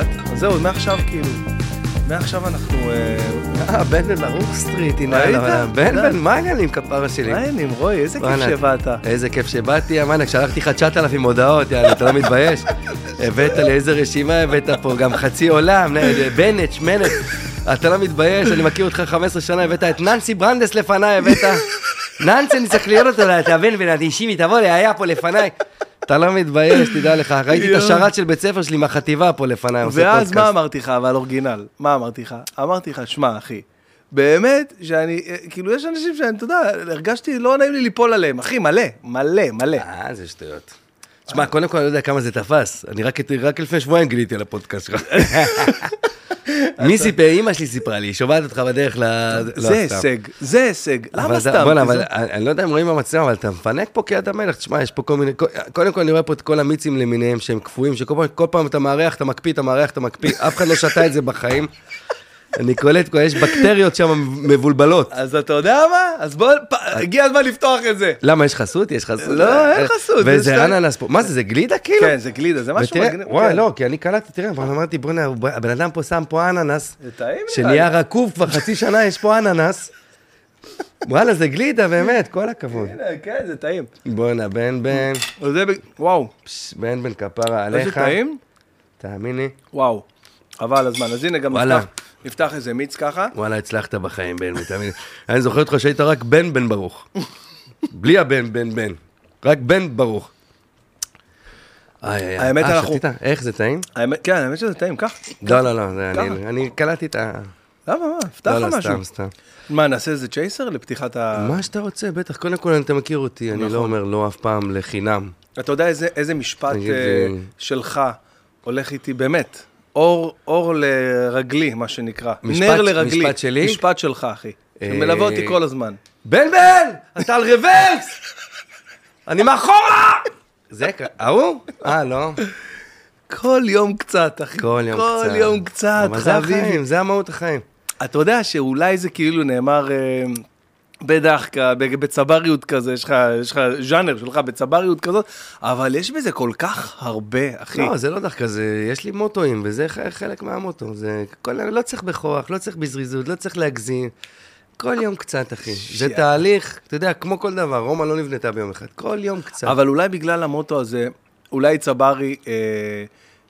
מוקלט, אז זהו, מעכשיו כאילו, מעכשיו אנחנו... אה, אה, בן בן ברוך סטריט, הנה, ראית? הנה, בן. בן, מה העניינים כפרה שלי? מה העניינים, רועי? איזה כיף שבאת. איזה כיף שבאתי, אמרנק, שלחתי לך 9,000 הודעות, יאללה, אתה לא מתבייש? הבאת לי איזה רשימה הבאת פה, גם חצי עולם, נה, בנט, שמנט, אתה לא מתבייש, אני מכיר אותך 15 שנה, הבאת את ננסי ברנדס לפניי, הבאת... ננסי, אני צריך לראות אותו, אתה בן בן, אדישימי, תבוא לי, היה פה לפניי. אתה לא מתבייש, תדע לך, ראיתי את. השרת של בית ספר שלי מהחטיבה פה לפניי, עושה ואז פודקאסט. מה אמרתי לך, אבל אורגינל? מה אמרתי לך? אמרתי לך, שמע, אחי, באמת שאני, אה, כאילו, יש אנשים שאני, אתה יודע, הרגשתי, לא נעים לי ליפול עליהם, אחי, מלא, מלא, מלא. אה, זה שטויות. תשמע, קודם כל אני לא יודע כמה זה תפס. אני רק, רק לפני שבועיים גיליתי על הפודקאסט שלך. מי סיפר? אימא שלי סיפרה לי, שומעת אותך בדרך ל... לא, זה סתם. הישג, זה הישג. למה סתם? בוא'נה, אבל אני לא יודע אם רואים במצלמה, אבל אתה מפנק פה כיד המלך. תשמע, יש פה כל מיני... קודם כל אני רואה פה את כל המיצים למיניהם שהם קפואים, שכל פעם- כל פעם אתה מארח, אתה מקפיא, אתה מארח, אתה מקפיא. אף אחד לא שתה את זה בחיים. אני קולט, יש בקטריות שם מבולבלות. אז אתה יודע מה? אז בוא, הגיע הזמן לפתוח את זה. למה, יש חסות? יש חסות? לא, אין חסות, זה וזה אננס פה. מה זה, זה גלידה כאילו? כן, זה גלידה, זה משהו מגניב. וואי, כן. לא, כי אני קלטתי, תראה, אבל אמרתי, בוא'נה, הבן אדם פה שם פה אננס, זה טעים שנהיה. רקוב כבר חצי שנה, יש פה אננס. וואלה, זה גלידה, באמת, כל הכבוד. כן, זה טעים. בוא'נה, בן בן, וואו, בן בן כפרה איזה עליך. טעים? תאמין לי. וואו. חבל הזמן. אז הנה, גם וואלה. נפתח- איזה מיץ ככה. וואלה, הצלחת בחיים, בן תאמין לי. אני זוכר אותך שהיית רק בן בן ברוך. בלי הבן בן בן. רק בן ברוך. איי. האמת, אה, אנחנו- שתית? איך זה טעים? כן, האמת שזה טעים, קח. לא, לא, לא? אני- אני קלטתי את ה... למה, מה? פתח לא, לך לא, משהו. סתם, סתם. מה, נעשה איזה צ'ייסר לפתיחת ה... מה שאתה רוצה, בטח. קודם כל, אתה מכיר אותי, אני נכון. לא אומר לא אף פעם לחינם. אתה יודע איזה, משפט אה, אה, שלך הולך איתי, באמת, אור, אור לרגלי, מה שנקרא. משפט- נר לרגלי. משפט שלי? משפט שלך, אחי. אה, שמלווה אותי כל הזמן. בן בן! אתה על רוורס! אני מאחורה! זה, כ- ההוא? אה, לא. כל יום קצת, אחי. כל יום כל קצת. יום קצת, אבל זה. החיים, זה המהות החיים. אתה יודע שאולי זה כאילו נאמר אה, בדחקה, בצבריות כזה, יש לך, יש לך ז'אנר שלך בצבריות כזאת, אבל יש בזה כל כך הרבה, אחי. לא, זה לא דווקא, זה, יש לי מוטואים, וזה חלק מהמוטו. זה, כל, לא צריך בכוח, לא צריך בזריזות, לא צריך להגזים. כל יום קצת, אחי. זה. תהליך, אתה יודע, כמו כל דבר, רומא לא נבנתה ביום אחד. כל יום קצת. אבל אולי בגלל המוטו הזה, אולי צברי, אה,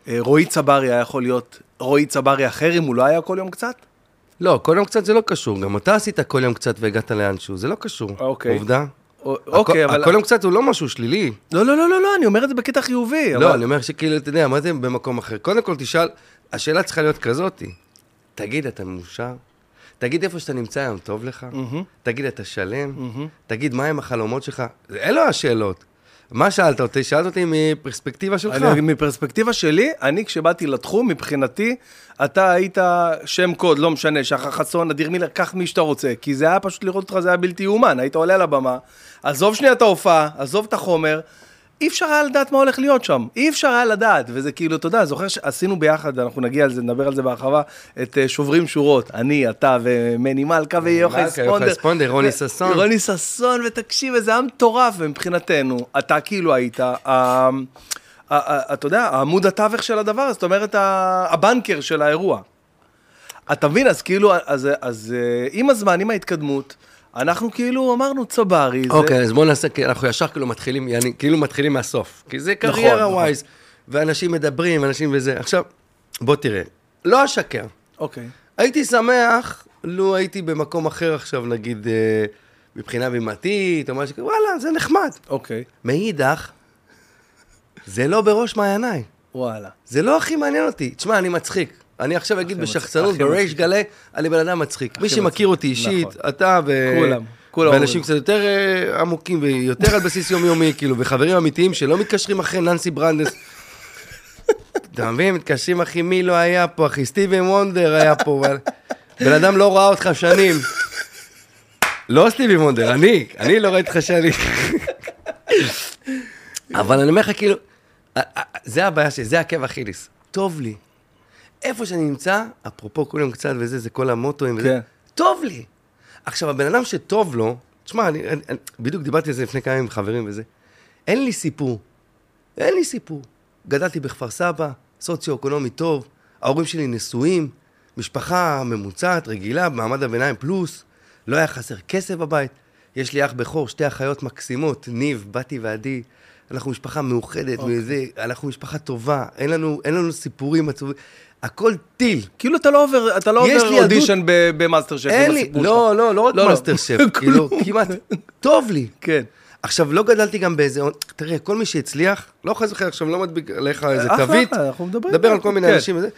אה, רועי צברי היה יכול להיות רועי צברי אחר אם הוא לא היה כל יום קצת? לא, כל יום קצת זה לא קשור. גם אתה עשית כל יום קצת והגעת לאנשהו, זה לא קשור. אוקיי. עובדה. או- אוקיי, הכל- אבל... הכל יום קצת הוא לא משהו שלילי. לא, לא, לא, לא, לא, אני אומר את זה בקטע חיובי. לא, אבל- אני אומר שכאילו, אתה יודע, מה זה במקום אחר? קודם כל תשאל, השאלה צריכה להיות כזאתי. תגיד, אתה מאושר? תגיד איפה שאתה נמצא היום, טוב לך? מהמם. תגיד, אתה שלם? תגיד, מה הם החלומות שלך? אלו השאלות. מה שאלת אותי? שאלת אותי מפרספקטיבה שלך. אני, מפרספקטיבה שלי, אני כשבאתי לתחום, מבחינתי, אתה היית שם קוד, לא משנה, שחר חסון, אדיר מילר, קח מי שאתה רוצה. כי זה היה פשוט לראות אותך, זה היה בלתי יאומן. היית עולה לבמה, עזוב שנייה את ההופעה, עזוב את החומר. אי אפשר היה לדעת מה הולך להיות שם. אי אפשר היה לדעת. וזה כאילו, אתה יודע, זוכר שעשינו ביחד, אנחנו נגיע על זה, נדבר על זה בהרחבה, את אה, שוברים שורות. אני, אתה ומני מלכה ויוחאי ספונדר. ספונדר, רוני ששון. רוני ששון, ותקשיב, איזה עם מטורף, ומבחינתנו, אתה כאילו היית, אתה יודע, עמוד התווך של הדבר, זאת אומרת, הבנקר של האירוע. אתה מבין, אז כאילו, אז, אז אה, עם הזמן, עם ההתקדמות, אנחנו כאילו אמרנו צברי, זה... אוקיי, אז בואו נעשה, כי אנחנו ישר כאילו מתחילים, יעני, כאילו מתחילים מהסוף. כי זה נכון, קריירה נכון. ווייז, ואנשים מדברים, אנשים וזה. עכשיו, בוא תראה, לא אשקר. אוקיי. הייתי שמח לו הייתי במקום אחר עכשיו, נגיד, אה, מבחינה בימתית, או משהו כזה, וואלה, זה נחמד. אוקיי, מאידך, זה לא בראש מעייניי. וואלה. זה לא הכי מעניין אותי. תשמע, אני מצחיק. אני עכשיו אגיד בשחצנות, בריש. גלי, אני בן אדם מצחיק. מי שמכיר. אותי אישית, נכון. אתה ו... כולם, כולם ואנשים. קצת יותר אה, עמוקים ויותר על בסיס יומיומי, כאילו, וחברים אמיתיים שלא מתקשרים אחרי ננסי ברנדס. אתה מבין? מתקשרים, אחי, מי לא היה פה, אחי, סטיבן וונדר היה פה. בן אדם לא ראה אותך שנים. לא סטיבי וונדר, אני, אני לא ראיתי אותך שנים. אבל אני אומר לך, כאילו, זה הבעיה שלי, זה עקב אכיליס. טוב לי. איפה שאני נמצא, אפרופו כולם קצת וזה, זה כל המוטואים וזה, כן. טוב לי. עכשיו, הבן אדם שטוב לו, תשמע, אני, אני, אני, בדיוק דיברתי על זה לפני כמה ימים עם חברים וזה, אין לי סיפור. אין לי סיפור. גדלתי בכפר סבא, סוציו-אקונומי טוב, ההורים שלי נשואים, משפחה ממוצעת, רגילה, מעמד הביניים פלוס, לא היה חסר כסף בבית. יש לי אח בכור, שתי אחיות מקסימות, ניב, בתי ועדי. אנחנו משפחה מאוחדת, אוקיי. וזה, אנחנו משפחה טובה, אין לנו, אין לנו סיפורים עצובים, הכל טיל. כאילו אתה לא עובר, אתה לא עובר אודישן במאסטר שף אין לי, לא. לא, לא רק לא, לא. מאסטר שף, כאילו, כמעט, טוב לי. כן. עכשיו, לא גדלתי גם באיזה... תראה, כל מי שהצליח, לא חס וחלילה עכשיו, לא מדביק עליך איזה תווית, אחלה, אנחנו מדברים מדבר על כל מיני כן. אנשים וזה.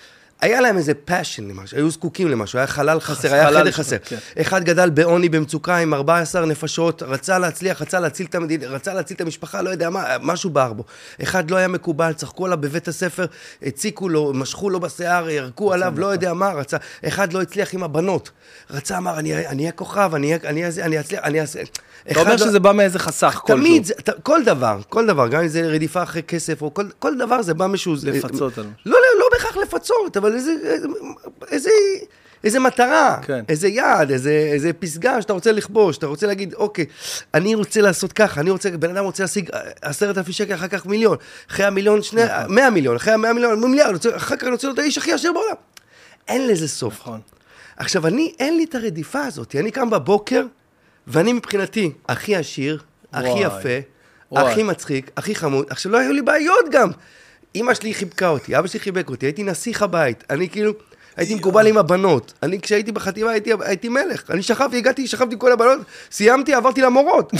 היה להם איזה passion למשהו, היו זקוקים למשהו, היה חלל חסר, היה חלל חדר חסר. כן. אחד גדל בעוני, במצוקה, עם 14 נפשות, רצה להצליח, רצה להציל את המדינה, רצה להציל את המשפחה, לא יודע מה, משהו בער בו. אחד לא היה מקובל, צחקו עליו בבית הספר, הציקו לו, משכו לו בשיער, ירקו עליו, לא יודע מה, רצה. אחד לא הצליח עם הבנות. רצה, אמר, אני אהיה כוכב, אני אהיה- זה, אני אצליח, אני אעשה... אתה אומר לא- שזה בא מאיזה חסך כלשהו. תמיד, כל דבר, כל דבר, גם אם זה רדיפה אחרי כסף, כל, דבר זה בא משהו... לפצות על משהו. לא, לא, לא בהכרח לפצות, אבל איזה, איזה, איזה מטרה, כן. איזה יעד, איזה, איזה פסגה שאתה רוצה לכבוש, אתה רוצה להגיד, אוקיי, אני רוצה לעשות ככה, אני רוצה, בן אדם רוצה להשיג עשרת אלפים שקל, אחר כך מיליון, אחרי המיליון, שני, נכון. מאה מיליון, אחרי המאה מיליון, מיליארד, אחר כך אני רוצה להיות האיש הכי עשיר בעולם. אין לזה סוף. נכון. עכשיו, אני, אין לי את הרדיפה הזאת. אני קם בבוקר, ואני מבחינתי הכי עשיר, הכי וואי. יפה, וואי. הכי מצחיק, הכי חמוד. עכשיו, לא היו לי בעיות גם. אמא שלי חיבקה אותי, אבא שלי חיבק אותי, הייתי נסיך הבית. אני כאילו, הייתי מקובל עם הבנות. אני, כשהייתי בחטיבה, הייתי, הייתי מלך. אני שכבתי, הגעתי, שכבתי עם כל הבנות, סיימתי, עברתי למורות.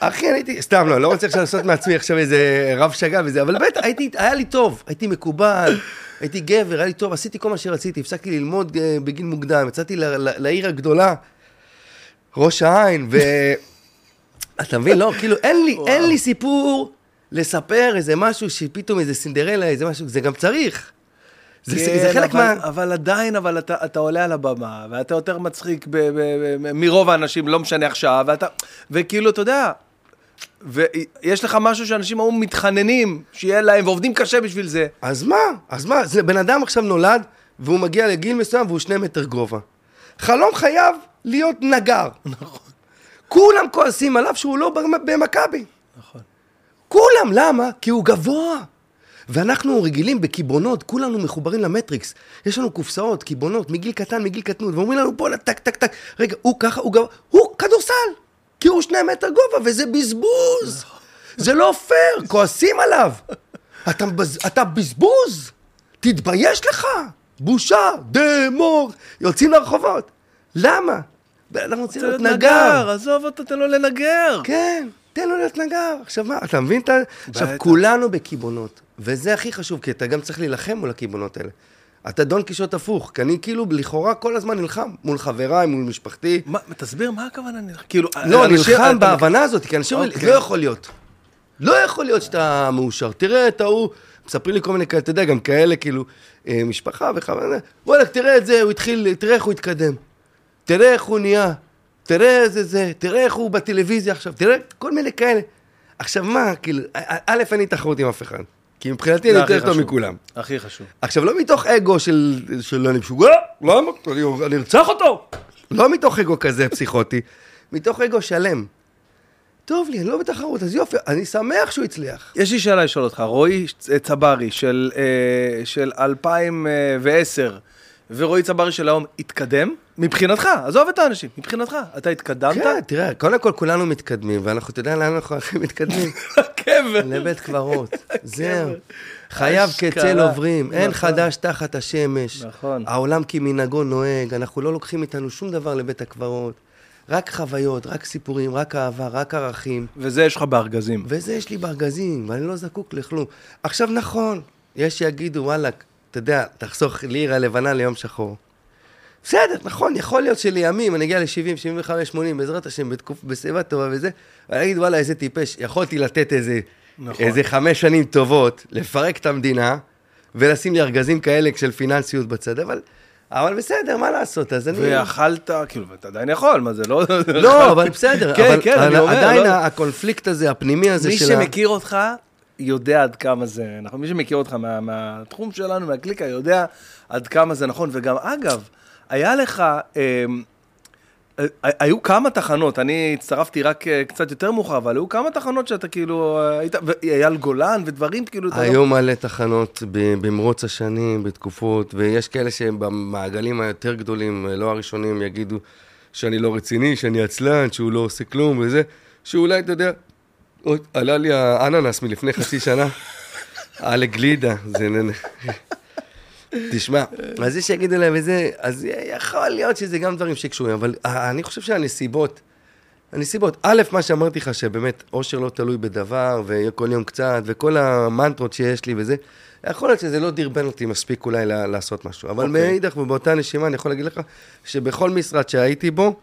אחי, אני הייתי, סתם לא, לא רוצה עכשיו לעשות מעצמי עכשיו איזה רב שגה וזה, אבל באמת, הייתי, היה לי טוב, הייתי מקובל, הייתי גבר, היה לי טוב, עשיתי כל מה שרציתי, הפסקתי ללמוד אה, בגיל מוקדם, יצאתי ל- ל- לעיר הגדולה, ראש העין, ו... אתה מבין? לא, כאילו, אין לי, אין לי סיפור לספר איזה משהו שפתאום איזה סינדרלה, איזה משהו, זה גם צריך. זה, זה, זה כן, חלק אבל, מה... אבל עדיין, אבל אתה, אתה עולה על הבמה, ואתה יותר מצחיק ב, ב, ב, מרוב האנשים, לא משנה עכשיו, ואתה, וכאילו, אתה יודע, ויש לך משהו שאנשים היו מתחננים, שיהיה להם, ועובדים קשה בשביל זה. אז מה? אז מה? זה בן אדם עכשיו נולד, והוא מגיע לגיל מסוים והוא שני מטר גובה. חלום חייו להיות נגר. נכון. כולם כועסים עליו שהוא לא במ- במכבי. נכון. כולם, למה? כי הוא גבוה. ואנחנו רגילים בקיבעונות, כולנו מחוברים למטריקס. יש לנו קופסאות, קיבעונות, מגיל קטן, מגיל קטנות, ואומרים לנו, בואנה, טק, טק, טק. רגע, הוא ככה, הוא גבוה, הוא כדורסל. כי הוא שני מטר גובה, וזה בזבוז. זה לא פייר, כועסים עליו. אתה, בז- אתה בזבוז, תתבייש לך. בושה, דמור. יוצאים לרחובות. למה? רוצה רוצה להיות. נגר, עזוב אותו, תן לו לנגר. כן, תן לו להיות נגר. עכשיו מה, אתה מבין את ה... עכשיו. כולנו בקיבעונות, וזה הכי חשוב, כי אתה גם צריך להילחם מול הקיבעונות האלה. אתה דון קישוט הפוך, כי אני כאילו לכאורה כל הזמן נלחם, מול חבריי, מול משפחתי. מה, תסביר מה הכוונה נלחם? כאילו, לא, נלחם בהבנה הזאת, כי אנשים אומרים, אוקיי. לא יכול להיות. לא יכול להיות שאתה מאושר. תראה את ההוא, מספרים לי כל מיני כאלה, אתה יודע, גם כאלה, כאילו, אה, משפחה וכמה, וואלה, תראה את זה, הוא התחיל, תראה איך הוא התקדם. תראה איך הוא נהיה. תראה איזה זה, תראה איך הוא בטלוויזיה עכשיו, תראה, כל מיני כאלה. עכשיו מה, כאילו, א', אין לי תחרות עם אף אחד. כי מבחינתי אני יותר טוב. מכולם. הכי חשוב. עכשיו, לא מתוך אגו של, של אני משוגע, למה? אני, אני ארצח אותו. לא מתוך אגו כזה פסיכוטי, מתוך אגו שלם. טוב לי, אני לא בתחרות, אז יופי, אני שמח שהוא הצליח. יש לי שאלה לשאול אותך, רועי צברי של, אה, של 2010 ורועי צברי של היום התקדם? מבחינתך, עזוב את האנשים, מבחינתך, אתה התקדמת? כן, תראה, קודם כל כולנו מתקדמים, ואנחנו, אתה יודע לאן אנחנו הכי מתקדמים? לקבר. לבית קברות. זהו. חייו. כצל עוברים, אין נכון. חדש תחת השמש. נכון. העולם כמנהגו נוהג, אנחנו לא לוקחים איתנו שום דבר לבית הקברות. רק חוויות, רק סיפורים, רק אהבה, רק ערכים. וזה יש לך בארגזים. וזה יש לי בארגזים, ואני לא זקוק לכלום. עכשיו, נכון, יש שיגידו, וואלה, אתה יודע, תחסוך לירה לבנה ליום שחור. בסדר, נכון, יכול להיות שלימים אני אגיע ל-70, 75, 80, בעזרת השם, בתקופ... בסביבה טובה וזה, ואני אגיד, וואלה, איזה טיפש, יכולתי לתת איזה, נכון. איזה חמש שנים טובות, לפרק את המדינה, ולשים לי ארגזים כאלה של פיננסיות בצד, אבל, אבל בסדר, מה לעשות, אז אני... ואכלת, כאילו, ואתה עדיין יכול, מה זה לא... לא, אבל בסדר, כן, אבל כן, אני אומר, עדיין לא- הקונפליקט הזה, הפנימי הזה מי של ה... שמכיר אותך יודע עד כמה זה, נכון? מי שמכיר אותך מה, מהתחום שלנו, מהקליקה, יודע עד כמה זה נכון. וגם, אגב, היה לך, אה, אה, היו כמה תחנות, אני הצטרפתי רק אה, קצת יותר מאוחר, אבל היו כמה תחנות שאתה כאילו, אה, היית, אייל גולן ודברים כאילו... לא- היו מלא תחנות במרוץ השנים, בתקופות, ויש כאלה שהם במעגלים היותר גדולים, לא הראשונים, יגידו שאני לא רציני, שאני עצלן, שהוא לא עושה כלום וזה, שאולי, אתה יודע, עלה לי האננס מלפני חצי שנה, עלה גלידה, זה... נ- תשמע, אז יש שיגידו להם וזה, אז יכול להיות שזה גם דברים שקשורים, אבל אני חושב שהנסיבות, הנסיבות, א', מה שאמרתי לך, שבאמת, אושר לא תלוי בדבר, וכל יום קצת, וכל המנטרות שיש לי וזה, יכול להיות שזה לא דרבן אותי מספיק אולי לעשות משהו. אבל okay. אוקיי. מאידך ובאותה נשימה, אני יכול להגיד לך, שבכל משרד שהייתי בו,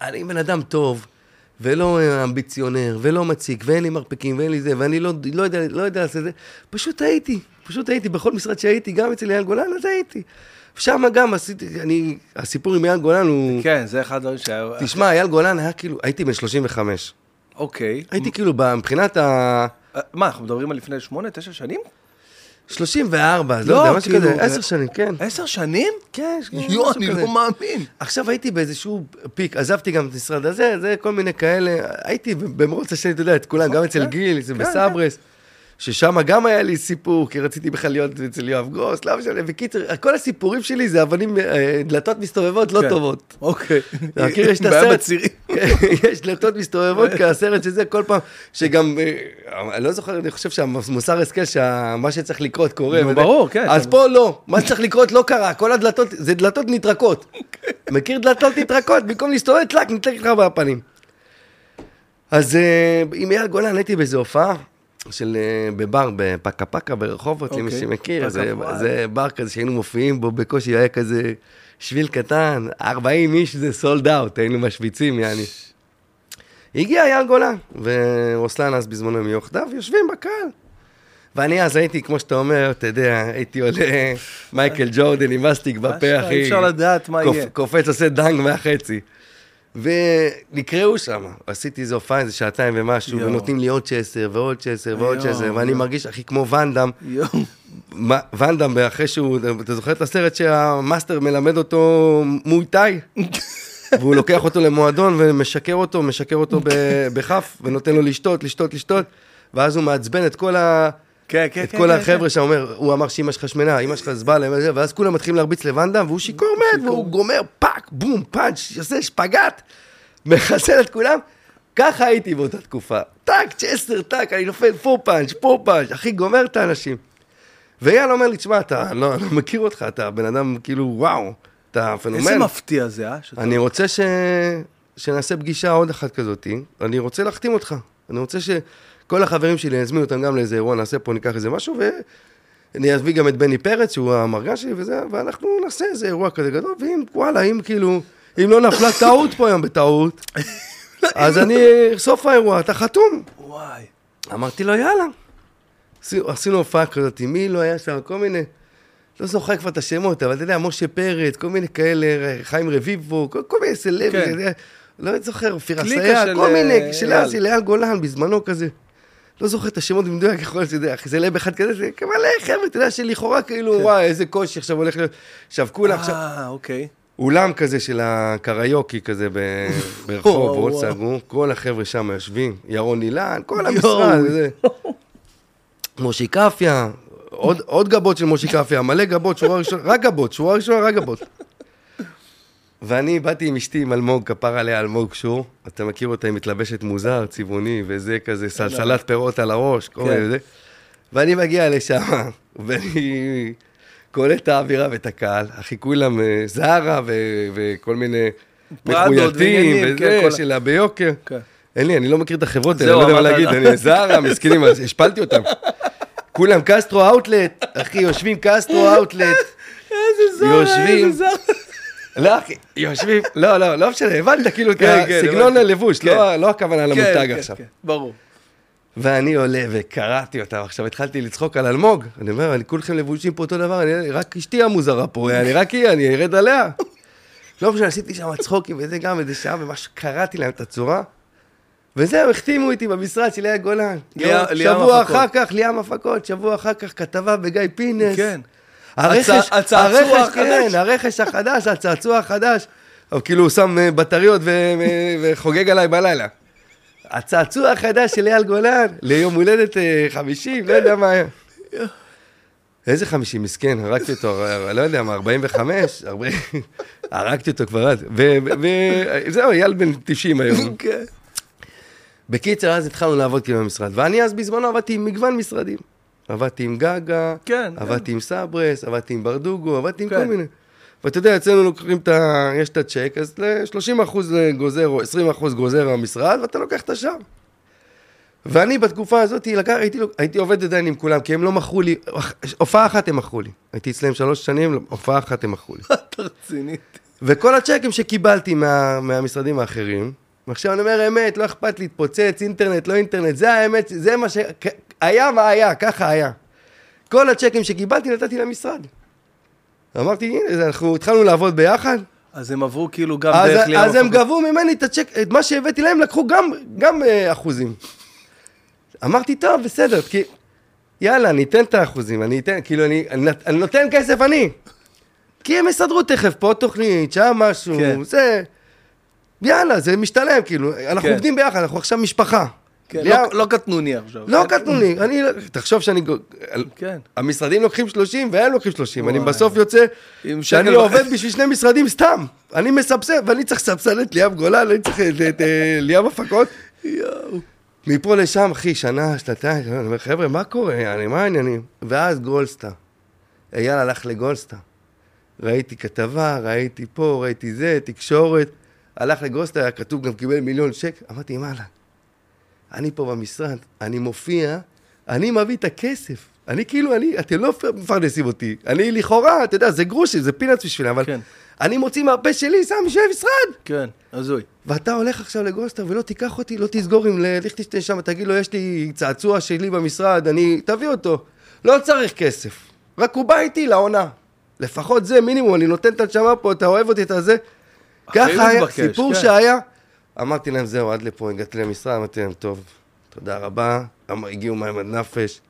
אני בן אדם טוב, ולא אמביציונר, ולא מציק, ואין לי מרפקים, ואין לי זה, ואני לא, לא, יודע, לא יודע לעשות את זה, פשוט הייתי, פשוט הייתי, בכל משרד שהייתי, גם אצל אייל גולן, אז הייתי. שם גם עשיתי, אני, הסיפור עם אייל גולן הוא... כן, זה אחד הדברים שהיה... תשמע, אייל גולן היה כאילו, הייתי בן 35. אוקיי. הייתי כאילו, מבחינת ה... אה, מה, אנחנו מדברים על לפני שמונה, תשע שנים? 34, לא, לא, יודע, משהו כאילו, כזה, אה, עשר שנים, כן. עשר שנים? כן, יואו, משהו אני כזה. לא מאמין. עכשיו הייתי באיזשהו פיק, עזבתי גם את המשרד הזה, זה כל מיני כאלה, הייתי במרוץ השני, אתה יודע, את כולם, גם אצל כן. גיל, זה כן, בסברס, ששם גם היה לי סיפור, כי רציתי בכלל להיות אצל יואב גרוס, לא משנה, בקיצר, כל הסיפורים שלי זה אבנים, אה, דלתות מסתובבות לא כן. טובות. אוקיי. אתה מכיר, יש את הסרט. יש דלתות מסתובבות כהסרט שזה כל פעם, שגם, אה, אני לא זוכר, אני חושב שהמוסר השכל, שמה שצריך לקרות קורה. נו, ברור, כן. אז פה לא, מה שצריך לקרות לא קרה, כל הדלתות, זה דלתות נטרקות. מכיר דלתות נטרקות? במקום להסתובב, טלק, נטלק לך בפנים. אז אה, עם אייל גולן הייתי באיזו הופעה. של, אה, בבר בפקה פקה ברחובות, למי אוקיי. שמכיר, זה. זה בר כזה שהיינו מופיעים בו בקושי, היה כזה שביל קטן, 40 איש זה סולד אאוט, היינו משוויצים, יעני. הגיע אייל גולן, ורוסלן אז בזמנו עם יוחדיו, יושבים בקהל. ואני אז הייתי, כמו שאתה אומר, אתה יודע, הייתי עולה מייקל ג'ורדן עם מסטיק בפה, אחי. אי אפשר לדעת מה יהיה. קופץ, עושה דאנק מהחצי. ונקראו שם, עשיתי איזה הופעה, איזה שעתיים ומשהו, יואו. ונותנים לי עוד צ'ייסר ועוד צ'ייסר ועוד צ'ייסר, ואני יואו. מרגיש, אחי, כמו ואנדאם. ואנדאם, אחרי שהוא, אתה זוכר את הסרט שהמאסטר מלמד אותו מוי-טאי? והוא לוקח אותו למועדון ומשכר אותו, משכר אותו בכף, ונותן לו לשתות, לשתות, לשתות, ואז הוא מעצבן את כל ה... כן, כן, את כן. כל כן, החבר'ה שאומר, הוא אמר שאמא שלך שמנה, אמא שלך זבלה, ואז כולם מתחילים להרביץ לוונדאם, והוא שיכור מת, והוא גומר טאק, בום, פאנץ', עושה שפגאט, מחסל את כולם. ככה הייתי באותה תקופה. טאק, צ'סטר, טאק, אני נופל פה פאנץ', פה פאנץ', אחי, גומר את האנשים. ואייל אומר לי, תשמע, אתה, לא, אני לא מכיר אותך, אתה בן אדם, כאילו, וואו, אתה פנומן. איזה מפתיע זה, אה? שאתה- אני רוצה ש... שנעשה פגישה עוד אחת כזאתי, אני רוצה להחתים אותך. אני רוצה שכל החברים שלי, אני אזמין אותם גם לאיזה אירוע, נעשה פה, ניקח איזה משהו, ואני אביא גם את בני פרץ, שהוא המרגש שלי וזה, ואנחנו נעשה איזה אירוע כזה גדול, ואם, וואלה, אם כאילו, אם לא נפלה טעות פה היום בטעות, אז אני, סוף האירוע, אתה חתום. וואי. אמרתי לו, יאללה. עשינו- עשינו הופעה כזאת, מי לא היה שם, כל מיני, לא זוכר כבר את השמות, אבל אתה יודע, משה פרץ, כל מיני כאלה, חיים רביבו, כל, כל מיני סלבים, כן. לא זוכר, אופיר קליקה אסייג, של, כל מיני, אה. של אייל גולן, בזמנו כזה. לא זוכר את השמות במדויק, יכול להיות שזה, אחי, זה לב אחד כזה, זה מלא חבר'ה, אתה יודע, שלכאורה כאילו, וואי, איזה קושי עכשיו הולך להיות. עכשיו, כולם עכשיו, אה, אוקיי. אולם כזה של הקריוקי כזה ב- ברחובות, וואו. סגרו, כל החבר'ה שם יושבים, ירון אילן, כל. המשרד, וזה. מושי קפיה, עוד, עוד גבות של מושי קפיה, מלא גבות, שורה ראשונה, רק גבות, שורה ראשונה, רק גבות. ואני באתי עם אשתי, עם אלמוג, כפר עליה אלמוג שור, אתה מכיר אותה, היא מתלבשת מוזר, צבעוני, וזה כזה, סלסלת פירות על הראש, כל כן. מיני וזה. ואני מגיע לשם, ואני קולט את האווירה ואת הקהל, אחי, כולם אה, זרה ו- וכל מיני מחוייתים, כן, וזה, כל ה- שלה ביוקר. כן. אין לי, אני לא מכיר את החברות האלה, אני לא יודע מה להגיד, אני זרה, מסכנים, השפלתי אותם. כולם קסטרו אאוטלט, אחי, יושבים קסטרו אאוטלט. איזה זר, יושבים. איזה זר. לא, אחי, יושבים, לא, לא, לא משנה, הבנת כאילו את כן, כן, הסגנון הבנתי. הלבוש, כן. לא לא הכוונה למותג כן, כן, עכשיו. כן, ברור. ואני עולה וקראתי אותם, עכשיו התחלתי לצחוק על אלמוג, אני אומר, אני כולכם לבושים פה אותו דבר, אני, רק אשתי המוזרה פה, אני רק היא, אני ארד עליה. לא משנה, עשיתי שם צחוקים וזה גם איזה שעה ומשהו, קראתי להם את הצורה, וזהו, החתימו אותי במשרד של אייל גולן. שבוע. אחר כך, ליאם הפקות, שבוע אחר כך כתבה בגיא פינס. כן. הרכש, הצ- הצעצוע הרכש, החדש. כן, הרכש החדש, הצעצוע החדש. אבל כאילו הוא שם אה, בטריות ו- וחוגג עליי בלילה. הצעצוע החדש של אייל גולן, ליום הולדת אה, 50, לא יודע מה היה. איזה 50, מסכן, הרגתי אותו, אה, לא יודע מה, 45, 40, הרגתי אותו כבר אז. וזהו, אייל בן 90 היום. כן. בקיצר, אז התחלנו לעבוד כאילו במשרד, ואני אז בזמנו עבדתי עם מגוון משרדים. עבדתי עם גגה, כן, עבדתי עם סברס, עבדתי עם ברדוגו, עבדתי עם כן. כל מיני. ואתה יודע, אצלנו לוקחים את ה... יש את הצ'ק, אז ל-30 אחוז גוזר או 20 אחוז גוזר המשרד, ואתה לוקח את השאר. ואני בתקופה הזאת, לקח, הייתי, הייתי עובד עדיין עם כולם, כי הם לא מכרו לי, הופעה אחת הם מכרו לי. הייתי אצלם שלוש שנים, הופעה אחת הם מכרו לי. אתה רציני. וכל הצ'קים שקיבלתי מה, מהמשרדים האחרים, ועכשיו אני אומר אמת, לא אכפת להתפוצץ, אינטרנט, לא אינטרנט, זה האמת, זה מה ש... היה מה היה, ככה היה. כל הצ'קים שקיבלתי נתתי למשרד. אמרתי, הנה, אנחנו התחלנו לעבוד ביחד, אז הם עברו כאילו גם אז, דרך ליאם אז הם. גבו ממני את הצ'ק, את מה שהבאתי להם, לקחו גם, גם אה, אחוזים. אמרתי, טוב, בסדר, כי יאללה, אני אתן את האחוזים, אני אתן, כאילו, אני, אני, אני נותן כסף אני. כי הם יסדרו תכף פה תוכנית, שם משהו, כן. זה... יאללה, זה משתלם, כאילו, אנחנו כן. עובדים ביחד, אנחנו עכשיו משפחה. כן, ליאם- לא- לא קטנוני עכשיו. לא קטנוני, אני, תחשוב שאני, כן. המשרדים לוקחים 30 והם לוקחים 30, אני וואי. בסוף יוצא שאני שקל עובד. בשביל שני משרדים סתם. אני מסבסד, ואני צריך לסבסד את ליאם גולן, אני צריך את את, אה, ליאם הפקות. יואו. מפה לשם, אחי, שנה, שנתיים, אני אומר, חבר'ה, מה קורה? אני, מה העניינים? ואז גולדסטאר. אייל הלך לגולדסטאר. ראיתי כתבה, ראיתי פה, ראיתי זה, תקשורת. הלך לגולדסטאר, היה כתוב, גם קיבל מיליון שקל. אמרתי, מה לה? אני פה במשרד, אני מופיע, אני מביא את הכסף. אני כאילו, אני, אתם לא מפרנסים אותי. אני לכאורה, אתה יודע, זה גרושים, זה פינאץ בשבילי, אבל כן. אני מוציא מהפה שלי, שם בשביל המשרד. כן, הזוי. ואתה הולך עכשיו לגולדסטאר ולא תיקח אותי, לא תסגור עם ליכטנשטיין שם, תגיד לו, יש לי צעצוע שלי במשרד, אני... תביא אותו. לא צריך כסף, רק הוא בא איתי לעונה. לפחות זה מינימום, אני נותן את הנשמה פה, אתה אוהב אותי, אתה זה. ככה היה, מתבקש, סיפור כן. שהיה. אמרתי להם, זהו, עד לפה, הגעתי למשרד, אמרתי להם, טוב, תודה רבה. הגיעו מים עד נפש.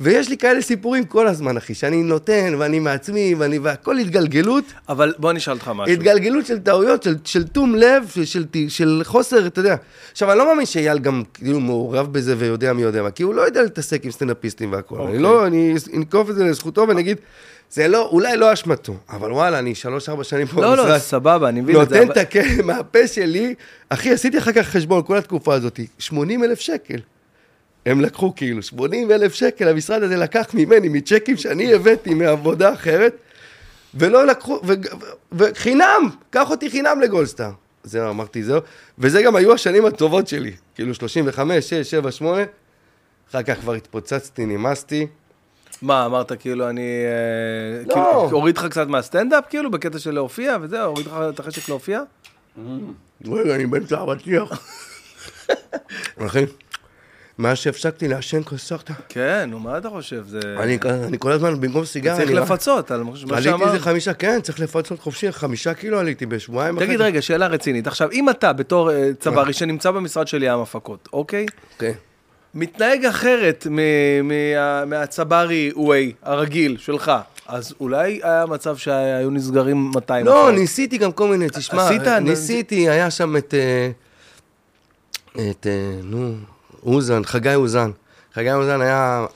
ויש לי כאלה סיפורים כל הזמן, אחי, שאני נותן, ואני מעצמי, ואני... והכל התגלגלות. אבל בוא אני אשאל אותך משהו. התגלגלות של טעויות, של, של תום לב, של, של, של חוסר, אתה יודע. עכשיו, אני לא מאמין שאייל גם כאילו מעורב בזה ויודע מי יודע מה, כי הוא לא יודע להתעסק עם סטנדאפיסטים והכול. אוקיי. אני לא, אני אנקוף את זה לזכותו ואני אגיד, זה לא, אולי לא אשמתו, אבל וואלה, אני שלוש-ארבע שנים פה לא, לא, במשרד, סבבה, אני מבין את זה. נותן אבל- את הכסף מהפה שלי, אחי, עשיתי אחר כך חשבון כל התקופה הזאת, 80 אלף שקל. הם לקחו כאילו 80 אלף שקל, המשרד הזה לקח ממני, מצ'קים שאני הבאתי מעבודה אחרת, ולא לקחו, וחינם, קח אותי חינם לגולדסטאר. זהו, אמרתי זהו, וזה גם היו השנים הטובות שלי, כאילו 35, 6, 7, 8, אחר כך כבר התפוצצתי, נמאסתי. מה, אמרת כאילו אני... אה, לא. כאילו, הוריד לך קצת מהסטנדאפ, כאילו, בקטע של להופיע וזהו, הוריד לך את החשק להופיע? רגע, אני באמצע אבטיח. אחי, מאז שהפסקתי לעשן קוסקטה, כן, נו, מה אתה חושב? זה... אני אני כל הזמן במקום סיגר, צריך רק- לפצות על מה עליתי שאמרת. איזה חמישה, כן, צריך לפצות חופשי, חמישה קילו עליתי בשבועיים. תגיד רגע, שאלה רצינית. עכשיו, אם אתה בתור אה, צברי שנמצא במשרד של ים הפקות, אוקיי? כן. מתנהג אחרת מה- מהצברי ווי הרגיל שלך, אז אולי היה מצב שהיו נסגרים 200 לא, הופעות. ניסיתי גם כל מיני, תשמע, עשית? ניסיתי, היה שם את, אה, את, אה, נו, אוזן, חגי אוזן. חגי אוזן היה,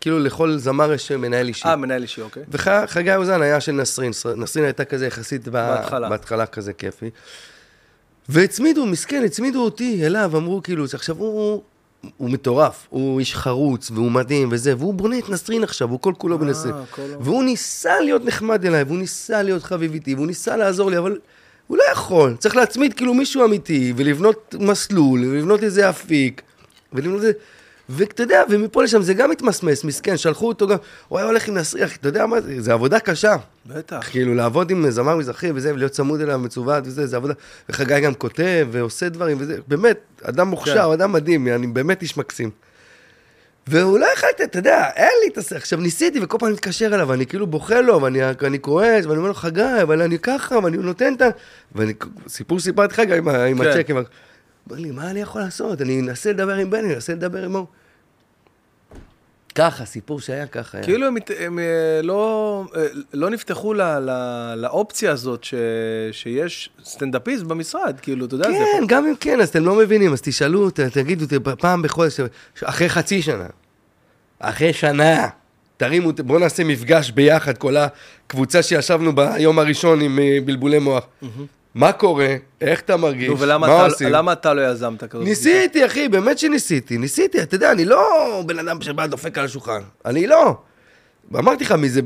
כאילו לכל זמר יש מנהל אישי. אה, מנהל אישי, אוקיי. וחגי אוזן היה של נסרין, נסרין הייתה כזה יחסית בהתחלה. בהתחלה כזה כיפי. והצמידו, מסכן, הצמידו אותי אליו, אמרו כאילו, עכשיו הוא, הוא מטורף, הוא איש חרוץ, והוא מדהים וזה, והוא בונה את נסרין עכשיו, הוא כל כולו בנסרין. כל- והוא ניסה להיות נחמד אליי, והוא ניסה להיות חביב איתי, והוא ניסה לעזור לי, אבל הוא לא יכול. צריך להצמיד כאילו מישהו אמיתי, ולבנות מסלול, ולבנות איזה אפיק, ולבנות איזה... ואתה יודע, ומפה לשם זה גם מתמסמס, מסכן, שלחו אותו גם, הוא היה הולך עם נסריח, אתה יודע מה זה, זה עבודה קשה. בטח. כאילו, לעבוד עם זמר מזרחי וזה, ולהיות צמוד אליו, מצוות וזה, זה עבודה. וחגי גם כותב ועושה דברים וזה, באמת, אדם מוכשר, כן. אדם מדהים, אני באמת איש מקסים. והוא לא יכלתי, אתה יודע, אין לי את הס... עכשיו ניסיתי, וכל פעם אני מתקשר אליו, ואני כאילו בוכה לו, ואני אני כועס, ואני אומר לו, חגי, אבל אני ככה, ואני נותן את ה... ואני, סיפור סיפרתי לך גם עם, כן. הצ'קים. אומר לי, מה אני יכול לעשות? אני אנסה לדבר עם בני, אני אנסה לדבר עם ההוא. ככה, סיפור שהיה ככה היה. כאילו הם, הם אה, לא, אה, לא נפתחו ל, ל, לאופציה הזאת ש, שיש סטנדאפיסט במשרד, כאילו, אתה יודע, זה כן. גם אם כן, אז אתם לא מבינים, אז תשאלו, ת- תגידו, פעם בחודש, אחרי חצי שנה, אחרי שנה, תרימו, בואו נעשה מפגש ביחד, כל הקבוצה שישבנו ביום הראשון עם אה, בלבולי מוח. מה קורה? איך אתה מרגיש? נו, ולמה מה אתה, עושים? למה אתה לא יזמת כזאת? ניסיתי, אחי, באמת שניסיתי, ניסיתי, אתה יודע, אני לא בן אדם שבא דופק על השולחן, אני לא. אמרתי לך, מזה,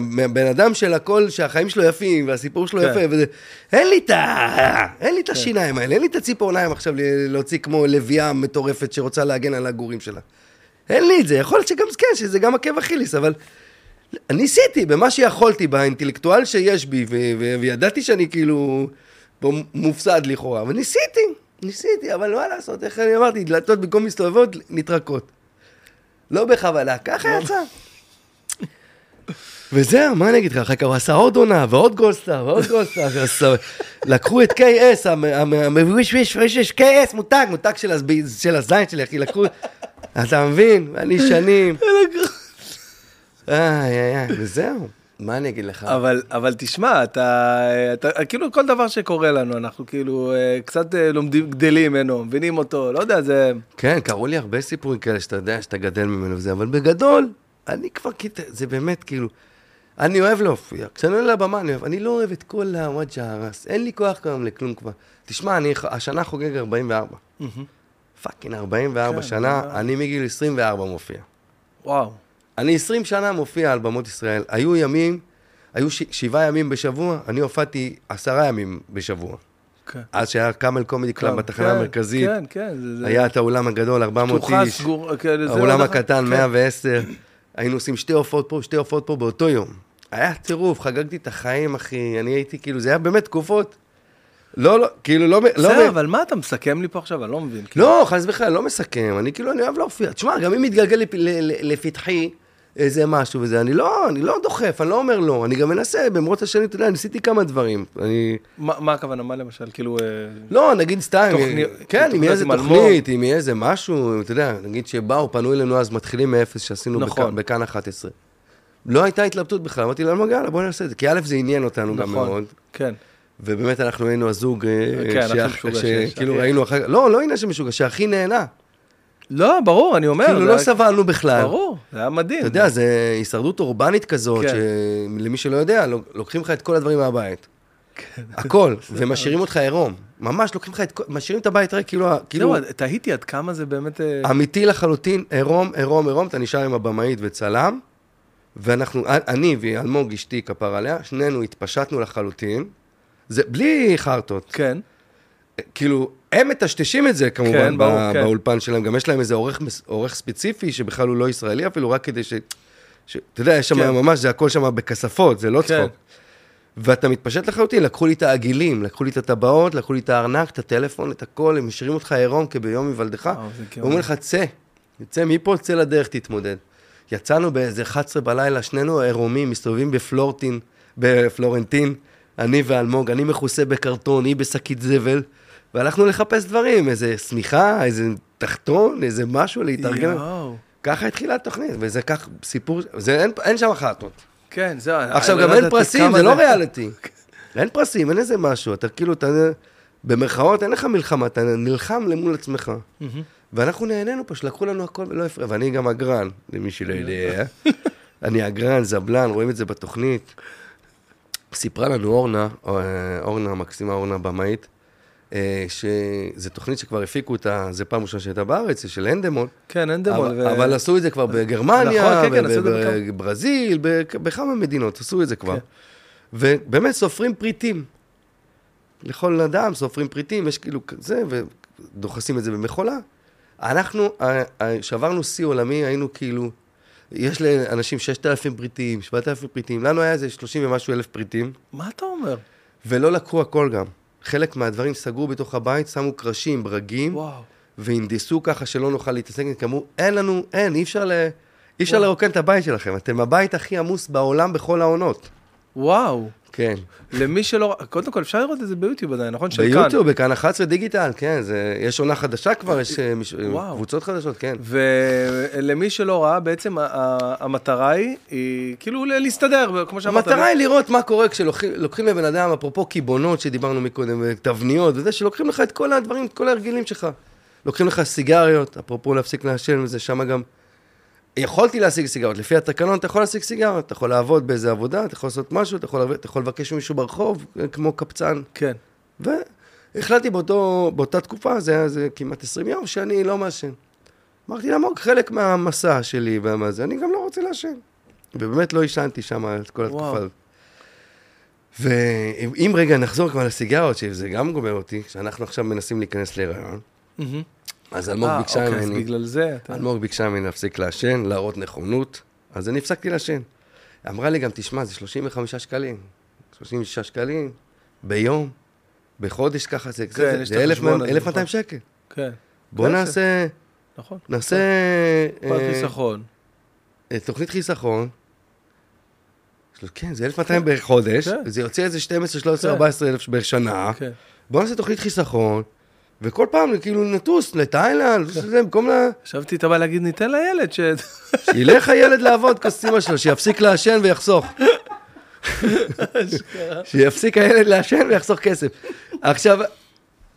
מהבן אדם של הכל, שהחיים שלו יפים, והסיפור שלו כן. יפה, וזה, אין לי את ה... אין לי את השיניים האלה, אין לי את הציפורניים עכשיו להוציא כמו לביאה מטורפת שרוצה להגן על הגורים שלה. אין לי את זה, יכול להיות שגם כן, שזה גם עקב אכיליס, אבל ניסיתי במה שיכולתי, באינטלקטואל שיש בי, וידעתי שאני כאילו מופסד לכאורה, אבל ניסיתי, אבל מה לעשות, איך אני אמרתי, דלתות במקום מסתובבות, נטרקות. לא בכוונה, ככה יצא. וזהו, מה אני אגיד לך, אחר כך הוא עשה עוד עונה, ועוד גולדסטאר, ועוד גולדסטאר, לקחו את KS, המוויש ויש ויש יש KS, מותג, מותג של הזין שלי, אחי, לקחו, אתה מבין? אני שנים. איי, איי, איי, וזהו, מה אני אגיד לך? אבל, אבל תשמע, אתה, אתה, כאילו כל דבר שקורה לנו, אנחנו כאילו אה, קצת אה, לומדים, גדלים ממנו, מבינים אותו, לא יודע, זה... כן, קראו לי הרבה סיפורים כאלה שאתה יודע שאתה גדל ממנו וזה, אבל בגדול, אני כבר זה באמת כאילו, אני אוהב להופיע. כשאני עולה לבמה, אני אוהב, אני לא אוהב את כל הוואג'ע ראס, אין לי כוח גם לכלום כבר. תשמע, אני השנה חוגג 44. fucking 44 כן, שנה, 44. אני מגיל 24 מופיע. וואו. אני 20 שנה מופיע על במות ישראל. היו ימים, היו ש- שבעה ימים בשבוע, אני הופעתי עשרה ימים בשבוע. כן. אז שהיה Camel Comedy Club בתחנה כן, המרכזית, כן, כן. זה, זה היה את האולם הגדול, 400 פתוחה, איש. סגור, כן, האולם לא- הקטן, כן. 110. היינו עושים שתי הופעות פה, שתי הופעות פה באותו יום. היה טירוף, חגגתי את החיים, אחי. אני הייתי, כאילו, זה היה באמת תקופות. לא, לא, כאילו, לא... לא בסדר, מ- אבל מה אתה מסכם לי פה עכשיו? אני לא מבין. כאילו. לא, חס וחלילה, לא מסכם. אני כאילו, אני אוהב להופיע. תשמע, גם אם מתגלגל לפ- לפתחי איזה משהו וזה, אני לא, אני לא דוחף, אני לא אומר לא. אני גם מנסה, במרוץ השנים, אתה יודע, ניסיתי כמה דברים. אני... מה, מה הכוונה? מה למשל? כאילו... אה, לא, נגיד סתם, תוכני- כן, אם יהיה איזה. תוכנית, אם יהיה איזה משהו, אתה יודע, נגיד שבאו, פנו אלינו אז, מתחילים מאפס שעשינו נכון. בכאן- בכאן 11. לא הייתה התלבטות בכלל, אמרתי לאלמוג, יאללה, בוא נעשה את זה. כי א', זה עניין אותנו גם נכון. מאוד, כן. ובאמת אנחנו היינו הזוג, אה, כן, אנחנו שאח- משוגע, שכאילו שהכי- ראינו אחר לא, לא עניין של משוגע, שהכי נהנה. לא, ברור, אני אומר. כאילו לא סבלנו בכלל. ברור, זה היה מדהים. אתה יודע, זה הישרדות אורבנית כזאת, כן. שלמי שלא יודע, לוק- לוקחים לך את כל הדברים מהבית. הכל, ומשאירים אותך עירום. ממש לוקחים לך את כל, משאירים את הבית ריק, כאילו, כאילו, זהו, תהיתי עד כמה זה באמת... אה, אמיתי לחלוטין, עירום, עירום, עירום, אתה נשאר עם הבמאית וצלם, ואנחנו, אני ואלמוג אשתי כפר עליה, שנינו התפשטנו לחלוטין, זה בלי חרטות, כן. כאילו, הם מטשטשים את זה כמובן כן, ברור, בא, כן. באולפן שלהם, גם יש להם איזה עורך, עורך ספציפי שבכלל הוא לא ישראלי אפילו, רק כדי ש... ש אתה יודע, יש שם כן. ממש, זה הכל שם בכספות, זה לא כן. צחוק. ואתה מתפשט לחלוטין, לקחו לי את העגילים, לקחו לי את הטבעות, לקחו לי את הארנק, את הטלפון, את הכל, הם משאירים אותך עירום כביום היוולדך. וואו, זה גאון. אומרים לך, צא, צא מפה, צא לדרך, תתמודד. יצאנו באיזה 11 בלילה, שנינו עירומים, מסתובבים בפלורטין, בפלורנטין, אני ואלמוג, אני מכוסה בקרטון, היא בשקית זבל, והלכנו לחפש דברים, איזה שמיכה, איזה תחתון, איזה משהו להתארגן. ככה התחילה התוכנית, וזה כך סיפור, זה אין, אין שם החלטות. כן, זהו. עכשיו, אני גם לא אין פרסים, זה לא ריאליטי. אין פרסים, אין איזה משהו, אתה כאילו, אתה, במרכאות, אין לך מלחמה, אתה נלחם למול עצמך. ואנחנו נהנינו פשוט, לקחו לנו הכל ולא הפריע, ואני גם אגרן, למי שלא יודע. אני אגרן, זבלן, רואים את זה בתוכנית. סיפרה לנו אורנה, אה, אורנה המקסימה, אורנה במאית, אה, שזו תוכנית שכבר הפיקו אותה, זה פעם ראשונה שהייתה בארץ, של הנדמון. כן, אין דמון. אבל, אבל עשו את זה כבר בגרמניה, נכון, כן, כן, בברזיל, בכ- בכמה מדינות עשו את זה כבר. כן. ובאמת סופרים פריטים. לכל אדם סופרים פריטים, יש כאילו כזה, ודוחסים את זה במכולה. אנחנו אה, אה, שברנו שיא עולמי, היינו כאילו, יש לאנשים 6,000 פריטים, 7,000 פריטים, לנו היה איזה 30 ומשהו אלף פריטים, מה אתה אומר? ולא לקחו הכל גם. חלק מהדברים סגרו בתוך הבית, שמו קרשים, ברגים. וואו. והנדסו ככה שלא נוכל להתעסק, כי אמרו, אין לנו, אין, אי אפשר, ל... אי אפשר. לרוקן את הבית שלכם, אתם הבית הכי עמוס בעולם בכל העונות. וואו. כן. למי שלא... קודם כל, אפשר לראות את זה ביוטיוב עדיין, נכון? של כאן. ביוטיוב, בכאן 11 דיגיטל, כן, זה, יש עונה חדשה כבר, יש אה, מש- וואו. קבוצות חדשות, כן. ולמי שלא ראה, בעצם המטרה היא, היא כאילו להסתדר, כמו שאמרת. המטרה היא לראות מה קורה כשלוקחים לוקחים לבן אדם, אפרופו קיבעונות שדיברנו מקודם, תבניות וזה, שלוקחים לך את כל הדברים, את כל ההרגלים שלך. לוקחים לך סיגריות, אפרופו להפסיק לעשן וזה, שם גם... יכולתי להשיג סיגריות, לפי התקנון אתה יכול להשיג סיגריות, אתה יכול לעבוד באיזה עבודה, אתה יכול לעשות משהו, אתה יכול, אתה יכול לבקש ממישהו ברחוב, כמו קבצן. כן. והחלטתי באותו, באותה תקופה, זה היה זה כמעט 20 יום, שאני לא מעשן. אמרתי לאמוג, חלק מהמסע שלי ומה זה, אני גם לא רוצה לעשן. ובאמת לא עישנתי שם את כל התקופה. הזאת. ואם רגע נחזור כבר לסיגרות, שזה גם גומר אותי, כשאנחנו עכשיו מנסים להיכנס להיריון, מהמם. אז אלמוג אה, ביקשה אוקיי, אז ממני, בגלל זה, אתה... אלמוג ביקשה ממני להפסיק לעשן, להראות נכונות, אז אני הפסקתי לעשן. אמרה לי גם, תשמע, זה 35 שקלים, 36 שקלים, ביום, בחודש ככה, זה, כן, זה, יש זה את אלף החשבון מאה- הזה, 1200 נכון. שקל. כן. בוא. נעשה, נכון. נעשה פרט אה, חיסכון. אה, תוכנית חיסכון. של- כן, זה 1200 בחודש, כן. זה יוצא איזה 12, 13, כן. 14 אלף בשנה. כן. בוא נעשה תוכנית חיסכון, וכל פעם כאילו נטוס לתאילנד, זה, במקום ל... חשבתי, אתה בא להגיד, ניתן לילד ש... שילך הילד לעבוד כוס אימא שלו, שיפסיק לעשן ויחסוך. שיפסיק הילד לעשן ויחסוך כסף. עכשיו,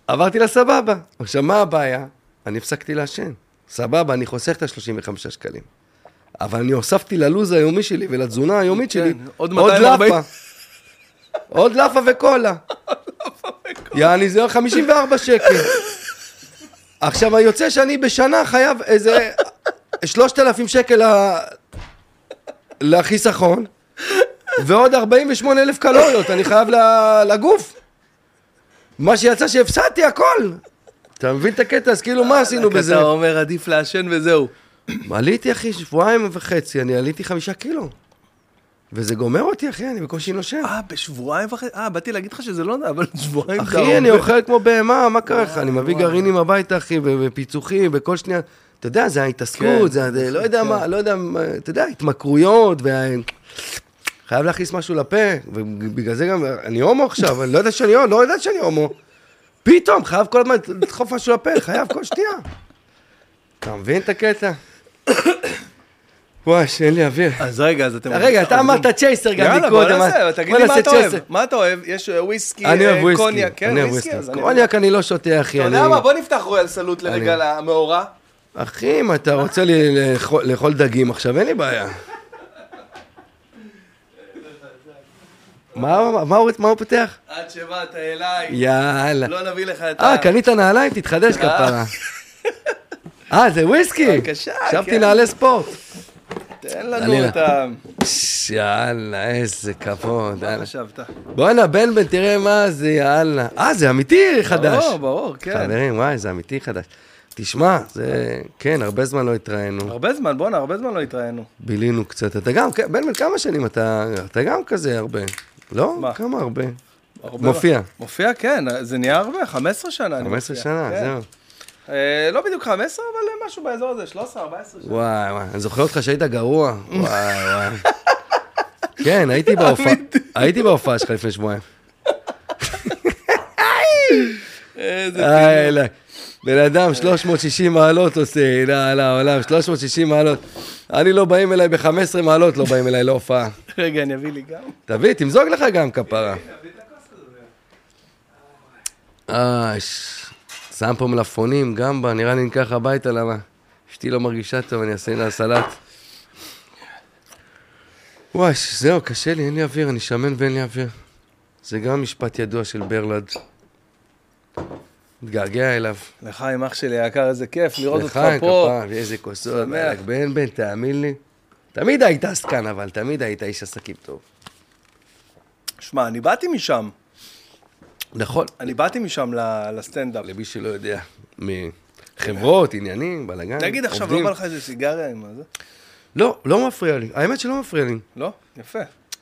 עברתי לסבבה. עכשיו, מה הבעיה? אני הפסקתי לעשן. סבבה, אני חוסך את ה-35 שקלים. אבל אני הוספתי ללו"ז היומי שלי ולתזונה היומית כן, שלי עוד 240. לאפה. עוד לאפה וקולה. יעני, זה 54 שקל. עכשיו, יוצא שאני בשנה חייב איזה 3,000 שקל לחיסכון, ועוד 48 אלף קלוריות אני חייב לגוף. מה שיצא שהפסדתי הכל. אתה מבין את הקטע? אז כאילו, מה עשינו רק בזה? אתה אומר, עדיף לעשן וזהו. עליתי, אחי, שבועיים וחצי, אני עליתי חמישה קילו. וזה גומר אותי, אחי, אני בקושי נושם. אה, בשבועיים וחצי? אה, באתי להגיד לך שזה לא, אבל שבועיים אתה אחי, אני. אוכל כמו בהמה, מה קרה לך? אני מביא. גרעינים הביתה, אחי, ופיצוחים, וכל שנייה. אתה יודע, זה כן. ההתעסקות, זה, זה לא יודע כן. מה, לא יודע, אתה יודע, התמכרויות, וה... חייב להכניס משהו לפה, ובגלל זה גם, אני הומו עכשיו, אני לא יודע שאני הומו, לא יודע שאני הומו. פתאום, חייב כל הזמן לדחוף משהו לפה, חייב כל שנייה. אתה מבין את הקטע? וואי, שאין לי אוויר. אז רגע, אז אתם... רגע, אתה אמרת צ'ייסר גם יאללה, בוא מקודם. נעשה, תגיד לי מה אתה אוהב. מה אתה אוהב? יש אה, וויסקי, אני אוהב אה, וויסקי. קוניאק, כן, אני אוהב וויסקי. קוניאק אני לא שותה, אחי. אתה אני- יודע מה? בוא נפתח רויאל סלוט לרגע למאורע. אחי, אם אתה רוצה לי לאכול- דגים עכשיו, אין לי בעיה. מה מה- מה הוא פותח? עד שבאת אליי, יאללה. לא נביא לך את ה... אה, קנית נעליים? תתחדש כפרה. אה, זה וויסקי? בבקשה, חשבתי כן. נעלי ספורט. תן לנו. את ה... יאללה, איזה כבוד. מה. חשבת? בואנה, בן בן, תראה מה זה, יאללה. אה, זה אמיתי חדש. ברור, ברור, כן. חברים, וואי, זה אמיתי חדש. תשמע, זה... כן, הרבה זמן לא התראינו. הרבה זמן, בואנה, הרבה זמן לא התראינו. בילינו קצת. אתה גם, כן, בן בן, כמה שנים אתה... אתה גם כזה הרבה. לא? מה? כמה הרבה? הרבה- מופיע. מופיע, כן, זה נהיה הרבה, 15 שנה אני 15 מופיע. שנה, כן. זהו. אה, לא בדיוק 15, אבל משהו באזור הזה, 13, 14 שנה. וואי, וואי, אני זוכר אותך שהיית גרוע. וואי, וואי. כן, הייתי בהופעה, הייתי בהופעה שלך לפני שבועיים. איזה. בן אדם 360 מעלות עושה, לא, לא, עולם, 360 מעלות. אני לא באים אליי ב-15 מעלות, לא באים אליי להופעה. רגע, אני אביא לי גם. תביא, תמזוג לך גם כפרה. אה, ש- שם פה מלפפונים, גמבה, נראה לי ניקח הביתה, למה? אשתי לא מרגישה טוב, אני אעשה לה סלט. וואי, זהו, קשה לי, אין לי אוויר, אני שמן ואין לי אוויר. זה גם משפט ידוע של ברלד. מתגעגע אליו. לחיים, אח שלי היקר, איזה כיף לראות אותך לחיים, פה. כפרה, ואיזה כוסות, שמח. בן בן, תאמין לי. תמיד היית עסקן, אבל תמיד היית איש עסקים טוב. שמע, אני באתי משם. נכון. אני באתי משם לסטנדאפ. למי שלא יודע, מחברות, עניינים, בלאגן, תגיד עכשיו, לא עובדים. בא לך איזה סיגריה עם הזה? לא, לא מפריע לי. האמת שלא מפריע לי. לא? יפה.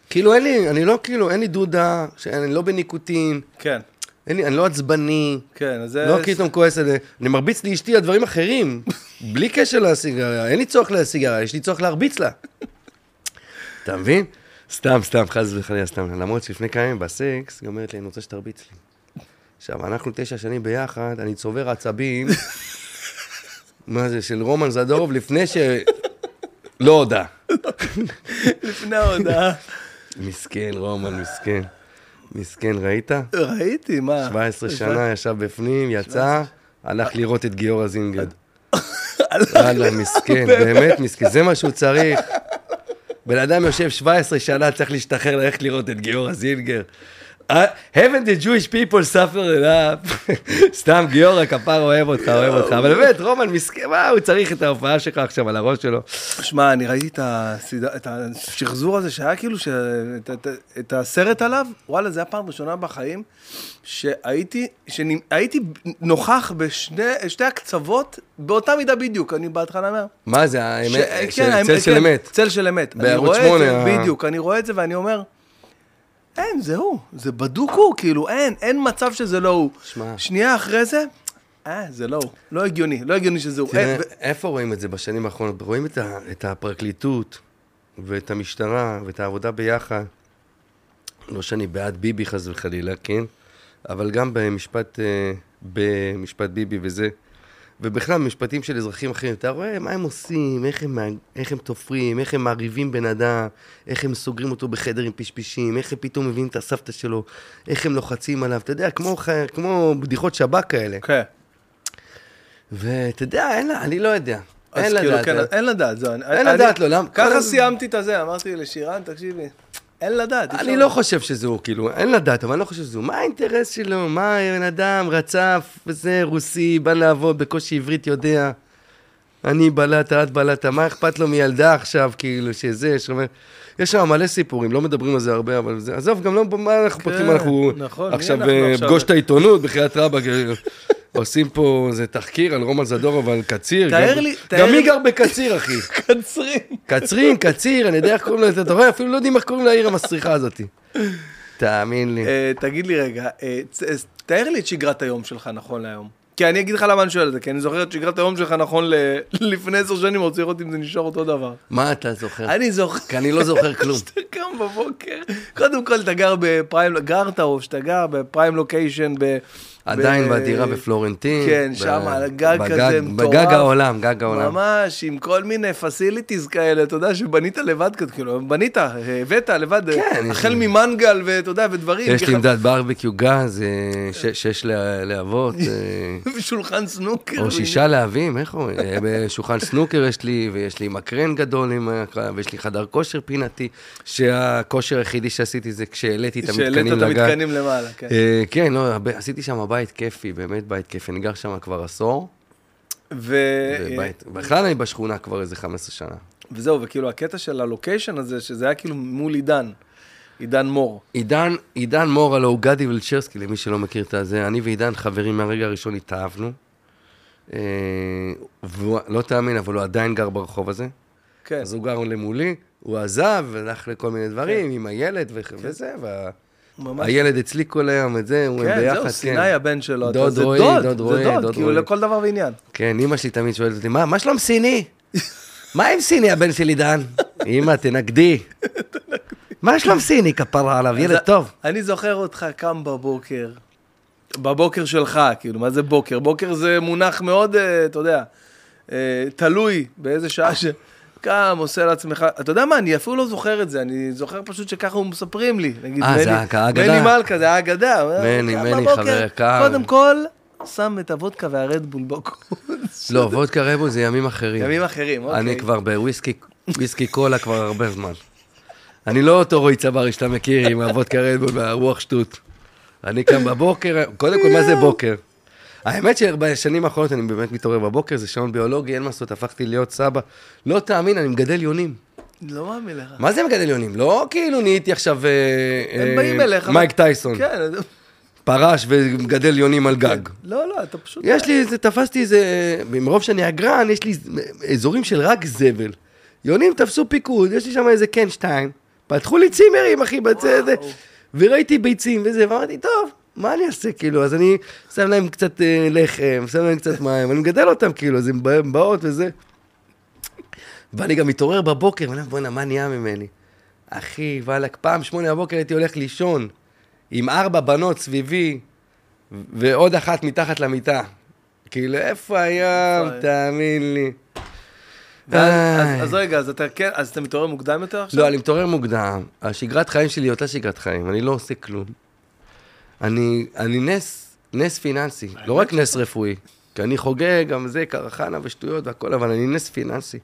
כאילו, אין לי, אני לא, כאילו, אין לי דודה, שאני לא בניקוטין, כן, אין לי, אני לא עצבני, כן, אז זה... לא פתאום כועס על זה. אני מרביץ לאשתי על דברים אחרים, בלי קשר לסיגריה, אין לי צורך לסיגריה, יש לי צורך להרביץ לה. אתה מבין? סתם, סתם, חס וחלילה, סתם. למרות שלפני כמה ימים בסקס, היא אומרת לי, אני רוצה שתרביץ לי. עכשיו, אנחנו תשע שנים ביחד, אני צובר עצבים, מה זה, של רומן זדורוב, לפני ש... לא הודה. לפני ההודעה. מסכן, רומן, מסכן. מסכן, ראית? ראיתי, מה? 17 שנה ישב בפנים, יצא, הלך לראות את גיורא זינגר. וואלה, מסכן, באמת מסכן, זה מה שהוא צריך. בן אדם יושב 17 שנה, צריך להשתחרר ללכת לראות את גיורא זינגר. Haven't the Jewish people suffer enough? סתם גיורא, כפר אוהב אותך, אוהב אותך, אבל באמת, רומן מסכן, מה, הוא צריך את ההופעה שלך עכשיו על הראש שלו. שמע, אני ראיתי את, השחזור הזה שהיה כאילו. את, הסרט עליו, וואלה, זו הייתה פעם ראשונה בחיים שהייתי, נוכח בשתי הקצוות באותה מידה בדיוק, אני בהתחלה אומר. מה זה, האמת. כן, צל של אמת. צל של אמת. בערוץ שמונה. בדיוק, אני רואה את זה ואני אומר, אין, זה הוא, זה בדוק הוא, כאילו, אין, אין מצב שזה לא הוא. שמע. שנייה אחרי זה, אה, זה לא הוא. לא הגיוני, לא הגיוני שזה הוא. תראה, ו- איפה רואים את זה בשנים האחרונות? רואים את, ה, את הפרקליטות ואת המשטרה ואת העבודה ביחד. לא שאני בעד ביבי חס וחלילה, כן? אבל גם במשפט, אה, במשפט ביבי וזה. ובכלל, במשפטים של אזרחים אחרים, אתה רואה מה הם עושים, איך הם, איך הם תופרים, איך הם מעריבים בן אדם, איך הם סוגרים אותו בחדר עם פשפשים, איך הם פתאום מביאים את הסבתא שלו, איך הם לוחצים עליו, אתה יודע, כמו, כמו בדיחות שב"כ כאלה. כן. ואתה יודע, אין לה, אני לא יודע. אין כאילו, לדעת. כן, אין לדעת, זהו. אין לדעת, לא, למה- ככה סיימתי את הזה, אמרתי לשירן, תקשיבי, אין לדעת. אני לא חושב שזה הוא, כאילו, אין לדעת, אבל אני לא חושב שזה הוא. מה האינטרס שלו? מה בן אדם רצף, וזה רוסי, בא לעבוד, בקושי עברית יודע. אני בלטה, את בלטה, מה אכפת לו מילדה עכשיו, כאילו, שזה, שאומר... יש שם מלא סיפורים, לא מדברים על זה הרבה, אבל זה... עזוב, גם לא, מה אנחנו פותחים, אנחנו נכון, עכשיו אה, עכשיו? פגוש את העיתונות, בחייאת רבאק, אה, עושים פה איזה תחקיר על רומן זדורוב ועל קציר. תאר גם- לי- גם תאר מי לי- גר בקציר, אחי? קצרים. קצרין, קציר, אני יודע איך קוראים לזה, אתה רואה, אפילו לא יודעים איך קוראים לעיר המסריחה הזאת. תאמין לי. אה, תגיד לי רגע, אה, אה, תאר לי את שגרת היום שלך נכון להיום. כי אני אגיד לך למה אני שואל את זה, כי אני זוכר את שגרת היום שלך נכון ל- לפני עשר שנים, רוצה לראות אם זה נשאר אותו דבר. מה אתה זוכר? אני זוכר... כי אני לא זוכר כלום. שאתה קם בבוקר, קודם כל אתה גר ב prime, גרת או שאתה גר ב prime location. עדיין ב- בדירה בפלורנטין. כן, שם על הגג כזה מטורף. בגג העולם, גג העולם. ממש, עם כל מיני facilities כאלה, אתה יודע, שבנית לבד, כאילו, בנית, הבאת לבד, כן, יש החל לי- ממנגל, ואתה יודע, ודברים. יש לי עמדת ברבקיו גז, אה, ש- שש לה- להבות, אה, ושולחן סנוקר. או שישה להבים, איך אומרים? אה, בשולחן סנוקר יש לי, ויש לי מקרן גדול, ויש לי חדר כושר פינתי, שהכושר היחידי שעשיתי זה כשהעליתי את המתקנים את לגג. המתקנים למעלה, כן. אה, כן, לא, עשיתי שם בית כיפי, באמת בית כיפי, אני גר שם כבר עשור, ו... ובית- בכלל אני בשכונה כבר איזה 15 שנה. וזהו, וכאילו הקטע של הלוקיישן הזה, שזה היה כאילו מול עידן, עידן מור. עידן, עידן מור, הלו הוא גדי ולצ'רסקי, למי שלא מכיר את הזה, אני ועידן חברים מהרגע הראשון התאהבנו. אה, והוא, לא תאמין, אבל הוא עדיין גר ברחוב הזה. כן. אז הוא גר למולי, הוא עזב, הלך לכל מיני דברים, עם הילד ו- וזה, ממש. והילד אצלי כל היום, את זה, הוא כן, ביחד, זהו, כן. סיני הבן שלו. דוד רועי, דוד, דוד רועי, דוד, כאילו רועי. לכל דבר ועניין. כן, אימא שלי תמיד שואלת אותי, מה, מה שלום סיני? מה עם סיני, הבן שלי דן? אימא, תנגדי. מה שלום סיני, כפרה עליו, ילד טוב. אני זוכר אותך קם בבוקר, בבוקר שלך, כאילו, מה זה בוקר? בוקר זה מונח מאוד, אה, אתה יודע, אה, תלוי באיזה שעה ש... קם, עושה לעצמך, אתה יודע מה, אני אפילו לא זוכר את זה, אני זוכר פשוט שככה הוא מספרים לי. נגיד, אה, זה האגדה. מני מלכה, זה האגדה. מני, קם מני, חבר יקר. קודם כל, שם את הוודקה והרדבול בקורס. לא, וודקה רבו זה ימים אחרים. ימים אחרים, אוקיי. אני כבר בוויסקי וויסקי קולה כבר הרבה זמן. אני לא אותו רועי צברי שאתה מכיר עם הוודקה רדבול והרוח שטות. אני קם בבוקר, קודם כל, מה זה בוקר? האמת שבשנים האחרונות אני באמת מתעורר בבוקר, זה שעון ביולוגי, אין מה לעשות, הפכתי להיות סבא. לא תאמין, אני מגדל יונים. לא מאמין לך. מה זה מגדל יונים? לא כאילו נהייתי עכשיו אה, הם אה, באים אליך. מייק טייסון, כן, פרש ומגדל יונים על גג. לא, לא, אתה פשוט... יש לי איזה, תפסתי איזה, מרוב שאני אגרן, יש לי אזורים של רק זבל. יונים תפסו פיקוד, יש לי שם איזה קן שתיים, פתחו לי צימרים, אחי, בצד. וראיתי ביצים וזה, ואמרתי, טוב, מה אני אעשה, כאילו, אז אני שם להם קצת אה, לחם, שם להם קצת מים, אני מגדל אותם, כאילו, אז הם בא- באות וזה. ואני גם מתעורר בבוקר, ואני אומר, בוא'נה, מה נהיה ממני? אחי, וואלכ, פעם שמונה בבוקר הייתי הולך לישון עם ארבע בנות סביבי, ועוד אחת מתחת למיטה. כאילו, איפה היום? תאמין לי. אז רגע, אז אתה כן, אז אתה מתעורר מוקדם יותר עכשיו? לא, אני מתעורר מוקדם. השגרת חיים שלי היא אותה שגרת חיים, אני לא עושה כלום. אני, אני נס, נס פיננסי, לא רק נס רפואי. כי אני חוגג, גם זה, קרחנה ושטויות והכל, אבל אני נס פיננסי.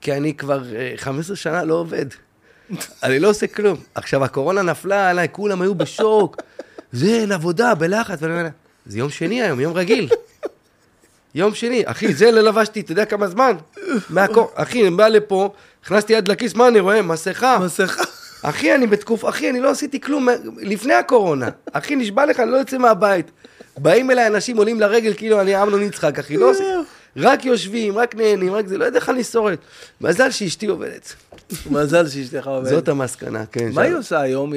כי אני כבר אה, 15 שנה לא עובד. אני לא עושה כלום. עכשיו, הקורונה נפלה עליי, כולם היו בשוק. זה, אין עבודה, בלחץ, ואני אומר, זה יום שני היום, יום רגיל. יום שני, אחי, זה לא לבשתי, אתה יודע כמה זמן? מהקור... אחי, אני בא לפה, הכנסתי יד לכיס, מה אני רואה? מסכה. מסכה. אחי, אני בתקופה, אחי, אני לא עשיתי כלום לפני הקורונה. אחי, נשבע לך, אני לא יוצא מהבית. באים אליי אנשים, עולים לרגל, כאילו אני אמנון יצחק, אחי, לא עושה... רק יושבים, רק נהנים, רק זה, לא יודע איך אני שורד. מזל שאשתי עובדת. מזל שאשתך עובדת. זאת המסקנה, כן. מה. היא עושה היום?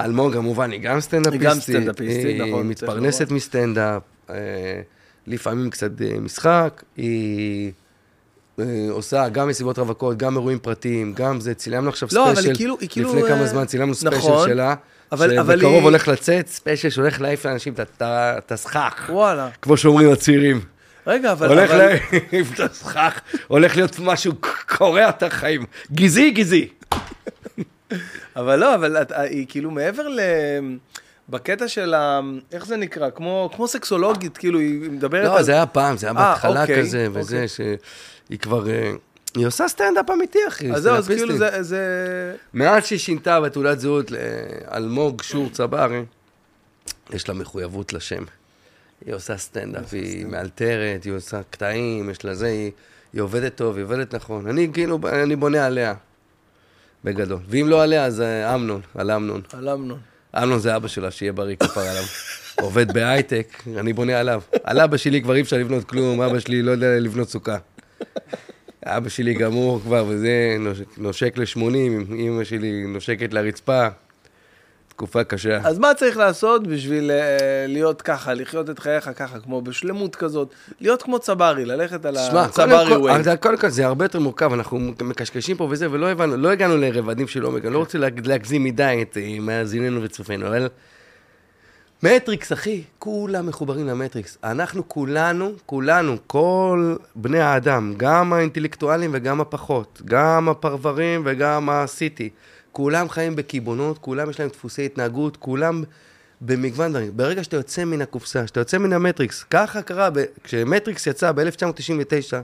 אלמוג כמובן, היא גם סטנדאפיסטית. היא גם סטנדאפיסטית, נכון, היא מתפרנסת. מסטנדאפ, אה, לפעמים קצת אה, משחק, היא עושה גם מסיבות רווקות, גם אירועים פרטיים, גם זה, צילמנו עכשיו לא, אבל ספיישל. היא כאילו- היא כאילו, לפני כמה אה, זמן צילמנו ספיישל נכון, שלה. אבל- אבל שבקרוב היא- הולך לצאת, ספיישל שהולך להעיף לאנשים את הסכך. וואלה. כמו שאומרים הצעירים. רגע, אבל... הולך אבל- להעיף את הסכך, הולך להיות משהו קורע את החיים. גזעי, גזעי. אבל לא, אבל את- היא כאילו מעבר ל... בקטע של ה... איך זה נקרא? כמו, כמו סקסולוגית, כאילו, היא מדברת לא, על... זה היה פעם, זה היה אה, בהתחלה אוקיי, כזה, וזה אוקיי. שהיא כבר... אה, היא עושה סטנדאפ אמיתי, אחי. אז זהו, אז. כאילו זה... זה... מאז שהיא שינתה בתעודת זהות לאלמוג שור צברי, יש לה מחויבות לשם. היא עושה סטנדאפ, היא מאלתרת, היא עושה קטעים, יש לה זה, היא, היא עובדת טוב, היא עובדת נכון. אני כאילו, אני בונה עליה, בגדול. ואם לא עליה, אז אה, אמנון, על אמנון. על אמנון. אמנון זה אבא שלה, שיהיה בריא כפר עליו. עובד בהייטק, אני בונה עליו. על אבא שלי כבר אי אפשר לבנות כלום, אבא שלי לא יודע לבנות סוכה. אבא שלי גמור כבר, וזה נושק, נושק ל-80, אמא שלי נושקת לרצפה. תקופה קשה. אז מה צריך לעשות בשביל אה, להיות ככה, לחיות את חייך ככה, כמו בשלמות כזאת, להיות כמו צברי, ללכת על שמע, הצברי ווי. אבל קודם כל זה הרבה יותר מורכב, אנחנו מקשקשים פה וזה, ולא הבנו, לא הגענו לרבדים של עומק, אני לא רוצה להג- להגזים מדי את אה, מאזיננו וצופינו, אבל... מטריקס, אחי, כולם מחוברים למטריקס. אנחנו כולנו, כולנו, כל בני האדם, גם האינטלקטואלים וגם הפחות, גם הפרברים וגם ה city, כולם חיים בקיבעונות, כולם יש להם דפוסי התנהגות, כולם במגוון דברים. ברגע שאתה יוצא מן הקופסה, שאתה יוצא מן המטריקס, ככה קרה, ב- כשמטריקס יצא ב-1999,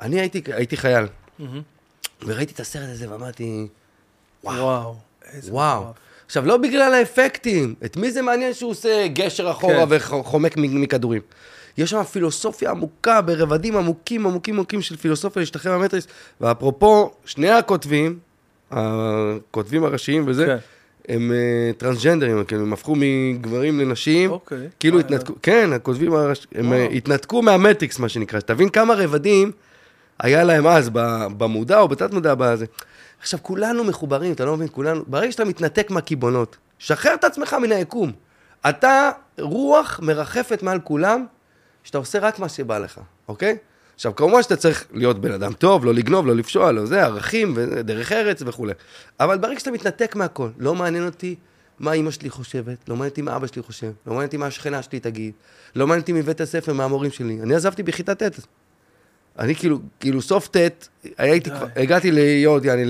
אני הייתי, הייתי חייל, מהמם. וראיתי את הסרט הזה ואמרתי, וואו. איזה וואו. מטורף. עכשיו, לא בגלל האפקטים, את מי זה מעניין שהוא עושה גשר אחורה כן. וחומק מכדורים? יש שם פילוסופיה עמוקה, ברבדים עמוקים, עמוקים, עמוקים של פילוסופיה להשתחרר מהמטריס. ואפרופו, שני הכותבים, הכותבים הראשיים וזה, כן. הם אה, טרנסג'נדרים, כאילו, הם הפכו מגברים לנשים. אוקיי. כאילו אה, התנתקו, כן, הכותבים הראשיים, הם וואו. התנתקו מהמטריקס, מה שנקרא. שתבין כמה רבדים היה להם אז, במודע או בתת מודע בזה. עכשיו, כולנו מחוברים, אתה לא מבין? כולנו, ברגע שאתה מתנתק מהקיבעונות, שחרר את עצמך מן היקום. אתה רוח מרחפת מעל כולם, שאתה עושה רק מה שבא לך, אוקיי? עכשיו, כמובן שאתה צריך להיות בן אדם טוב, לא לגנוב, לא לפשוע, לא זה, ערכים, ודרך ארץ וכולי. אבל ברגע שאתה מתנתק מהכל, לא מעניין אותי מה אימא שלי חושבת, לא מעניין אותי מה אבא שלי חושב, לא מעניין אותי מה השכנה שלי תגיד, לא מעניין אותי מבית הספר, מהמורים שלי. אני עזבתי בכיתה ט'. אני כאילו, כאילו סוף ט', הייתי. כבר, הגעתי להיות, יעני,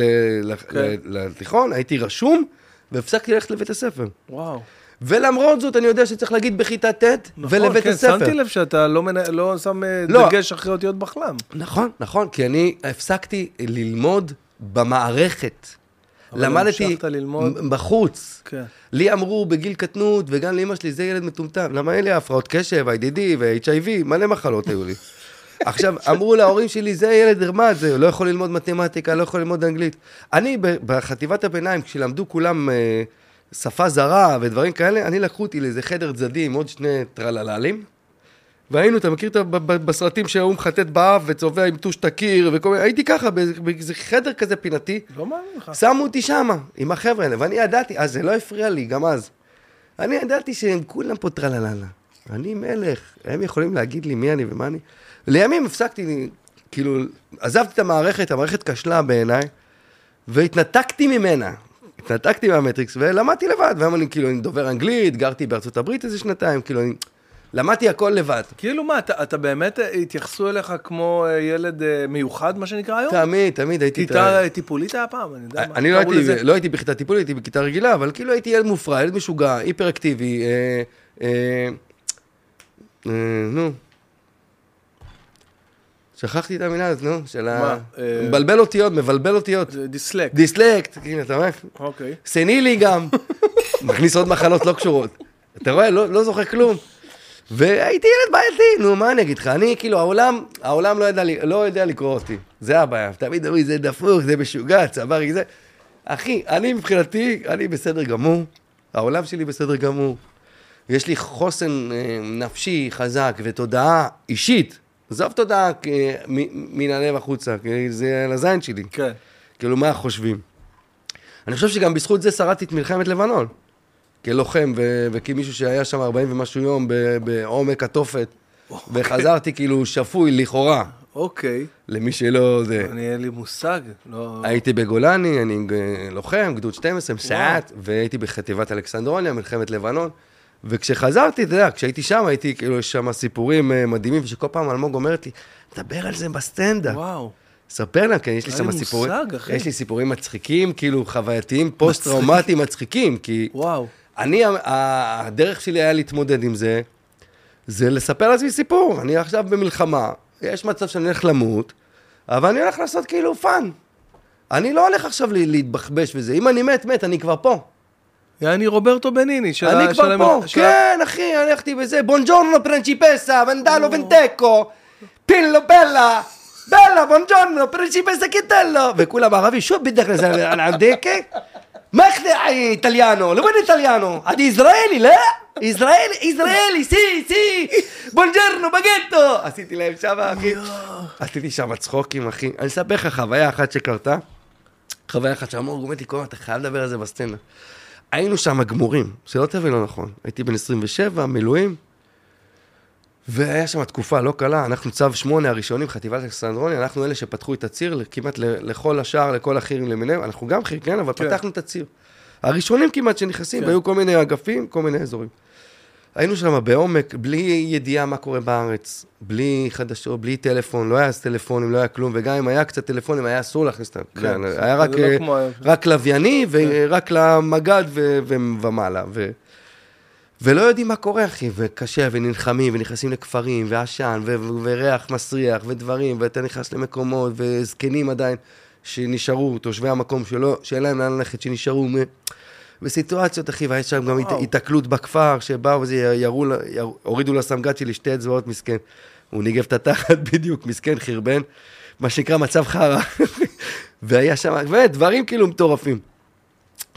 כן. לתיכון, הייתי רשום, והפסקתי ללכת לבית הספר. וואו. ולמרות זאת, אני יודע שצריך להגיד בכיתה ט' נכון, ולבית כן, הספר. שמתי לב שאתה לא, מנ... לא שם אה, לא. דגש אחרי אותיות בחלם. נכון, נכון, כי אני הפסקתי ללמוד במערכת. אבל למדתי ללמוד? בחוץ. כן. לי אמרו בגיל קטנות, וגם לאמא שלי, זה ילד מטומטם. למה אין לי הפרעות קשב, IDD ו-HIV, מלא מחלות היו לי. עכשיו, אמרו להורים שלי, זה ילד רמד, זה לא יכול ללמוד מתמטיקה, לא יכול ללמוד אנגלית. אני, בחטיבת הביניים, כשלמדו כולם אה, שפה זרה ודברים כאלה, אני לקחו אותי לאיזה חדר צדדי עם עוד שני טרלללים, והיינו, אתה מכיר את בסרטים שההוא מחטט באף וצובע עם טוש את הקיר וכל מיני, הייתי ככה, באיזה חדר כזה פינתי, לא מאמין לך. שמו אותי שמה, עם החבר'ה האלה, ואני ידעתי, אז זה לא הפריע לי, גם אז. אני ידעתי שהם כולם פה טרלללה. אני מלך, הם יכולים להגיד לי מי אני ומה אני. לימים הפסקתי, כאילו, עזבתי את המערכת, המערכת כשלה בעיניי, והתנתקתי ממנה. התנתקתי מהמטריקס ולמדתי לבד, והיום אני כאילו, אני דובר אנגלית, גרתי בארצות הברית איזה שנתיים, כאילו, אני למדתי הכל לבד. כאילו מה, אתה, אתה באמת אה, התייחסו אליך כמו אה, ילד אה, מיוחד, מה שנקרא היום? תמיד, תמיד הייתי... כיתה טיפולית היה פעם, אני יודע מה. אני לא הייתי, לזה. לא הייתי בכיתה טיפולית, הייתי בכיתה רגילה, אבל כאילו הייתי ילד מופרע, ילד משוגע, היפראקטיבי, אה, אה, אה, נו. שכחתי את המילה הזאת, נו, של ה... אה, מבלבל אותיות, מבלבל אותיות. זה דיסלק. דיסלקט, הנה, אתה רואה? אוקיי. סנילי גם. מכניס עוד מחלות לא קשורות. אתה רואה? לא, לא זוכר כלום. והייתי ילד בעייתי, נו, מה אני אגיד לך? אני, כאילו, העולם, העולם לא, לי- לא יודע לקרוא אותי. זה הבעיה. תמיד אומרים, זה דפוק, זה משוגע, צווארי, זה... אחי, אני מבחינתי, אני בסדר גמור. העולם שלי בסדר גמור. יש לי חוסן אה, נפשי חזק ותודעה אישית. עזוב תודעה מ- מן הלב החוצה, כי זה על הזין שלי. כן. כאילו, מה חושבים? אני חושב שגם בזכות זה שרדתי את מלחמת לבנון. כלוחם, ו- וכמישהו שהיה שם 40 ומשהו יום ב- בעומק התופת, וחזרתי כאילו שפוי, לכאורה, אוקיי. למי שלא זה. אני אין לי מושג. לא... הייתי בגולני, אני אה, לוחם, גדוד 12, מסייעת, והייתי בחטיבת אלכסנדרוניה, מלחמת לבנון. וכשחזרתי, אתה יודע, כשהייתי שם, הייתי, כאילו, יש שם סיפורים אה, מדהימים, ושכל פעם אלמוג אומרת לי, דבר על זה בסטנדאפ. וואו. ספר להם, כן, יש לי שם סיפורים, מושג, אחי. יש לי סיפורים מצחיקים, כאילו חווייתיים, פוסט-טראומטיים מצחיקים, כי וואו. אני, הדרך שלי היה להתמודד עם זה, זה לספר לעצמי סיפור. אני עכשיו במלחמה, יש מצב שאני הולך למות, אבל אני הולך לעשות כאילו פאן. אני לא הולך עכשיו להתבחבש וזה, אם אני מת, מת, אני כבר פה. יעני רוברטו בניני. של ה- אני כבר פה, כן, אחי, הלכתי בזה, בונג'ורנו פרנצ'יפסה, ונדלו ונטקו, פילו בלה, בלה, בונג'ורנו, פרנצ'יפסה קיטלו, וכולם ערבי, שוב בדרך כלל על עמדקה, מה יחדי איטליאנו, לא בן איטליאנו, עדי ישראלי, לא? ישראלי, ישראלי, סי, סי, בונג'ורנו, בגטו. עשיתי להם שם, אחי, עשיתי שם צחוקים, אחי. אני אספר לך חוויה אחת שקרתה, חוויה אחת שאמרו, אומרת לי, כל הזמן, אתה חייב לדבר על זה בסצנה. היינו שם גמורים, שלא תבין לא נכון. הייתי בן 27, מילואים, והיה שם תקופה לא קלה, אנחנו צו 8 הראשונים, חטיבת אלכסנדרוני, אנחנו אלה שפתחו את הציר כמעט לכל השאר, לכל החירים למיניהם, אנחנו גם חיר, כן, אבל כן. פתחנו את הציר. הראשונים כמעט שנכנסים, כן. והיו כל מיני אגפים, כל מיני אזורים. היינו שם בעומק, בלי ידיעה מה קורה בארץ, בלי חדשות, בלי טלפון, לא היה אז טלפונים, לא היה כלום, וגם אם היה קצת טלפונים, היה אסור להכניס את ה... כן, כן, זה היה רק, לא אה, כמו היום. רק לווייני, ורק למג"ד ו- ו- ומעלה. ו- ולא יודעים מה קורה, אחי, וקשה, ונלחמים, ונכנסים לכפרים, ועשן, ו- ו- וריח מסריח, ודברים, ואתה נכנס למקומות, וזקנים עדיין, שנשארו, תושבי המקום שלא, שאין להם לאן ללכת, שנשארו, מ- בסיטואציות, אחי, והיה שם גם וואו. התקלות בכפר, שבאו וזה, ירו, לה- יר- הורידו לסמג"ד שלי שתי אצבעות, מסכן. הוא ניגב את התחת בדיוק, מסכן, חרבן, מה שנקרא מצב חרא. והיה שם, באמת, דברים כאילו מטורפים.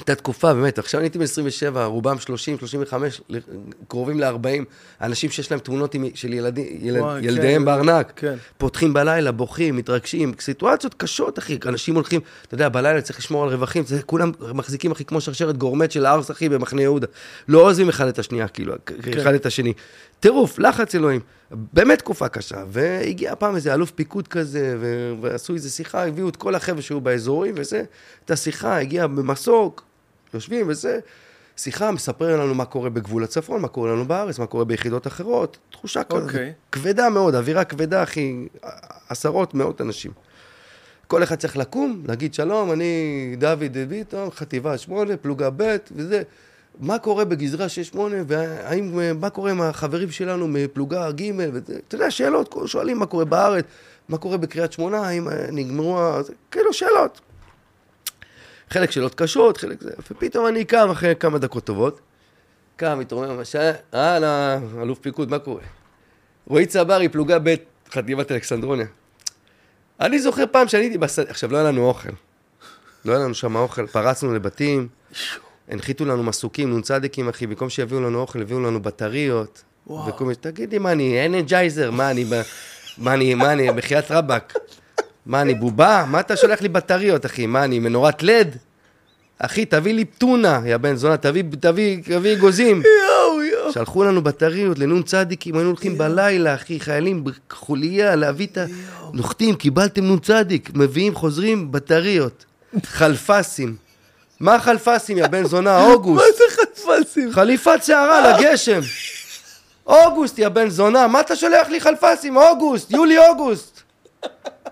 הייתה תקופה, באמת, עכשיו אני הייתי בן 27, רובם 30, 35, ל- קרובים ל-40, אנשים שיש להם תמונות עם, של ילדי, ילד, וואי, ילדיהם כן, בארנק, כן. פותחים בלילה, בוכים, מתרגשים, סיטואציות קשות, אחי, אנשים הולכים, אתה יודע, בלילה צריך לשמור על רווחים, זה, כולם מחזיקים, אחי, כמו שרשרת גורמט של הארס, אחי, במחנה יהודה. לא עוזבים אחד את השנייה, כאילו, אחד את השני. טירוף, לחץ אלוהים. באמת תקופה קשה. והגיע פעם איזה אלוף פיקוד כזה, ו- ועשו איזה שיחה, הביאו את כל החבר'ה שהיו באזורים, וזה, את השיחה, הגיע במסוק, יושבים וזה, שיחה, מספר לנו מה קורה בגבול הצפון, מה קורה לנו בארץ, מה קורה ביחידות אחרות, תחושה כזאת, אוקיי. כבדה מאוד, אווירה כבדה, אחי, עשרות, מאות אנשים. כל אחד צריך לקום, להגיד שלום, אני דוד ביטון, חטיבה 8, פלוגה ב' וזה. מה קורה בגזרה 6-8, והאם, מה קורה עם החברים שלנו מפלוגה ג' וזה, אתה יודע, שאלות, שואלים מה קורה בארץ, מה קורה בקריית שמונה, האם אה, נגמרו, כאילו שאלות. חלק שאלות קשות, חלק זה, ופתאום אני קם אחרי כמה דקות טובות, קם, מתרומם, אהלן, אלוף פיקוד, מה קורה? רועי צברי, פלוגה ב', חטיבת אלכסנדרוניה. אני זוכר פעם שאני הייתי בשדה, עכשיו לא היה לנו אוכל. לא היה לנו שם אוכל, פרצנו לבתים, הנחיתו לנו מסוקים, נ"צים, אחי, במקום שיביאו לנו אוכל, הביאו לנו בטריות. וואו. וכל מיני, תגידי, מה אני, אנרג'ייזר, מה אני, מה אני, מה אני, בחייאת רבאק? מה אני, בובה? מה אתה שולח לי בטריות, אחי? מה אני, מנורת לד? אחי, תביא לי טונה, יא בן זונה, תביא, תביא, תביא אגוזים. יואו, יואו. שלחו לנו בטריות לנון צדיקים, היינו הולכים בלילה, אחי, חיילים בחוליה, להביא את ה... נוחתים, קיבלתם נון צדיק, מביאים, חוזרים, בטריות. חלפסים. מה חלפסים, יא בן זונה? אוגוסט. מה זה חלפסים? חליפת שערה לגשם. אוגוסט, יא בן זונה, מה אתה שולח לי חלפסים? אוגוסט, יולי-אוגוסט.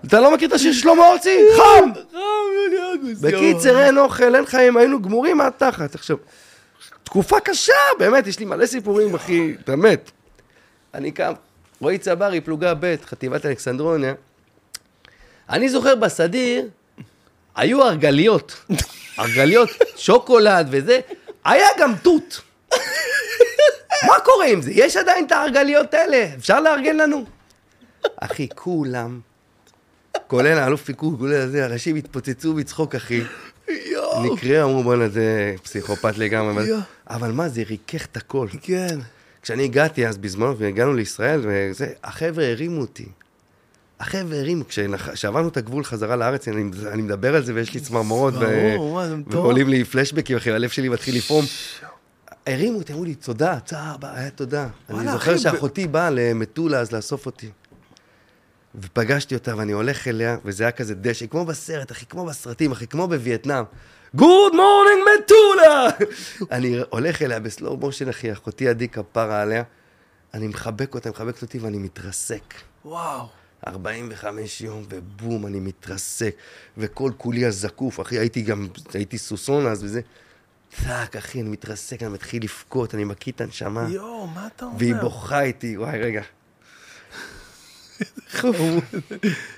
אתה לא מכיר את השיר שלמה ארצי? חם! חם, יולי אוגוסט. בקיצר, אין אוכל, אין חיים, היינו גמורים מהתחת. עכשיו, תקופה קשה, באמת, יש לי מלא סיפורים, אחי, באמת. אני קם, רועי צברי, פלוגה ב', חטיבת אלכסנדרוניה. אני זוכר בסדיר, היו הרגליות. הרגליות, שוקולד וזה, היה גם תות. מה קורה עם זה? יש עדיין את ההרגליות האלה, אפשר לארגן לנו? אחי, כולם, כולל האלוף פיקוד, כולל זה, אנשים התפוצצו מצחוק, אחי. יואו. נקרא, אמרו בואנה זה פסיכופת לגמרי, אבל- מה, זה ריכך את הכל. כן. כשאני הגעתי אז בזמנו והגענו לישראל, וזה, החבר'ה הרימו אותי. החבר'ה הרימו, כשעברנו את הגבול חזרה לארץ, אני, אני מדבר על זה ויש לי צמרמורות, ו- ברור. ועולים לי פלשבקים, אחי, הלב שלי מתחיל לפעום. הרימו אותי, אמרו לי, תודה, צער, היה תודה. אני זוכר שאחותי באה למטולה אז לאסוף אותי. ופגשתי אותה ואני הולך אליה, וזה היה כזה דשא, כמו בסרט, אחי, כמו בסרטים, אחי, כמו בווייטנאם. good morning מטולה! אני הולך אליה ב slow motion, אחי, אחותי עדי כפרה עליה. אני מחבק אותה, מחבקת אותי ואני מתרסק. וואו. 45 יום, ובום, אני מתרסק. וכל כולי הזקוף, אחי, הייתי גם, הייתי סוסון אז וזה. טאק, אחי, אני מתרסק, אני מתחיל לבכות, אני מקיא את הנשמה. יואו, מה אתה אומר? והיא בוכה איתי, וואי, רגע.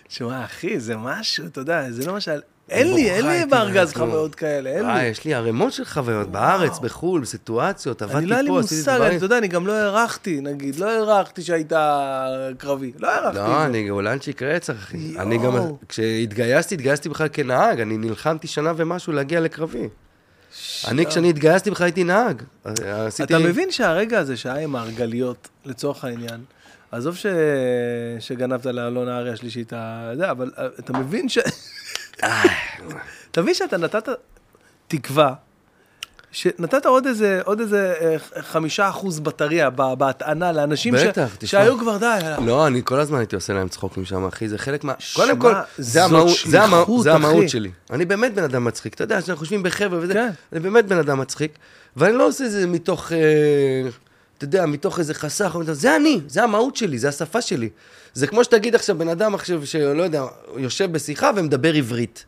תשמע, אחי, זה משהו, אתה יודע, זה לא למשל... אין לי, אין לי בארגז אנחנו- חוויות כאלה, אין לי. יש לי ערימות של חוויות, בארץ, בחו"ל, בסיטואציות, עבדתי אני לא היה לי פה, עשיתי מושג, דברים. אתה יודע, אני גם לא הערכתי, נגיד, לא הערכתי שהיית קרבי. לא הערכתי לא. אני גאולנצ'יק רצח, אחי. אני גם, כשהתגייסתי, התגייסתי בכלל כנהג, אני נלחמתי שנה ומשהו להגיע לקרבי. אני, כשאני התגייסתי בכלל הייתי נהג. עשיתי... אתה מבין שהרגע הזה שהיה עם ההרגליות, לצורך העניין, עזוב ש... שגנבת לאלון הארי השלישי את ה... זה, אבל אה, אתה מבין ש... אתה מבין שאתה נתת תקווה, שנתת עוד איזה, עוד איזה אה, חמישה אחוז בטריה בהטענה לאנשים ש... בטח, תשמע. שהיו כבר די. לא, אני כל הזמן הייתי עושה להם צחוקים שם, אחי, זה חלק מה... שמע, קודם כל, זה המהות- זה המהות- זה המהות. שלי. אני באמת בן אדם מצחיק, אתה יודע, כשאנחנו חושבים בחבר'ה וזה, כן. אני באמת בן אדם מצחיק, ואני לא עושה את זה מתוך, אה, אתה יודע, מתוך איזה חסך, זה אני, זה המהות שלי, זה השפה שלי. זה כמו שתגיד עכשיו, בן אדם עכשיו, שלא יודע, יושב בשיחה ומדבר עברית.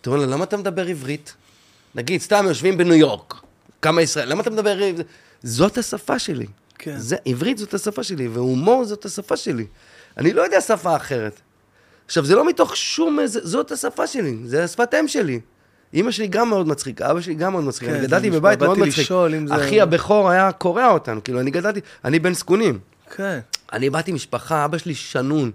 אתה אומר לו, למה אתה מדבר עברית? נגיד, סתם יושבים בניו יורק, כמה ישראל, למה אתה מדבר עברית? זאת השפה שלי. כן. זה, עברית זאת השפה שלי, והומור זאת השפה שלי. אני לא יודע שפה אחרת. עכשיו, זה לא מתוך שום... איזה- זאת השפה שלי, זה השפת אם שלי. אימא שלי גם מאוד מצחיקה, אבא שלי גם מאוד מצחיק. כן, אני גדלתי בבית מאוד מצחיק. זה- אחי הבכור היה קורע אותנו, כאילו, אני גדלתי, אני בן זקונים. כן. אני באתי משפחה, אבא שלי שנון.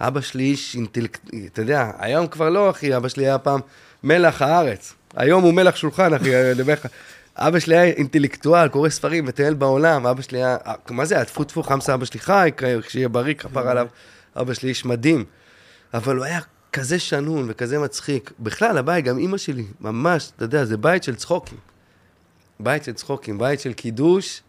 אבא שלי איש אינטלקט... אתה יודע, היום כבר לא, אחי, אבא שלי היה פעם מלח הארץ. היום הוא מלח שולחן, אחי, אני מדבר לך. אבא שלי היה אינטלקטואל, קורא ספרים, מטייל בעולם. אבא שלי היה... מה זה היה? טפו טפו חמסה, אבא שלי חי, שיהיה בריא, כפר עליו. אבא שלי איש מדהים. אבל הוא היה כזה שנון וכזה מצחיק. בכלל, הבית, גם אימא שלי, ממש, אתה יודע, זה בית של צחוקים. בית של צחוקים, בית של קידוש.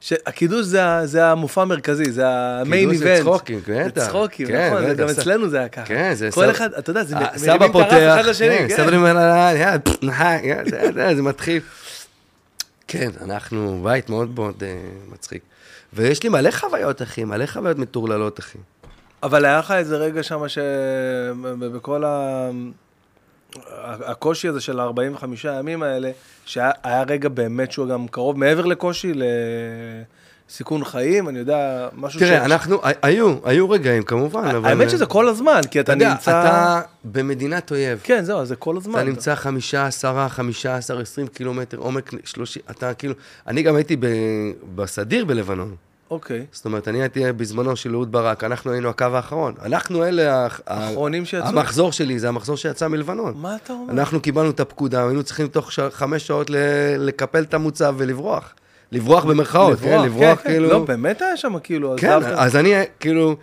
שהקידוש זה, ה- זה המופע המרכזי, זה המיין קידוש איבנט. זה צחוקים, בטח. זה צחוקים, כן, נכון, זה גם אצלנו זה היה ככה. כן, זה כל סבא- אחד, אתה יודע, זה אה, מרימים את הרף אחד לשני, כן, כן. סבא אומר, "אה, נחי", יאללה, זה- זה- זה מתחיל. כן, אנחנו בית מאוד מאוד אה, מצחיק. ויש לי מלא חוויות, אחי, מלא חוויות מטורללות, אחי. אבל היה לך איזה רגע שם שבכל ה... הקושי הזה של ה-45 הימים האלה, שהיה היה רגע באמת שהוא גם קרוב מעבר לקושי, לסיכון חיים, אני יודע, משהו תראה, אנחנו, היו, היו רגעים כמובן, אבל... האמת שזה כל הזמן, כי אתה אתה נמצא... אתה במדינת אויב. כן, זהו, זה כל הזמן. אתה נמצא חמישה, עשרה, חמישה עשר, עשרים קילומטר, עומק שלושים, אתה כאילו... אני גם הייתי ב- בסדיר בלבנון. אוקיי. זאת אומרת, אני הייתי בזמנו של אהוד ברק, אנחנו היינו הקו האחרון. אנחנו אלה... האחרונים שיצאו? המחזור שלי, זה המחזור שיצא מלבנון. מה אתה אומר? אנחנו קיבלנו את הפקודה, היינו צריכים תוך ש... חמש שעות ל... לקפל את המוצב ולברוח. לברוח במרכאות, כן? לברוח כן, כאילו... לא, באמת היה שם כאילו, כן, עזבת. אז אני כאילו...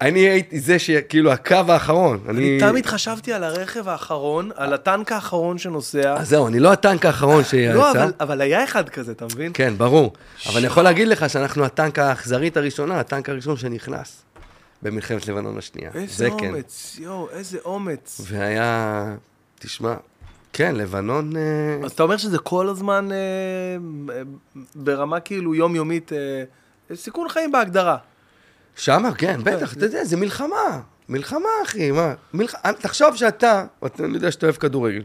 אני הייתי זה שכאילו הקו האחרון. אני תמיד חשבתי על הרכב האחרון, על הטנק האחרון שנוסע. אז זהו, אני לא הטנק האחרון שיצא. לא, אבל- אבל היה אחד כזה, אתה מבין? כן, ברור. אבל אני יכול להגיד לך שאנחנו הטנק האכזרית הראשונה, הטנק הראשון שנכנס במלחמת לבנון השנייה. איזה זה כן. אומץ, יואו, איזה אומץ. והיה... תשמע, כן, לבנון... אה, אז אתה אומר שזה כל הזמן אה, ברמה כאילו יומיומית, אה, סיכון חיים בהגדרה. שמה, כן, בטח, אתה יודע, זה מלחמה. מלחמה, אחי, מה? מלח... תחשוב שאתה, אתה- אני יודע שאתה אוהב כדורגל.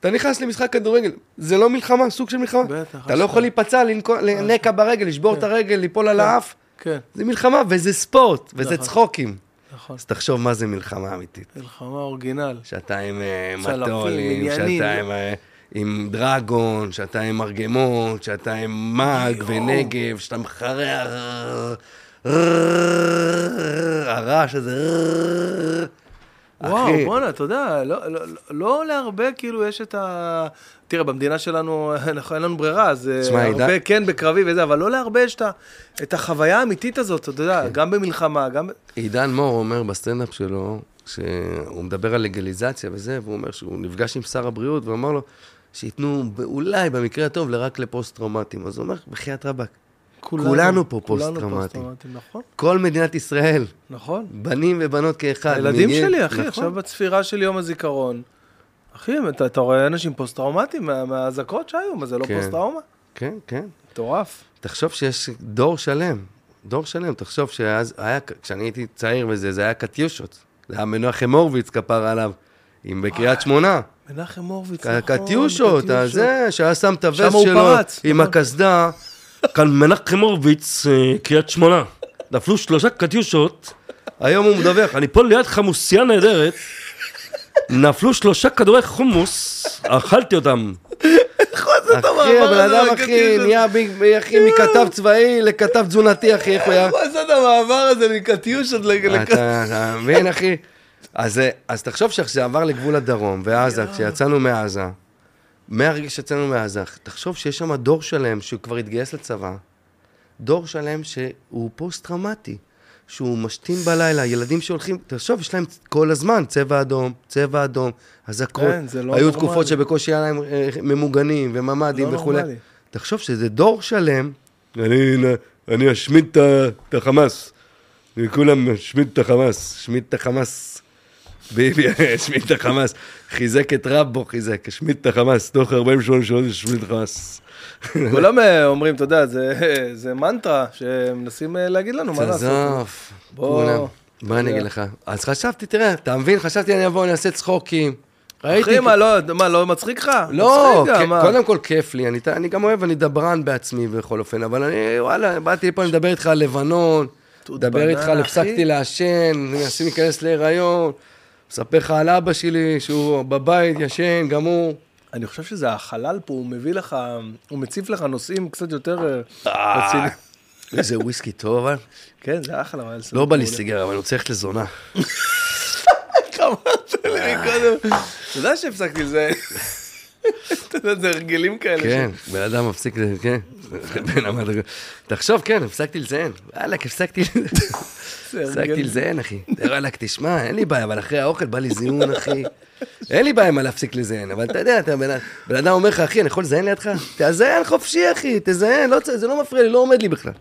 אתה נכנס למשחק כדורגל, זה לא מלחמה, סוג של מלחמה. בטח, אתה לא. יכול להיפצע, לנקע ברגל, לשבור את הרגל, ליפול על האף. כן, זה מלחמה, וזה ספורט, וזה נכון. צחוקים. נכון. אז תחשוב מה זה מלחמה אמיתית. מלחמה אורגינל. שאתה עם אה, מטולים. שאתה עם, אה, עם דרגון, שאתה עם מרגמות, שאתה עם מאג. ונגב, שאתה מחרע... הרעש הזה... וואו, בואנה, אתה יודע, לא, לא, לא, לא להרבה כאילו יש את ה... תראה, במדינה שלנו, אנחנו, אין לנו ברירה, אז אה, הרבה כן בקרבי וזה, אבל לא להרבה יש את, החוויה האמיתית הזאת, אתה יודע, כן. גם במלחמה, גם... עידן מור אומר בסטנדאפ שלו, שהוא מדבר על לגליזציה וזה, והוא אומר שהוא נפגש עם שר הבריאות, והוא אמר לו שייתנו אולי, במקרה הטוב, רק לפוסט-טראומטיים. אז הוא אומר, בחייאת רבאק, כולנו פה כולנו פוסט-טראומטיים. פוסט-טראומטיים, נכון, כל מדינת ישראל, נכון. בנים ובנות כאחד. הילדים מגיעים- שלי, אחי, נכון. עכשיו בצפירה של יום הזיכרון. אחי, אתה, אתה רואה אנשים פוסט-טראומטיים מה- מהאזעקות שהיו, מה זה לא כן. פוסט-טראומה? כן, כן. מטורף. תחשוב שיש דור שלם, דור שלם, תחשוב שאז היה, כשאני הייתי צעיר וזה, זה היה קטיושות. זה היה מנחם הורוביץ, כפרה עליו, עם בקריית שמונה. מנחם הורוביץ, נכון. קטיושות, הזה, שהיה שם את הווסט שלו עם נכון. הקסדה. כאן מנחם הורוביץ, אה, קריית שמונה. נפלו שלושה קטיושות, היום הוא מדווח, אני פה ליד חמוסייה נהדרת, נפלו שלושה כדורי חומוס, אכלתי אותם. את המעבר אחי, הבן הזה אדם, אחי, לקטיושות? נהיה אחי, מכתב צבאי לכתב תזונתי, אחי, איך הוא היה... הוא עשה את המעבר הזה מקטיושות ל... לק- אתה מבין, אחי? אז, אה, אז תחשוב שזה עבר לגבול הדרום, ועזה, כשיצאנו מעזה, מהרגע שיצאנו מעזה, תחשוב שיש שם דור שלם שכבר התגייס לצבא, דור שלם שהוא פוסט-טראומטי, שהוא משתין בלילה, ילדים שהולכים, תחשוב, יש להם כל הזמן צבע אדום, צבע אדום, אזעקות. כן, זה לא היו נורמלי. תקופות שבקושי היה להם אה, ממוגנים וממ"דים לא וכולי. תחשוב שזה דור שלם, אני, אני אשמיד את החמאס. כולם השמיד את החמאס, השמיד את החמאס. ביבי השמיד את החמאס. חיזק את רבו, חיזק, השמיד את החמאס. תוך 48 שעות השמיד את החמאס. כולם אה, אומרים, אתה יודע, זה- זה מנטרה שמנסים אה, להגיד לנו מה לעשות. בוא, כולם. מה אני. אגיד לך? אז חשבתי, תראה, אתה מבין? חשבתי אני אבוא, אני אעשה צחוקים. ראיתי... אחי, מה, לא, מה, לא מצחיק לך? לא, מצחיק גם? קודם כל כיף לי, אני, אני גם אוהב, אני דברן בעצמי בכל אופן, אבל אני, וואלה, באתי לפה, אני מדבר איתך על לבנון, מדבר איתך על. הפסקתי לעשן, מנסים להיכנס להיריון, מספר לך על אבא שלי, שהוא בבית ישן, גם הוא. אני חושב שזה החלל פה, הוא מביא לך, הוא מציף לך נושאים קצת יותר אה, רציניים. איזה וויסקי טוב, אבל. כן, זה אחלה, אבל... לא בא לי סיגר, אבל אני רוצה ללכת לזונה. איך אמרת לי קודם? אתה יודע שהפסקתי לזה. אתה יודע, זה הרגלים כאלה. כן, בן אדם מפסיק, כן. תחשוב, כן, הפסקתי לזיין. וואלכ, הפסקתי הפסקתי. לזיין, אחי. וואלכ, תשמע, אין לי בעיה, אבל אחרי האוכל בא לי זיון, אחי. אין לי בעיה מה להפסיק לזיין, אבל אתה יודע, אתה בן אדם אומר לך, אחי, אני יכול לזיין לידך? תזיין חופשי, אחי, תזיין, לא, זה לא מפריע לי, לא עומד לי בכלל.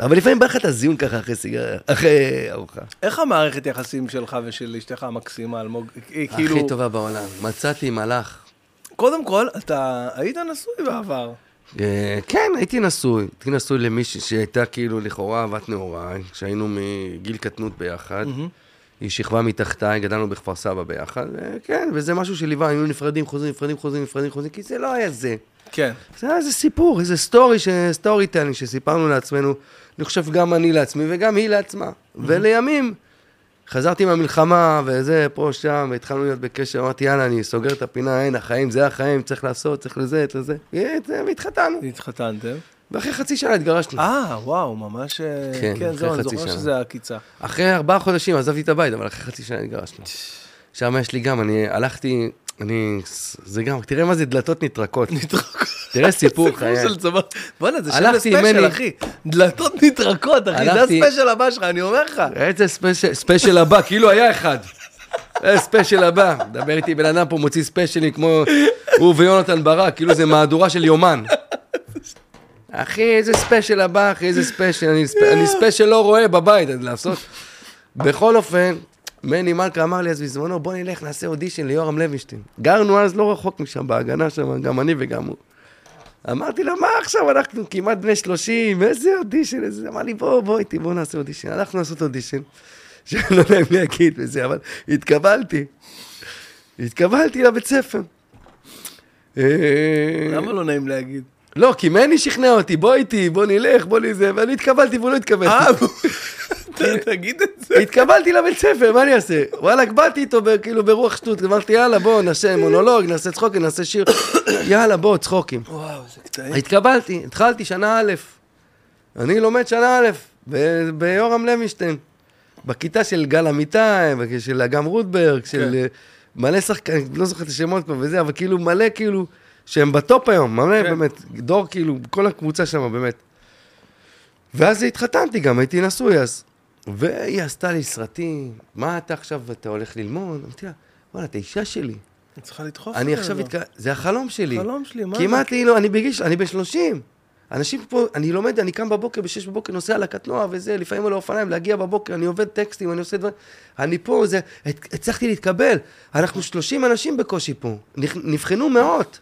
אבל לפעמים בא לך את הזיון ככה אחרי סיגריה, אחרי ארוחה. איך המערכת יחסים שלך ושל אשתך המקסימה, אלמוג? היא כאילו, הכי טובה בעולם. מצאתי מלאך. קודם כל, אתה היית נשוי בעבר. אה, כן, הייתי נשוי. הייתי נשוי למישהי שהייתה כאילו לכאורה אהבת נעוריי, שהיינו מגיל קטנות ביחד. היא שכבה מתחתיי, גדלנו בכפר סבא ביחד, וכן, וזה משהו שליווה, היינו נפרדים, חוזרים, נפרדים, חוזרים, נפרדים, חוזרים, כי זה לא היה זה. כן. זה היה איזה סיפור, איזה story, ש... storytelling שסיפרנו לעצמנו, אני חושב גם אני לעצמי וגם היא לעצמה. ולימים, חזרתי מהמלחמה וזה, פה, שם, והתחלנו להיות בקשר, אמרתי, יאללה, אני סוגר את הפינה, אין, החיים, זה החיים, צריך לעשות, צריך לזה, את לזה. והתחתנו. התחתנתם. ואחרי חצי שנה התגרשנו. אה, וואו, ממש... אה, כן, כן, אחרי זהו, אני חצי זוכר שנה. שזה העקיצה. אחרי ארבעה חודשים עזבתי את הבית, אבל אחרי חצי שנה התגרשנו. שם יש לי גם, אני הלכתי, אני, זה גם, תראה מה זה דלתות נטרקות. תראה סיפור חיי. בואנה, זה שם לספיישל, מני- אחי. דלתות נטרקות, אחי, זה הספיישל הבא שלך, אני אומר לך. איזה ספיישל, הבא, כאילו היה אחד. זה ספיישל הבא. מדבר איתי בן אדם פה, מוציא ספיישלים כמו הוא ויונתן ברק, כאילו זה מהדורה של יומן. אחי, איזה ספיישל הבא, אחי, איזה ספיישל, אני, ספ... אני ספיישל לא רואה בבית, אז לעשות. בכל אופן, מני מלכה אמר לי אז בזמנו, בוא נלך, נעשה אודישן ליורם לוינשטיין. גרנו אז לא רחוק משם, בהגנה שם, גם אני וגם הוא. אמרתי לו, מה עכשיו, אנחנו כמעט בני 30, איזה אודישן, איזה... אמר לי, בוא, בוא איתי, בוא נעשה אודישן. הלכנו לעשות אודישן, שלא יודע אם להגיד וזה, אבל התקבלתי. התקבלתי לבית ספר. אה, למה לא נעים להגיד? לא, כי מני שכנע אותי, בוא איתי, בוא נלך, בוא נזה, ואני התקבלתי והוא לא התקבל. ת- תגיד את זה. התקבלתי לבית ספר, מה אני אעשה? וואלכ, באתי איתו כאילו ברוח שטות, אמרתי, יאללה, בוא, נעשה מונולוג, נעשה צחוקים, נעשה שיר. יאללה, בוא, צחוקים. וואו, זה קטעים. התקבלתי, התחלתי שנה א', אני לומד שנה א', ביורם לוינשטיין, בכיתה של גל אמיתי, של אגם רוטברג, של כן. אה, מלא שחקנים, לא זוכר את השמות כבר וזה, אבל כאילו מלא כאילו, שהם בטופ היום, מלא כן. באמת, דור כאילו, כל הקבוצה שם באמת. ואז התחתנתי גם, הייתי נשוי אז. והיא עשתה לי סרטים, מה אתה עכשיו, אתה הולך ללמוד? אמרתי לה, וואלה, אתה אישה שלי. אני צריכה לדחוף אני את עכשיו, לא. התק... זה החלום שלי. חלום שלי, מה כמעט לי לא, אני בגיל, אני בן 30. אנשים פה, אני לומד, אני קם בבוקר, ב-6 בבוקר, נוסע על הקטנוע וזה, לפעמים על האופניים, להגיע בבוקר, אני עובד טקסטים, אני עושה דברים. אני פה, זה, הצלחתי להתקבל. אנחנו 30 אנשים בקושי פה. נבחנו מאות.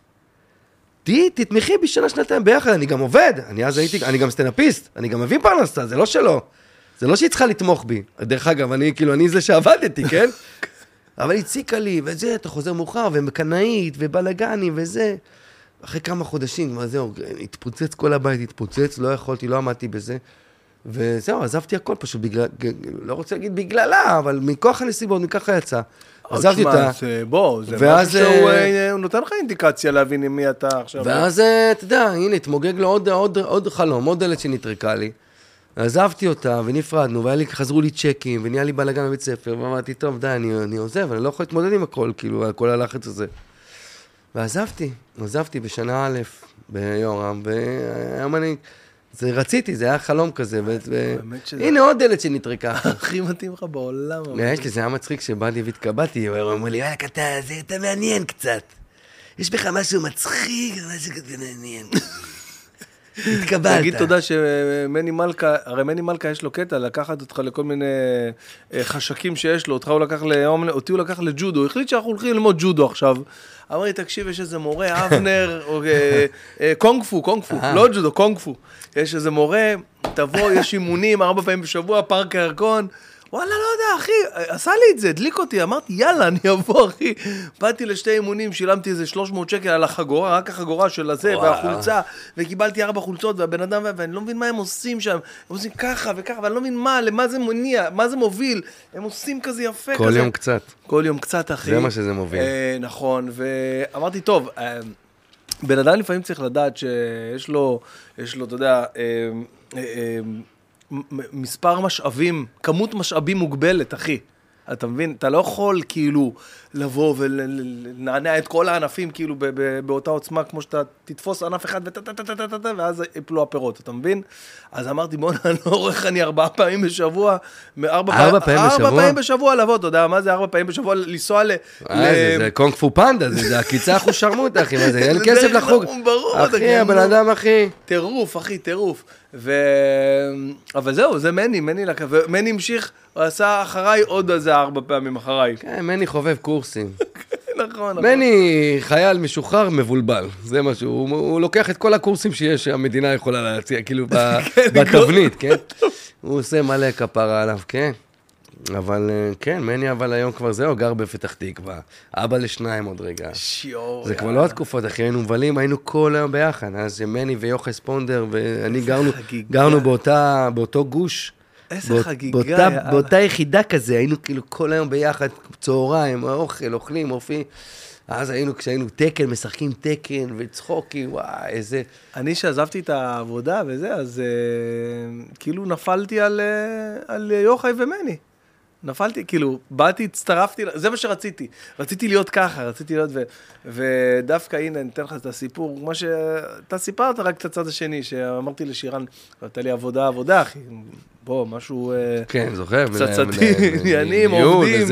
תהיי, תתמכי בשנה, שנתיים ביחד, אני גם עובד. אני אז הייתי, אני גם סטנדאפיסט, אני גם מביא פרנסה, זה לא שלא. זה לא שהיא צריכה לתמוך בי. דרך אגב, אני כאילו, אני זה שעבדתי, כן? אבל הציקה לי, וזה, אתה חוזר מאוחר, ומקנאית, ובלאגנים, וזה. אחרי כמה חודשים, כבר זהו, התפוצץ כל הבית, התפוצץ, לא יכולתי, לא עמדתי בזה. וזהו, עזבתי הכל פשוט בגלל, לא רוצה להגיד בגללה, אבל מכוח הנסיבות, מככה יצא. עזבתי אותה. זה- בוא, זה ואז, משהו שהוא אה, אה, נותן לך אינדיקציה להבין עם מי אתה עכשיו. ואז, אה, אתה יודע, הנה, התמוגג לו עוד, עוד, עוד חלום, עוד דלת שנטרקה לי. עזבתי אותה, ונפרדנו, והיה לי, חזרו לי צ'קים, ונהיה לי בלאגן בבית ספר, ואמרתי, טוב, די, אני, אני עוזב, אני לא יכול להתמודד עם הכל, כאילו, על כל הלחץ הזה. ועזבתי, עזבתי בשנה א' ביורם, והיום אני, זה רציתי, זה היה חלום כזה, ו... הנה עוד דלת שנטרקה. הכי מתאים לך בעולם. יש לי, זה היה מצחיק שבאתי והתקבלתי, הוא אמר לי, וואלכ, אתה, זה- אתה מעניין קצת. יש בך משהו מצחיק, משהו כזה מעניין. התקבלת. תגיד תודה שמני מלכה, הרי מני מלכה יש לו קטע לקחת אותך לכל מיני אה, חשקים שיש לו, אותך הוא לקח ליום, אותי הוא לקח לג'ודו, הוא החליט שאנחנו הולכים ללמוד ג'ודו עכשיו. אמר לי, תקשיב, יש איזה מורה, אבנר, או אה, אה, קונג פו, קונג פו. לא ג'ודו, קונג פו. יש איזה מורה, תבוא, יש אימונים ארבע פעמים בשבוע, פארק הירקון. וואלה, לא יודע, אחי, עשה לי את זה, הדליק אותי, אמרתי, יאללה, אני אבוא, אחי. באתי לשתי אימונים, שילמתי איזה 300 שקל על החגורה, רק החגורה של הזה, וואו. והחולצה, וקיבלתי ארבע חולצות, והבן אדם, ואני לא מבין מה הם עושים שם, הם עושים ככה וככה, ואני לא מבין מה, למה זה מניע, מה זה מוביל, הם עושים כזה יפה כל כזה. יום קצת. כל יום קצת, אחי. זה מה שזה מוביל. אה, נכון, ואמרתי, טוב, אה, בן אדם לפעמים צריך לדעת שיש לו, יש לו, אתה יודע, אה, אה, אה, מספר משאבים, כמות משאבים מוגבלת, אחי. אתה מבין? אתה לא יכול כאילו לבוא ולנענע את כל הענפים כאילו ב- ב- באותה עוצמה כמו שאתה תתפוס ענף אחד וטה-טה-טה-טה-טה ואז יפלו הפירות, אתה מבין? אז אמרתי בוא'נה, אני לא עורך אני ארבעה פעמים בשבוע, ארבע פעמים- פעמים ארבע בשבוע? פעמים בשבוע לבוא, אתה יודע מה זה ארבע פעמים בשבוע לנסוע ל... אה, זה- קונג פו פנדה, זה עקיצה אחוז שרמוטה, אחי, מה זה, אין כסף דרך לחוג. ברור, אחי, הבן אדם, אחי. טירוף, אחי, טירוף. ו... אבל זהו, זה מני, מני לקח, ומני המשיך, הוא עשה אחריי עוד איזה ארבע פעמים אחריי. כן, מני חובב קורסים. נכון, נכון. מני חייל משוחרר מבולבל, זה משהו, הוא, הוא לוקח את כל הקורסים שיש שהמדינה יכולה להציע, כאילו ב- בתבנית, כן? הוא עושה מלא כפרה עליו, כן. אבל אה, כן, מני אבל היום כבר זהו, גר בפתח תקווה. אבא לשניים עוד רגע. שיו, זה כבר יאללה. לא התקופות, אחי, היינו מבלים, היינו כל היום ביחד. אז מני ויוחס פונדר ואני גרנו. גרנו באותה, באותו גוש. איזה באות- חגיגה, באותה, יאללה. באותה יחידה כזה, היינו כאילו כל היום ביחד, צהריים, אוכל, אוכלים, אופי. אז היינו, כשהיינו תקן, משחקים תקן וצחוקים, וואי, איזה... אני שעזבתי את העבודה וזה, אז אה, כאילו נפלתי על, אה, על יוחאי ומני. נפלתי, כאילו, באתי, הצטרפתי, זה מה שרציתי. רציתי להיות ככה, רציתי להיות, ו, ודווקא, הנה, אני אתן לך את הסיפור, מה שאתה סיפרת, רק את הצד השני, שאמרתי לשירן, הייתה לי עבודה, עבודה, אחי, בוא, משהו... אה, כן, זוכר? פצצתי, עניינים, עובדים.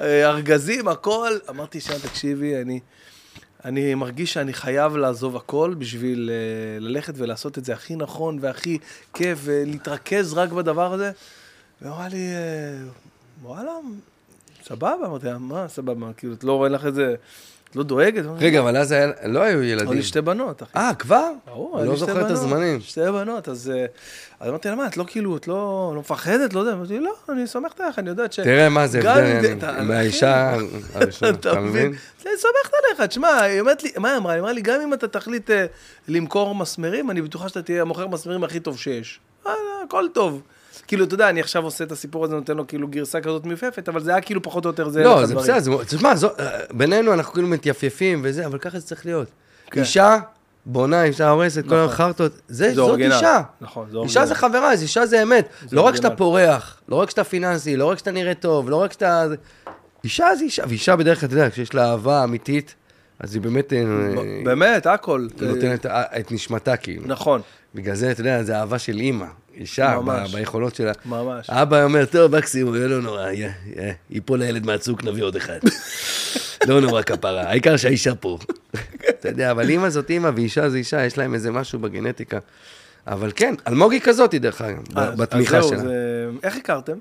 אה, ארגזים, הכל. אמרתי, שירן, תקשיבי, אני, אני מרגיש שאני חייב לעזוב הכל בשביל אה, ללכת ולעשות את זה הכי נכון והכי כיף, ולהתרכז רק בדבר הזה. והוא אמר לי, וואלה, סבבה, אמרתי לה, מה סבבה, כאילו, את לא רואה לך את זה, את לא דואגת? רגע, אבל אז היה- לא היו היו ילדים. לי שתי בנות, אחי. אה, כבר? ברור, אני היו לא לי שתי זוכר את בנות, הזמנים. שתי בנות, אז אה, אמרתי לה, מה, את לא כאילו, את לא לא מפחדת, לא יודע, אמרתי, לא, אני סומכת עליך, אני יודעת ש... תראה מה זה מהאישה הראשונה, אתה מבין? אני סומכת עליך, תשמע, היא אומרת לי, מה היא אמרה? היא אמרה לי, גם אם אתה תחליט אה, למכור מסמרים, אני בטוחה שאתה תהיה המוכר מסמרים הכי טוב שיש. הכל טוב. כאילו, אתה יודע, אני עכשיו עושה את הסיפור הזה, נותן לו כאילו גרסה כזאת מיופפת, אבל זה היה כאילו פחות או יותר זה. לא, זה. בסדר, זה- תשמע, זו- בינינו אנחנו כאילו מתייפייפים וזה, אבל ככה זה צריך להיות. כן. אישה בונה, אישה הורסת, כל נכון. החרטות, זה- זה זאת אורגינל. אישה. נכון, זה אישה. זה חברה, אז אישה זה אמת. לא רק שאתה. פורח, לא רק שאתה פיננסי, לא רק שאתה נראה טוב, לא רק שאתה... זה- אישה זה אישה, ואישה בדרך כלל, אתה יודע, כשיש לה אהבה אמיתית, אז היא באמת אה, באמת, הכל. נותנת את נשמתה, כאילו. נכון, בגלל זה, אתה יודע, זה אהבה של אימא, אישה, ממש. ביכולות שלה. ממש. אבא אומר, טוב, מקסימום, יהיה לא נורא, יא, ייפול הילד מהצוק, נביא עוד אחד. לא נורא כפרה, העיקר שהאישה פה. אתה יודע, אבל אימא זאת אימא ואישה זה אישה, יש להם איזה משהו בגנטיקה. אבל כן, אלמוגי כזאתי, דרך אגב, בתמיכה שלה. זה- איך הכרתם?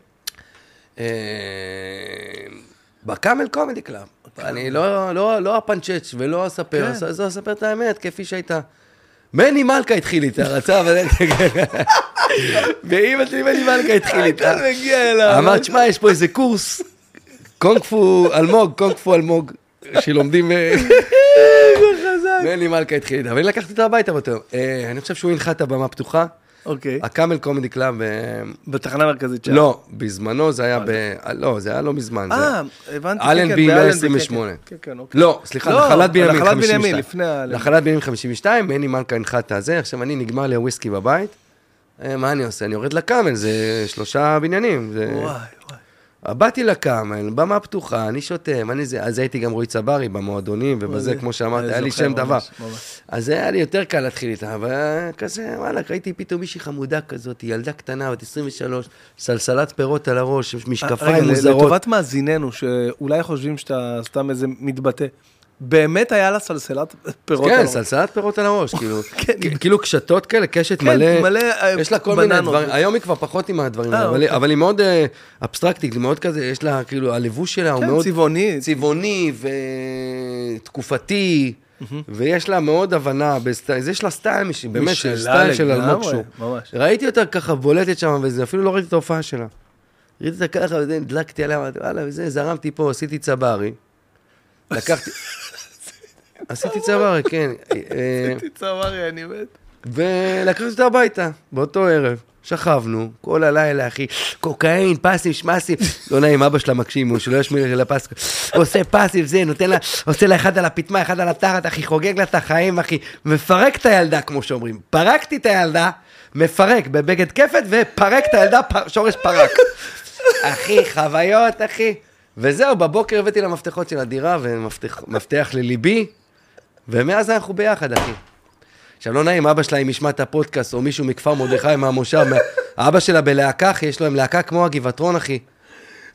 אה, בקאמל קומדי קלאב. אני לא, לא, לא אפנצ'ץ' ולא אספר, כן. אז אספר את האמת כפי שהייתה. מני מלכה התחיל איתה, רצה, אבל... ואימא שלי מני מלכה התחיל איתה. כאן מגיע אליו. אמרת, תשמע, יש פה איזה קורס, קונג פו אלמוג, קונג פו אלמוג, שלומדים... אה, מני מלכה התחיל איתה, ואני לקחתי אותה הביתה באותו יום. אה, אני חושב שהוא הנחה את הבמה פתוחה, אוקיי. הקאמל קומדי קלאב, אה, בתחנה המרכזית שם. לא, בזמנו זה היה ב... לא, זה היה לא מזמן. אה, הבנתי. אלנבי כן, כן, באלנבי, 128. כן, כן, כן, אוקיי. לא, סליחה, לא, נחלת בנימין נחלת 52. בנימין, לפני האלנבי. נחלת בנימין 52, מני מלכה הנחה את הזה, עכשיו אני נגמר לי הוויסקי בבית, מה אני עושה? אני יורד לקאמל, זה שלושה בניינים. זה- וואי, וואי. באתי לקאמל, במה פתוחה, אני שותה, מה אני זה, אז הייתי גם רועי צברי במועדונים ובזה, וואי, כמו שאמרת, היה לי שם דבר. ממש, ממש. אז היה לי יותר קל להתחיל איתה, אבל כזה, וואלה, ראיתי פתאום מישהי חמודה כזאת, ילדה קטנה, בת 23, סלסלת פירות על הראש, רגע, משקפיים מוזרות. לטובת מאזיננו, שאולי חושבים שאתה סתם איזה מתבטא, באמת היה לה סלסלת פירות על כן, הראש. סלסלת פירות על הראש, כאילו, כן. כאילו קשתות כאלה, קשת כן, מלא, אה, יש לה כל מיני. דברים, היום היא כבר פחות עם הדברים אה, האלה, אבל אוקיי. היא- אבל היא מאוד אה, אבסטרקטית, היא מאוד כזה, יש לה, כאילו, הלבוש שלה הוא כן, מאוד צבעוני. צבעוני ותקופתי, ויש לה מאוד הבנה, אז יש לה סטייל, באמת, סטייל של אלמוג. ממש. ראיתי אותה ככה בולטת שם, וזה, אפילו לא ראיתי את ההופעה שלה. ראיתי אותה ככה, וזה, הדלקתי עליה, אמרתי, וואלה, וזה, זרמתי פה, עשיתי צברי. לקחתי... עשיתי צברי, כן. אה, צמרי, אני מת. ולקחתי אותה הביתה, באותו ערב. שכבנו, כל הלילה, אחי, קוקאין, פסים, שמסים. לא נעים, אבא שלה מקשיב, הוא שלא ישמיע לי לפס. עושה פסים, זה, נותן לה, עושה לה אחד על הפטמה, אחד על התחת, אחי, חוגג לה את החיים, אחי. מפרק את הילדה, כמו שאומרים. פרקתי את הילדה, מפרק בבגד כפת, ופרק את הילדה, פ- שורש פרק. אחי, חוויות, אחי. וזהו, בבוקר הבאתי לה מפתחות של הדירה, ומפתח לליבי, ומאז אנחנו ביחד, אחי. עכשיו, לא נעים, אבא שלה, אם ישמע את הפודקאסט, או מישהו מכפר מרדכי מהמושב, מה- אבא שלה בלהקה, אחי, יש להם להקה כמו הגבעתרון, אחי.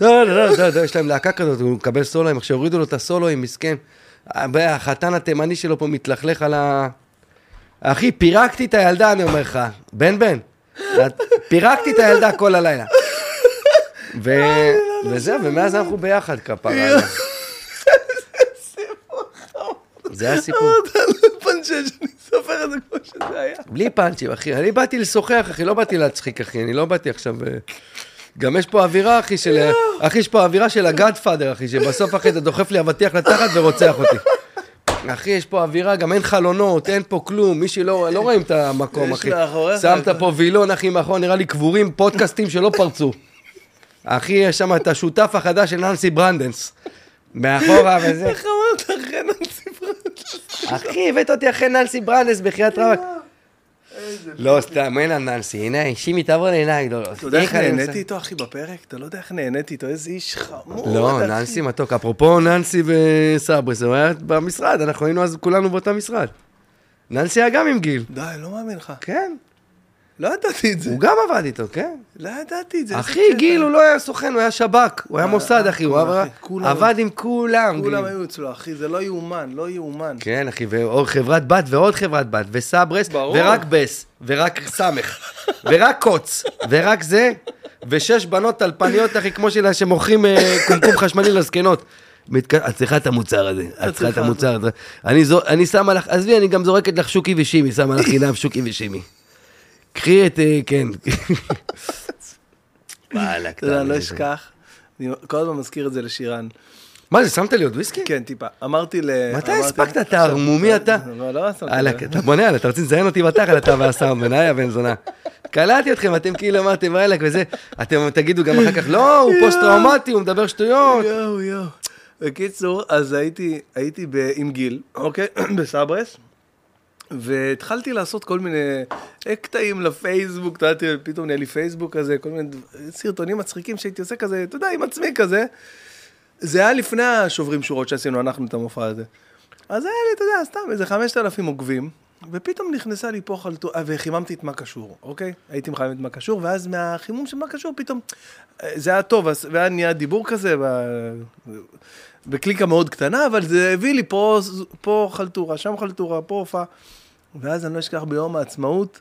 לא, לא, לא, יש להם להקה כזאת, הוא מקבל סולואים, עכשיו הורידו לו את הסולואים, מסכן. החתן התימני שלו פה מתלכלך על ה... אחי, פירקתי את הילדה, אני אומר לך. בן בן, פירקתי את הילדה כל הלילה. ו... וזהו, ומאז אנחנו ביחד, כפרה. זה הסיפור. פנצ'ה שאני אספר את זה כמו שזה היה. בלי פאנצ'ים, אחי. אני באתי לשוחח, אחי, לא באתי להצחיק, אחי. אני לא באתי עכשיו... אה, גם יש פה אווירה, אחי, של... אחי, יש פה אווירה של ה Godfather, אחי, שבסוף, אחי, אתה דוחף לי אבטיח לתחת ורוצח אותי. אחי, יש פה אווירה, גם אין חלונות, אין פה כלום, מישהי לא, לא רואים את המקום, אחי. שמת פה וילון, אחי, מאחור, נראה לי קבורים פודקאסטים שלא פרצו. אחי, יש שם את השותף החדש של ננסי ברנדס. מאחורה וזה. איך אמרת אחרי ננסי ברנדס? אחי, הבאת אותי אחרי ננסי ברנדס בחייאת רבאק. לא, סתם, אין על ננסי, הנה, שימי, תעבור לעיניי. לא, לא, אתה יודע איך נהניתי איתו, אחי, בפרק? אתה לא יודע איך נהניתי איתו, איזה איש חמוד. לא. ננסי מתוק. אפרופו ננסי וסברס, הוא היה במשרד, אנחנו היינו אז כולנו באותה משרד. ננסי היה גם עם גיל. די, לא מאמין לך. כן, לא ידעתי את זה. הוא גם עבד איתו, כן. לא ידעתי את זה. אחי. גיל הוא לא היה סוכן, הוא היה שב"כ, הוא היה אה, מוסד, אחי, הוא. עבד עם כולם. כולם. היו אצלו, אחי, זה לא יאומן, לא יאומן. כן, אחי, ועוד חברת בת ועוד חברת בת, וסברס. ורק בס, ורק סמך, ורק קוץ, ורק זה, ושש בנות טלפניות, אחי, כמו שלה שמוכרים אה, קומקום חשמלי לזקנות. מתק- את צריכה את המוצר הזה, את צריכה את המוצר הזה. אני זו- אני שמה לך, עזבי, אני גם זורקת לך שוקי ושימי, שמה לך חינם שוקי ושימי. קחי את, אה, כן. וואלכ, אתה יודע, אני לא. אשכח. אני כל הזמן מזכיר את זה לשירן. מה זה, שמת לי עוד וויסקי? כן, טיפה. אמרתי ל... מתי הספקת? אתה ערמומי אתה? לא, לא שמתי וואלה, לב. אתה בונה, אתה רוצה לזיין אותי בתחת, אתה והסאונד, בניה בן זונה. קלטתי אתכם, אתם כאילו אמרתם, וואלה, וזה, אתם תגידו גם אחר כך, לא, הוא פוסט-טראומטי, הוא מדבר שטויות. יואו, יואו. בקיצור, אז הייתי, עם גיל, אוקיי? בסברס, והתחלתי לעשות כל מיני אה, קטעים לפייסבוק, אתה יודע, פתאום נהיה לי פייסבוק כזה, כל מיני סרטונים מצחיקים שהייתי עושה כזה, אתה יודע, עם עצמי כזה. זה היה לפני השוברים שורות שעשינו אנחנו את המופע הזה. אז היה לי, אתה יודע, סתם איזה 5,000 עוקבים, ופתאום נכנסה לי פה חלטורה, וחיממתי את מה קשור, אוקיי? הייתי מחמם את מה קשור, ואז מהחימום של מה קשור, פתאום, אה, זה היה טוב, והיה נהיה דיבור כזה, ב- בקליקה מאוד קטנה, אבל זה הביא לי פה, פה חלטורה, שם חלטורה, פה הופעה. ואז אני לא אשכח ביום העצמאות,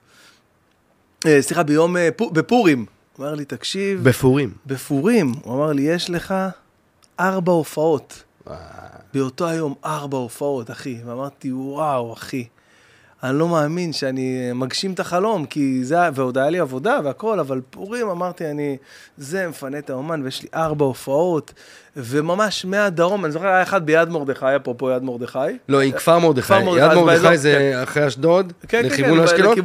אה, סליחה, ביום, אה, פו- בפורים, הוא אמר לי, תקשיב, בפורים. בפורים, הוא אמר לי, יש לך ארבע הופעות. באותו היום ארבע הופעות, אחי. ואמרתי, וואו, אחי. אני לא מאמין שאני מגשים את החלום, כי זה, ועוד היה לי עבודה והכל, אבל פורים, אמרתי, אני, זה מפנה את האומן, ויש לי ארבע הופעות, וממש מהדרום, אני זוכר, היה אחד ביד מרדכי, אפרופו יד מרדכי. לא, היא כפר מרדכי. יד מרדכי זה אחרי אשדוד, כן, כן, לכיוון כן, אשקלון.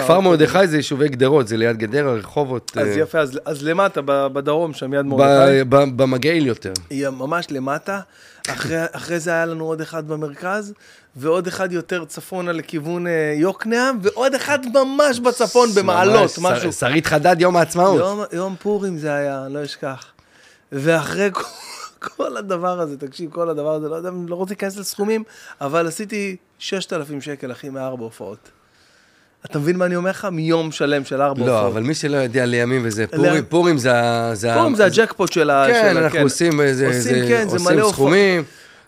כפר אוקיי. מרדכי זה יישובי גדרות, זה ליד גדרה, רחובות. אז אה, יפה, אז, למטה, בדרום, שם יד מרדכי. במגעיל יותר. ממש למטה. אחרי, אחרי זה היה לנו עוד אחד במרכז, ועוד אחד יותר צפונה לכיוון אה, יוקנעם, ועוד אחד ממש בצפון במעלות, משהו. שרית חדד, יום העצמאות. יום, יום פורים זה היה, לא אשכח. ואחרי כל, כל הדבר הזה, תקשיב, כל הדבר הזה, לא יודע, לא רוצה להיכנס לסכומים, אבל עשיתי 6,000 שקל, אחי, מארבע הופעות. אתה מבין מה אני אומר לך? מיום שלם של ארבע לא, הופעות. אבל מי שלא יודע לימים וזה, פורים, פורים זה ה... פורים זה הג'קפוט של ה... כן, אנחנו עושים איזה, עושים, איזה- כן, זה מלא עושים הופעות. סכומים,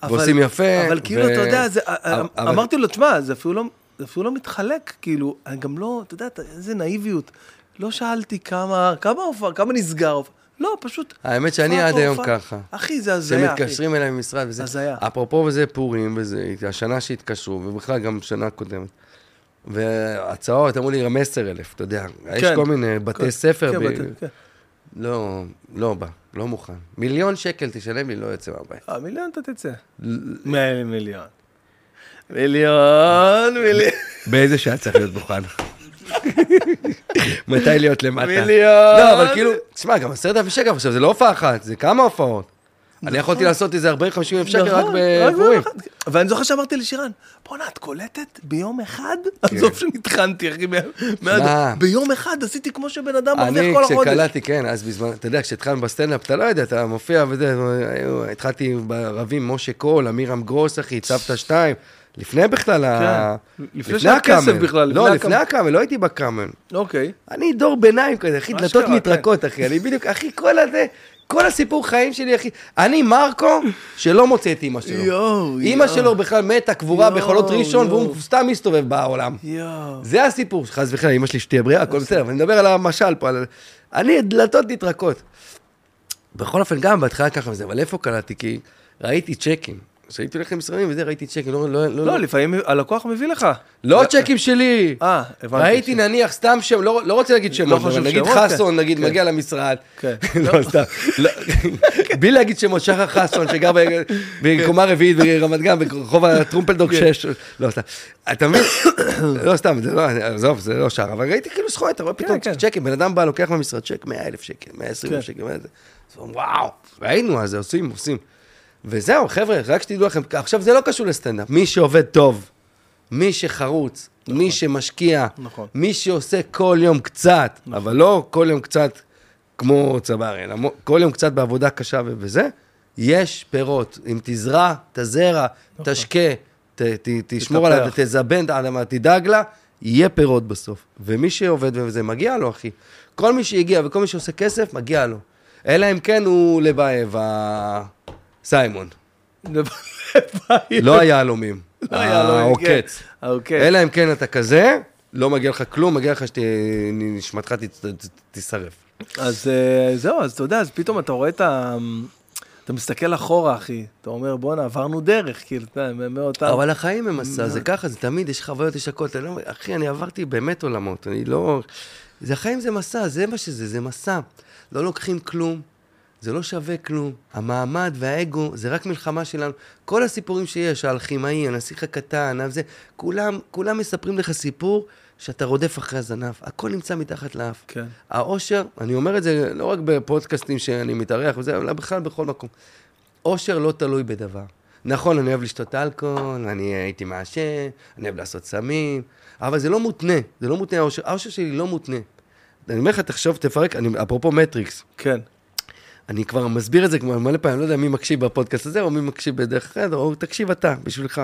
ועושים יפה. אבל כאילו, ו- אתה יודע, זה, אבל- אמרתי לו, תשמע, זה אפילו לא, זה אפילו לא מתחלק, כאילו, אני גם לא, אתה יודע, איזה נאיביות. לא שאלתי כמה, כמה הופעה, כמה נסגר הופעה. לא, פשוט... האמת שאני עד היום. ככה. אחי, זה הזיה, אחי. שמתקשרים אליי ממשרד וזה. הזיה. אפרופו וזה פורים וזה, השנה שהתקשרו, ובכלל גם שנה קודמת. והצעות, אמרו לי גם עשר אלף, אתה יודע. יש כן. כל מיני בתי כן, ספר. כן, ב- בתי- כן. לא, לא בא, לא מוכן. מיליון שקל תשלם לי, לא יוצא מהבית. אה, מיליון אתה תצא. מאה מיליון. מיליון, מיליון. באיזה שעה צריך להיות מוכן? מתי להיות למטה? מיליון. לא, אבל כאילו, תשמע, גם עשרת אלפים שקל עכשיו, זה לא הופעה אחת, זה כמה הופעות. אני יכולתי לעשות איזה 40-50 אלף שקל רק נכון, בפורים. ואני זוכר שאמרתי לשירן, בואנה, את קולטת ביום אחד? עזוב שנטחנתי, אחי, ביום אחד עשיתי כמו שבן אדם מרוויח אני, כל החודש. כשקלטתי, כן, אז בזמן, אתה יודע, כשהתחלנו בסטנדאפ, אתה לא יודע, אתה מופיע וזה, התחלתי ברבים, משה קול, אמירם גרוס, אחי, צוותא שתיים, לפני בכלל ה... כן, לפני שהיה כסף הקאמל. בכלל, לא, לפני לפני הקאמל, לא הייתי בקאמל. אוקיי. אני דור ביניים כזה, אחי, דלתות כן. מתרקות, אחי, אני בדיוק, אחי, כל הזה, כל הסיפור חיים שלי, אחי, אני מרקו, שלא מוצא את אימא שלו. יואו, אימא. שלו בכלל מתה, קבורה בחולות ראשון, והוא יואו. סתם מסתובב בעולם. יואו. זה הסיפור, חס וחלילה, אמא שלי שתהיה בריאה, הכל בסדר, אבל אני מדבר על המשל פה, על... אני, דלתות נטרקות. בכל אופן, גם בהתחלה ככה וזה, אבל איפה קלטתי? כי ראיתי צ'קים. כשהייתי הולך למשרדים וזה, ראיתי צ'קים, לא, לא, לא, לא, לפעמים הלקוח מביא לך. לא צ'קים שלי. אה, הבנתי. ראיתי נניח סתם שם, לא, לא רוצה להגיד שמות, חשוב אבל נגיד שמות, חסון, כן. נגיד כן. מגיע למשרד. כן. לא, סתם. לא, בלי להגיד שמות, שחר חסון, שגר בקומה רביעית ברמת גן, ברחוב הטרומפלדוג כן. 6. לא, סתם. אתה מבין? לא, סתם, זה לא, עזוב, זה לא שער, אבל ראיתי כאילו סחורה, אתה רואה פתאום כן. צ'קים, בן אדם בא, לוקח מהמשרד צ'ק 100 אלף שקל, 120 אלף כן. שקל, 100 אלף. אז הוא אומר, וואו, ראינו, אז עושים, עושים. וזהו, חבר'ה, רק שתדעו לכם, עכשיו זה לא קשור לסטנדאפ, מי שעובד טוב, מי שחרוץ, מי שמשקיע, נכון. מי שעושה כל יום קצת, אבל לא כל יום קצת כמו צברי, אלא כל יום קצת בעבודה קשה ו- וזה, יש פירות. אם תזרע, תזרע, תשקה, ת- ת- תשמור. עליה, תזבן את האדמה, תדאג לה, יהיה פירות בסוף. ומי שעובד וזה, מגיע לו, אחי. כל מי שהגיע וכל מי שעושה כסף, מגיע לו. אלא אם כן הוא לבייב, ה- סיימון. לא היהלומים. לא היהלומים, כן. העוקץ. אלא אם כן אתה כזה, לא מגיע לך כלום, מגיע לך שנשמתך תשרף. אז אה, זהו, אז אתה יודע, אז פתאום אתה רואה את ה... אתה מסתכל אחורה, אחי, אתה אומר, בואנה, עברנו דרך, כאילו, אתה יודע, מאותם... אבל החיים הם מסע, זה ככה, זה תמיד, יש חוויות, יש הכל. אתה לא- אחי, אני עברתי באמת עולמות, אני לא... זה החיים זה מסע, זה מה שזה, זה מסע. לא לוקחים כלום, זה לא שווה כלום. המעמד והאגו, זה רק מלחמה שלנו. כל הסיפורים שיש, האלכימאי, הנסיך הקטן, זה, כולם, כולם מספרים לך סיפור שאתה רודף אחרי הזנב. הכל נמצא מתחת לאף. כן. האושר, אני אומר את זה לא רק בפודקאסטים שאני מתארח וזה, אלא בכלל בכל מקום. אושר לא תלוי בדבר. נכון, אני אוהב לשתות אלכוהול, אני הייתי מעשן, אני אוהב לעשות סמים, אבל זה לא מותנה, זה לא מותנה האושר. האושר שלי לא מותנה. אני אומר לך, תחשוב, תפרק, אני, אפרופו מטריקס, כן. אני כבר מסביר את זה כבר מלא פעמים, לא יודע מי מקשיב בפודקאסט הזה, או מי מקשיב בדרך אחרת, או תקשיב אתה, בשבילך.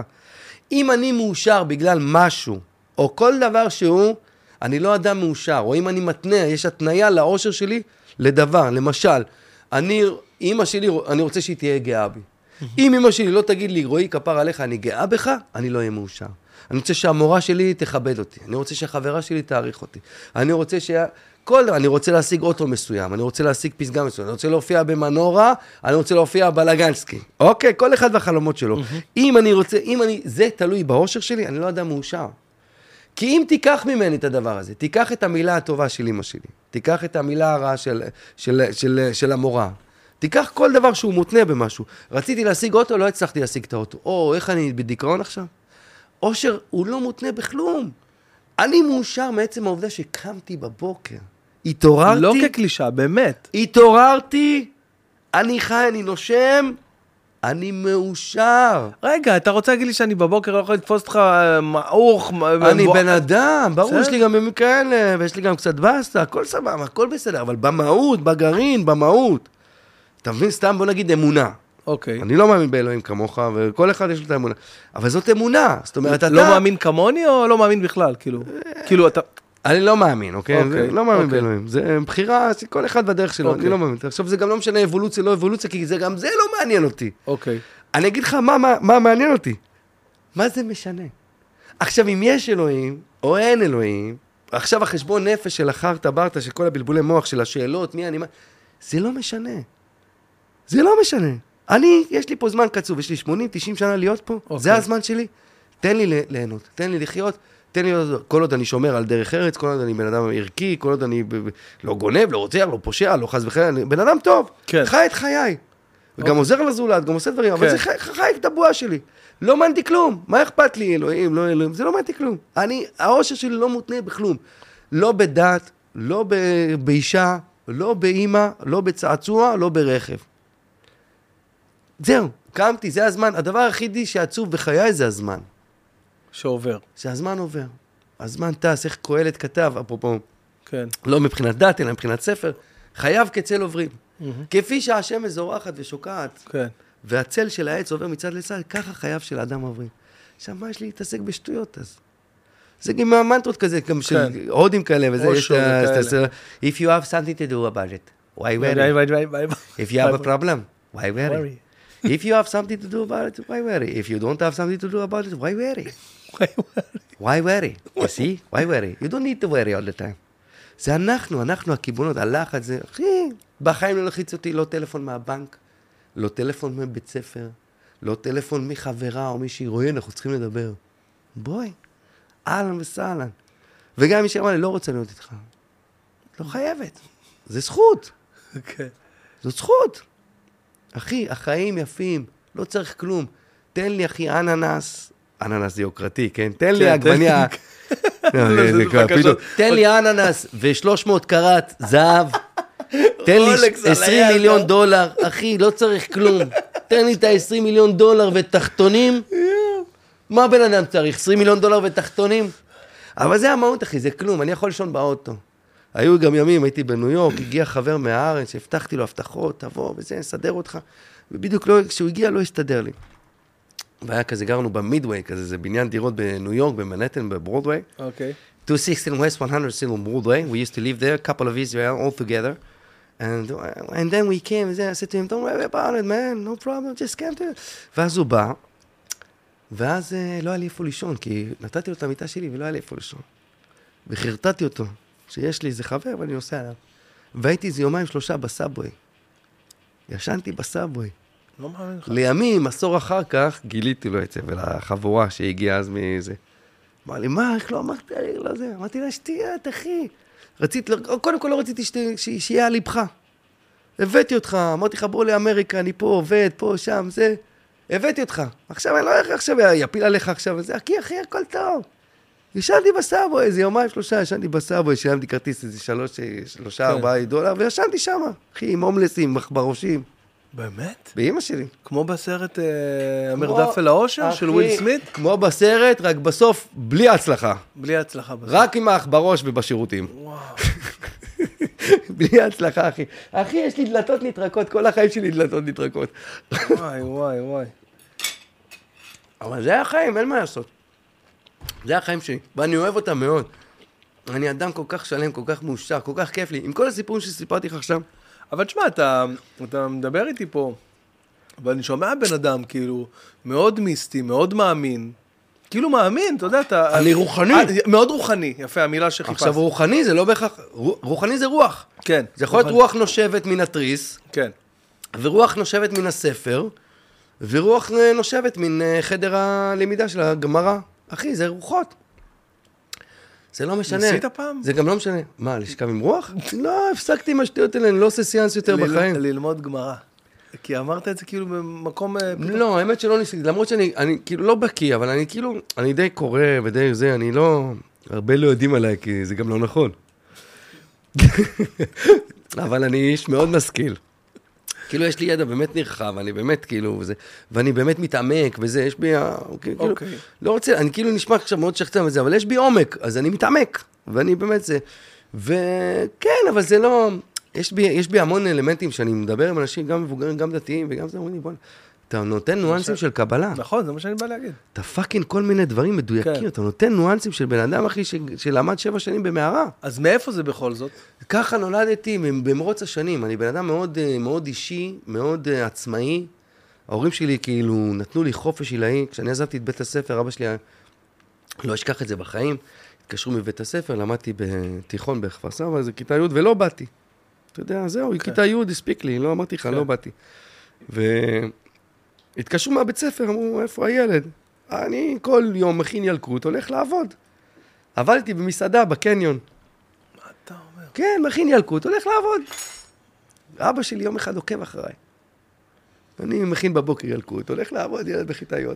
אם אני מאושר בגלל משהו, או כל דבר שהוא, אני לא אדם מאושר, או אם אני מתנה, יש התניה לאושר שלי לדבר. למשל, אני, אימא שלי, אני רוצה שהיא תהיה גאה בי. אם אימא שלי לא תגיד לי, רועי, כפר עליך, אני גאה בך, אני לא אהיה מאושר. אני רוצה שהמורה שלי תכבד אותי, אני רוצה שהחברה שלי תעריך אותי, אני רוצה ש... כל אני רוצה להשיג אוטו מסוים, אני רוצה להשיג פסגה מסוימת, אני רוצה להופיע במנורה, אני רוצה להופיע בלגנסקי. אוקיי, כל אחד והחלומות שלו. אם אני רוצה, אם אני, זה תלוי באושר שלי, אני לא אדם מאושר. כי אם תיקח ממני את הדבר הזה, תיקח את המילה הטובה של אמא שלי, תיקח את המילה הרעה של, של, של, של, של המורה, תיקח כל דבר שהוא מותנה במשהו. רציתי להשיג אוטו, לא הצלחתי להשיג את האוטו. או, איך אני בדיכאון עכשיו? אושר הוא לא מותנה בכלום. אני מאושר מעצם העובדה שקמתי בבוקר. התעוררתי, לא כקלישה, באמת. התעוררתי, אני חי, אני נושם, אני מאושר. רגע, אתה רוצה להגיד לי שאני בבוקר לא יכול לתפוס אותך אה, מעוך? מ- אני בן אדם, ברור. יש לי גם ימים כאלה, ויש לי גם קצת באסה, הכל סבבה, הכל בסדר, אבל במהות, בגרעין, במהות. אתה מבין? סתם בוא נגיד אמונה. אוקיי. אני לא מאמין באלוהים כמוך, וכל אחד יש לו את האמונה. אבל זאת אמונה, זאת אומרת, אתה... לא מאמין כמוני או לא מאמין בכלל? כאילו, כאילו אתה... אני לא מאמין, אוקיי? אוקיי, זה- לא מאמין אוקיי. באלוהים. זה בחירה, כל אחד בדרך שלו, אני אוקיי. לא מאמין. עכשיו, זה גם לא משנה אבולוציה, לא אבולוציה, כי זה גם זה לא מעניין אותי. אוקיי. אני אגיד לך מה, מה, מה מעניין אותי. מה זה משנה? עכשיו, אם יש אלוהים, או אין אלוהים, עכשיו החשבון נפש של החרטה ברטה, של כל הבלבולי מוח, של השאלות, מי אני, מה... זה לא משנה. זה לא משנה. אני, יש לי פה זמן קצוב, יש לי 80-90 שנה להיות פה, אוקיי. זה הזמן שלי. תן לי ליהנות, תן לי לחיות, תן לי, כל עוד אני שומר על דרך ארץ, כל עוד אני בן אדם ערכי, כל עוד אני לא גונב, לא רוצח, לא פושע, לא חס וחלילה, אני בן אדם טוב, כן. חי את חיי. וגם עוזר לזולת, גם עושה דברים, אבל כן. זה חי, חי את הבועה שלי. לא מעניין אותי כלום, מה אכפת לי, אלוהים, לא אלוהים, זה לא מעניין אותי כלום. אני, האושר שלי לא מותנה בכלום. לא בדת, לא ב- באישה, לא באימא, לא בצעצוע, לא ברכב. זהו, קמתי, זה הזמן. הדבר היחידי שעצוב בחיי זה הזמן. שעובר. שהזמן עובר. הזמן טס, איך קהלת כתב, אפרופו, כן. לא מבחינת דת, אלא מבחינת ספר, חייו כצל עוברים. כפי שהשמש זורחת ושוקעת, כן. והצל של העץ עובר מצד לצד, ככה חייו של האדם עוברים. עכשיו, מה יש לי להתעסק בשטויות אז? זה גם המנטרות כזה, גם של כן. הודים כאלה, וזה, יש את ה... If you have something to do about it, why worry? If you have a problem, why worry. If you have something to do about it, why worry? If you don't have something to do about it, why worry? Why worry? You see? Why worry? You don't need to worry all the time. זה אנחנו, אנחנו הקיבעונות, הלחץ, זה, אחי, בחיים לא לחיץ אותי לא טלפון מהבנק, לא טלפון מבית ספר, לא טלפון מחברה או מישהי, רועי, אנחנו צריכים לדבר. בואי, אהלן וסהלן. וגם מי שאמר לי, לא רוצה להיות איתך. לא חייבת. זה זכות. כן. זאת זכות. אחי, החיים יפים, לא צריך כלום. תן לי, אחי, אננס, אננס זה יוקרתי, כן? תן לי כן, עגבניה. תן- לא. תן לי אננס ו-300 קראט זהב. תן לי רולקס על 20 היד, מיליון לא? דולר, אחי, לא צריך כלום. תן לי את ה-20 מיליון דולר ותחתונים. מה בן אדם צריך? 20 מיליון דולר ותחתונים? אבל זה המהות, אחי, זה כלום, אני יכול לישון באוטו. היו גם ימים, הייתי בניו יורק, הגיע חבר מהארץ, שהבטחתי לו הבטחות, תבוא וזה, נסדר אותך. ובדיוק לא, כשהוא הגיע לא הסתדר לי. והיה כזה, גרנו במידווי, כזה, זה בניין דירות בניו יורק, במנהטן, בברודווי. אוקיי. 216 West 100 still on Broadway. We used to live there, a couple of Israel all together. And, and then we came, and I said to him, don't worry about it, man, no problem, just come to. ואז הוא בא, ואז אה, לא היה לי איפה לישון, כי נתתי לו את המיטה שלי ולא היה לי איפה לישון. וחרטטתי אותו, שיש לי איזה חבר ואני נוסע אליו. והייתי איזה יומיים שלושה בסאבווי. ישנתי בסאבווי. לא מאמין לך. לימים, עשור אחר כך, גיליתי לו את זה, ולחבורה שהגיעה אז מזה. אמר לי, מה, איך לא אמרת לי לא זה? אמרתי לה, שטויות, אחי. רצית, קודם כל לא רציתי שיהיה על ליבך. הבאתי אותך, אמרתי לך, בוא לאמריקה, אני פה עובד, פה, שם, זה. הבאתי אותך. עכשיו אני לא איך עכשיו יפיל עליך עכשיו, זה, אחי, אחי, הכל טוב. ישנתי בסאבו, איזה יומיים, שלושה, ישנתי בסאבו, שילמתי כרטיס איזה שלוש, שלושה, כן. ארבעה דולר, וישנתי שם, אחי, עם הומלסים, בראשים, באמת? באימא שלי. כמו בסרט אה, המרדף אל האושר של וויל סמית? כמו בסרט, רק בסוף בלי הצלחה. בלי הצלחה בסרט. רק עם האח בראש ובשירותים. וואו. בלי הצלחה, אחי. אחי, יש לי דלתות נטרקות, כל החיים שלי דלתות נטרקות. וואי, וואי, וואי. אבל זה החיים, אין מה לעשות. זה החיים שלי, ואני אוהב אותם מאוד. אני אדם כל כך שלם, כל כך מאושר, כל כך כיף לי. עם כל הסיפורים שסיפרתי לך עכשיו, אבל תשמע, אתה, אתה מדבר איתי פה, ואני שומע בן אדם, כאילו, מאוד מיסטי, מאוד מאמין. כאילו מאמין, אתה יודע, אתה... אני רוחני. אה, מאוד רוחני, יפה, המילה שחיפשתי. עכשיו רוחני זה לא בהכרח, רו- רוחני זה רוח. כן. זה יכול להיות. רוח נושבת מן התריס, כן. ורוח נושבת מן הספר, ורוח אה, נושבת מן אה, חדר הלמידה של הגמרא. אחי, זה רוחות. זה לא משנה. ניסית פעם? זה גם לא משנה. מה, לשכב עם רוח? לא, הפסקתי עם השטויות האלה, אני לא עושה סיאנס יותר בחיים. ללמוד גמרא. כי אמרת את זה כאילו במקום... אה, לא, האמת שלא ניסיתי, למרות שאני אני כאילו לא בקיא, אבל אני כאילו, אני די קורא ודי זה, אני לא... הרבה לא יודעים עליי, כי זה גם לא נכון. אבל אני איש מאוד משכיל. כאילו, יש לי ידע באמת נרחב, אני באמת כאילו, וזה, ואני באמת מתעמק, וזה, יש בי, ה- כאילו, אוקיי. לא רוצה, אני כאילו נשמע עכשיו מאוד שחצן וזה, אבל יש בי עומק, אז אני מתעמק, ואני באמת זה, וכן, אבל זה לא, יש בי, יש בי המון אלמנטים שאני מדבר עם אנשים, גם מבוגרים, גם דתיים, וגם זה, אומרים לי, בוא'נה, אתה נותן ניואנסים של קבלה. נכון, זה מה שאני בא להגיד. אתה fucking כל מיני דברים מדויקים, כן. אתה נותן ניואנסים של בן אדם, אחי, ש- שלמד שבע שנים במערה. אז מאיפה זה בכל זאת? ככה נולדתי במרוץ השנים. אני בן אדם מאוד, אה, מאוד אישי, מאוד אה, עצמאי. ההורים שלי כאילו נתנו לי חופש עילאי. כשאני עזבתי את בית הספר, אבא שלי. לא אשכח את זה בחיים. התקשרו מבית הספר, למדתי בתיכון בכפר סבא, זה כיתה י' ולא באתי. אתה יודע, זהו, כן. כיתה י' הספיק לי, לא אמרתי לך, כן. לא באתי. והתקשרו מהבית ספר, אמרו, איפה הילד? אני כל יום מכין ילקוט, הולך לעבוד. עבדתי במסעדה בקניון. מה אתה אומר? כן, מכין ילקוט, הולך לעבוד. אבא שלי יום אחד עוקב אחריי. אני מכין בבוקר ילקוט, הולך לעבוד, ילד בכיתה י'.